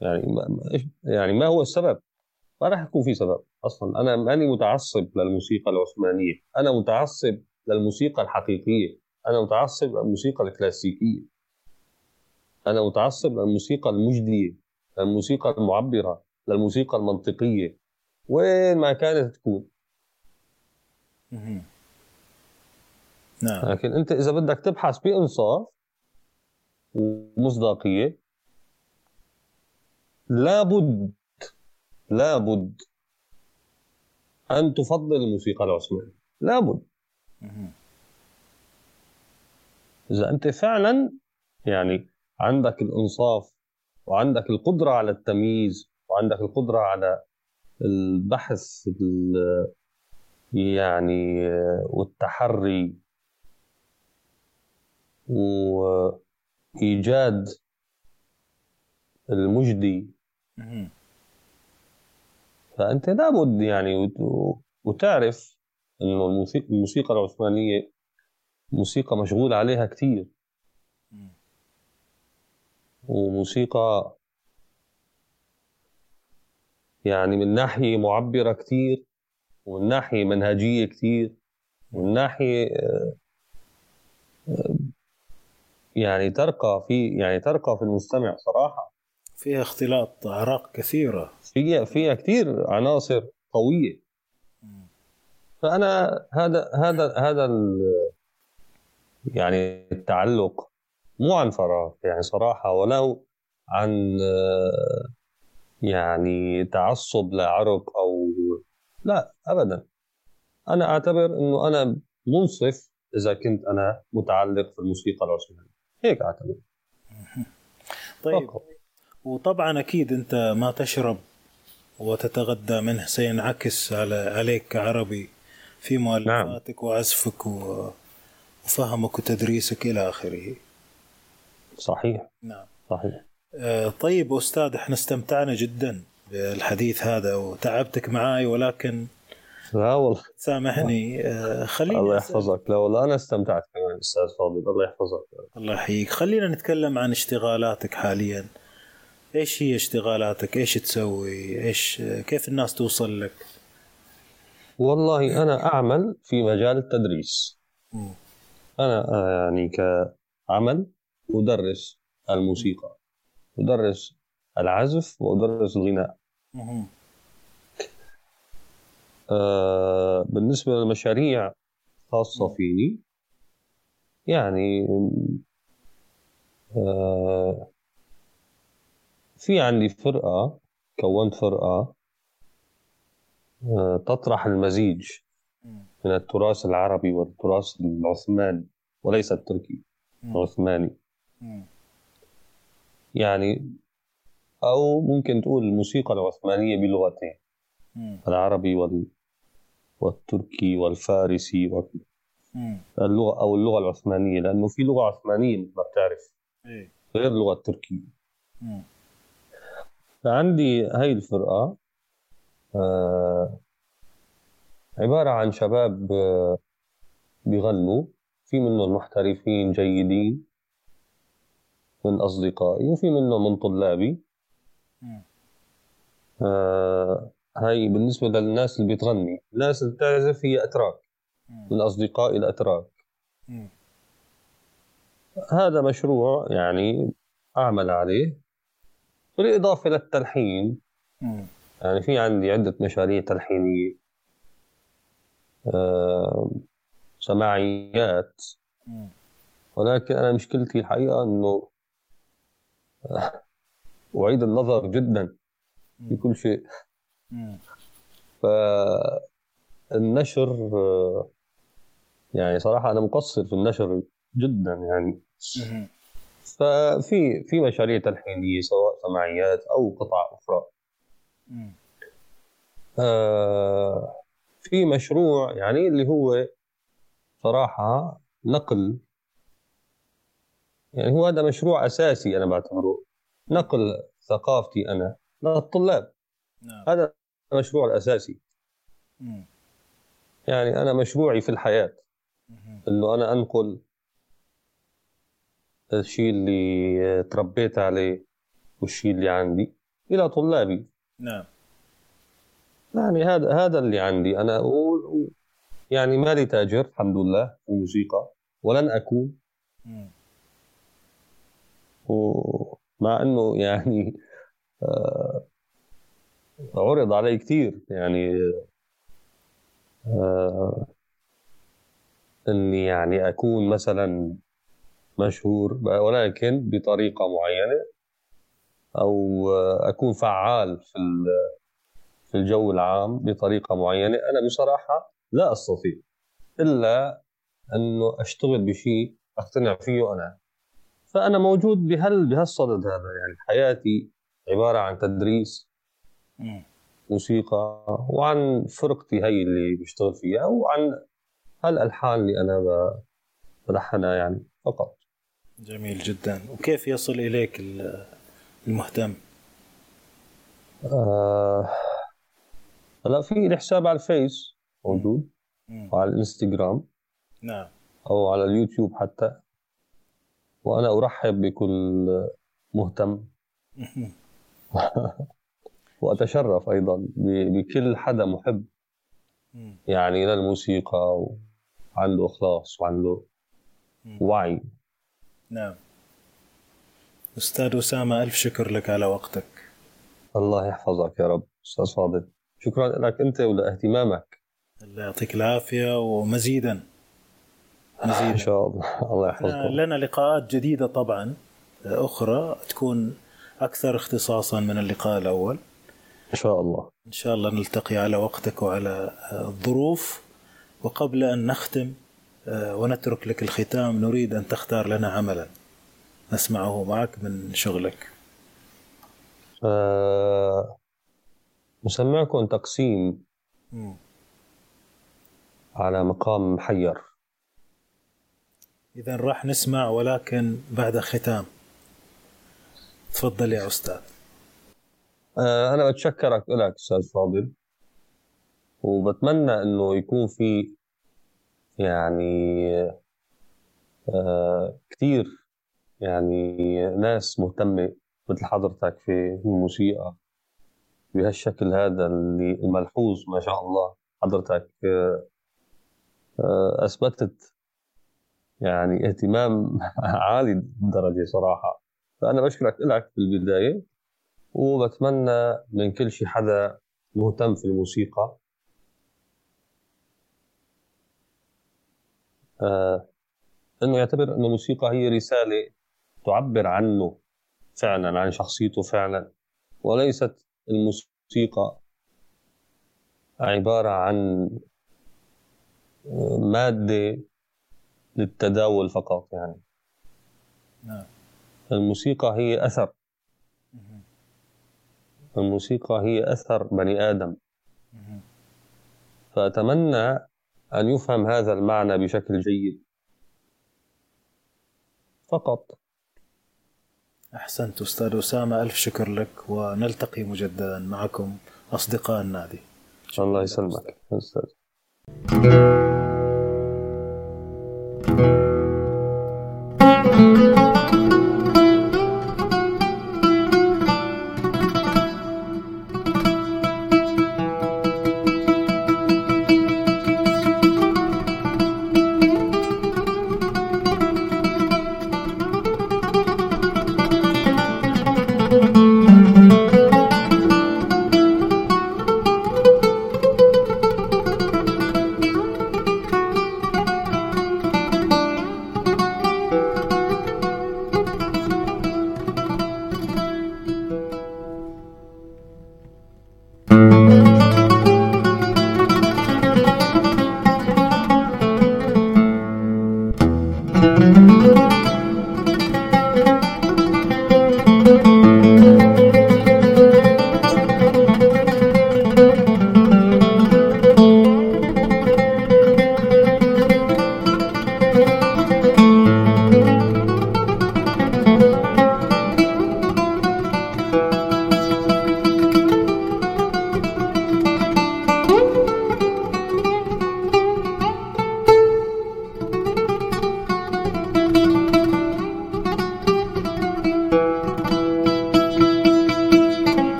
يعني ما يعني ما هو السبب؟ ما راح يكون في سبب أصلا. أنا ماني متعصب للموسيقى العثمانية. أنا متعصب للموسيقى الحقيقية. أنا متعصب للموسيقى الكلاسيكية. أنا متعصب للموسيقى المجدية للموسيقى المعبرة للموسيقى المنطقية. وين ما كانت تكون. نعم. لكن أنت إذا بدك تبحث بانصاف ومصداقية لابد لابد أن تفضل الموسيقى العثمانية. لابد. إذا أنت فعلا يعني عندك الإنصاف وعندك القدرة على التمييز وعندك القدرة على البحث يعني والتحري وإيجاد المجدي. فأنت لابد يعني وتعرف إنه الموسيقى, العثمانية موسيقى مشغول عليها كثير وموسيقى يعني من ناحية معبرة كثير ومن ناحية منهجية كثير ومن ناحية آه، آه، يعني ترقى في يعني ترقى في المستمع صراحة. فيها اختلاط أعراق كثيرة. فيها فيها كثير عناصر قوية. فأنا هذا هذا هذا يعني التعلق مو عن فراغ يعني صراحة ولو عن يعني تعصب لعرق أو لا ابدا. أنا أعتبر إنه أنا منصف إذا كنت أنا متعلق في الموسيقى العثمانيه هيك أعتبر. طيب. فقط. وطبعا أكيد أنت ما تشرب وتتغذى منه سينعكس على عليك كعربي في مؤلفاتك نعم. وعزفك وفهمك وتدريسك إلى آخره. صحيح. نعم. صحيح. آه طيب أستاذ إحنا استمتعنا جدا بالحديث هذا وتعبتك معاي ولكن لا والله. سامحني. آه خليني الله يحفظك. لا والله أنا استمتعت كمان أستاذ فاضل. الله يحفظك. الله يحييك. خلينا نتكلم عن اشتغالاتك حاليا. إيش هي اشتغالاتك؟ إيش تسوي؟ إيش كيف الناس توصل لك؟ والله أنا أعمل في مجال التدريس. م. أنا آه، يعني كعمل ادرس الموسيقى ادرس العزف وادرس الغناء. آه بالنسبة للمشاريع خاصة فيني يعني آه في عندي فرقة كونت فرقة آه، تطرح المزيج من التراث العربي والتراث العثماني وليس التركي العثماني. يعني أو ممكن تقول الموسيقى العثمانية بلغتين العربي وال والتركي والفارسي اللغة أو اللغة العثمانية لأنه في لغة عثمانية ما بتعرف. إيه. غير اللغة التركيه فعندي هاي الفرقة آه عبارة عن شباب آه بيغنوا. في منهم محترفين جيدين. من أصدقائي وفي منهم من طلابي. آه هاي بالنسبة للناس اللي بتغني الناس اللي بتعزف هي أتراك. من أصدقائي الأتراك هذا مشروع يعني أعمل عليه بالإضافة للتلحين. يعني في عندي عدة مشاريع تلحينية. آه سماعيات ولكن أنا مشكلتي الحقيقة أنه أعيد النظر جدا في كل شيء. فالنشر يعني صراحة أنا مقصر في النشر جدا يعني. ففي في مشاريع تلحينية سواء سماعيات أو قطع أخرى. آه في مشروع يعني اللي هو صراحة نقل يعني هو هذا مشروع أساسي أنا بعتبره. نقل ثقافتي أنا للطلاب. نعم. هذا المشروع الأساسي. مم. يعني أنا مشروعي في الحياة. إنه أنا أنقل الشيء اللي تربيت عليه والشيء اللي عندي إلى طلابي. نعم. يعني هذا هذا اللي عندي. أنا أقول يعني مالي تاجر الحمد لله في الموسيقى ولن أكون ومع أنه يعني آه، عرض علي كثير يعني آه، إني يعني أكون مثلا مشهور ولكن بطريقة معينة أو أكون فعال في في الجو العام بطريقة معينة أنا بصراحة لا أستطيع إلا إنه أشتغل بشيء أقتنع فيه أنا. فأنا موجود بهال بهالصدد هذا. يعني حياتي عبارة عن تدريس موسيقى وعن فرقتي هي اللي بشتغل فيها وعن هالألحان اللي أنا بلحنها يعني فقط. جميل جدا. وكيف يصل إليك المهتم؟ آه هلا في لي حساب على الفيس موجود وعلى الإنستغرام نعم. أو على اليوتيوب حتى. وأنا أرحب بكل مهتم. وأتشرف أيضا بكل حدا محب. يعني للموسيقى وعنده إخلاص وعنده وعي. نعم. أستاذ أسامة ألف شكر لك على وقتك. الله يحفظك يا رب أستاذ فاضل. شكرا لك أنت ولأهتمامك. الله يعطيك العافية ومزيدا. مزيدا إن شاء الله. الله يحفظك لنا لقاءات جديدة طبعا أخرى تكون أكثر اختصاصا من اللقاء الأول. إن شاء الله. إن شاء الله نلتقي على وقتك وعلى الظروف. وقبل أن نختم آه، ونترك لك الختام نريد أن تختار لنا عملا. نسمعه معك من شغلك. أه مسمعكم تقسيم م. على مقام محير. إذا راح نسمع ولكن بعد ختام. تفضل يا أستاذ. آه، أنا بتشكرك لك أستاذ فاضل. وبتمنى إنه يكون في يعني آه كثير يعني ناس مهتمة مثل حضرتك في الموسيقى بهالشكل هذا اللي الملحوظ ما شاء الله حضرتك آه أثبتت يعني اهتمام عالي الدرجة صراحة. فأنا بشكرك لك في البداية وبتمنى من كل شي حدا مهتم في الموسيقى. آه إنه يعتبر إنه الموسيقى هي رسالة تعبر عنه فعلا عن شخصيته فعلا. وليست الموسيقى عبارة عن مادة للتداول فقط يعني. نعم. الموسيقى هي أثر. الموسيقى هي أثر بني آدم. فأتمنى أن يفهم هذا المعنى بشكل جيد. فقط. أحسنت أستاذ أسامة ألف شكر لك ونلتقي مجددا معكم أصدقاء النادي. الله يسلمك. أستاذ. Thank you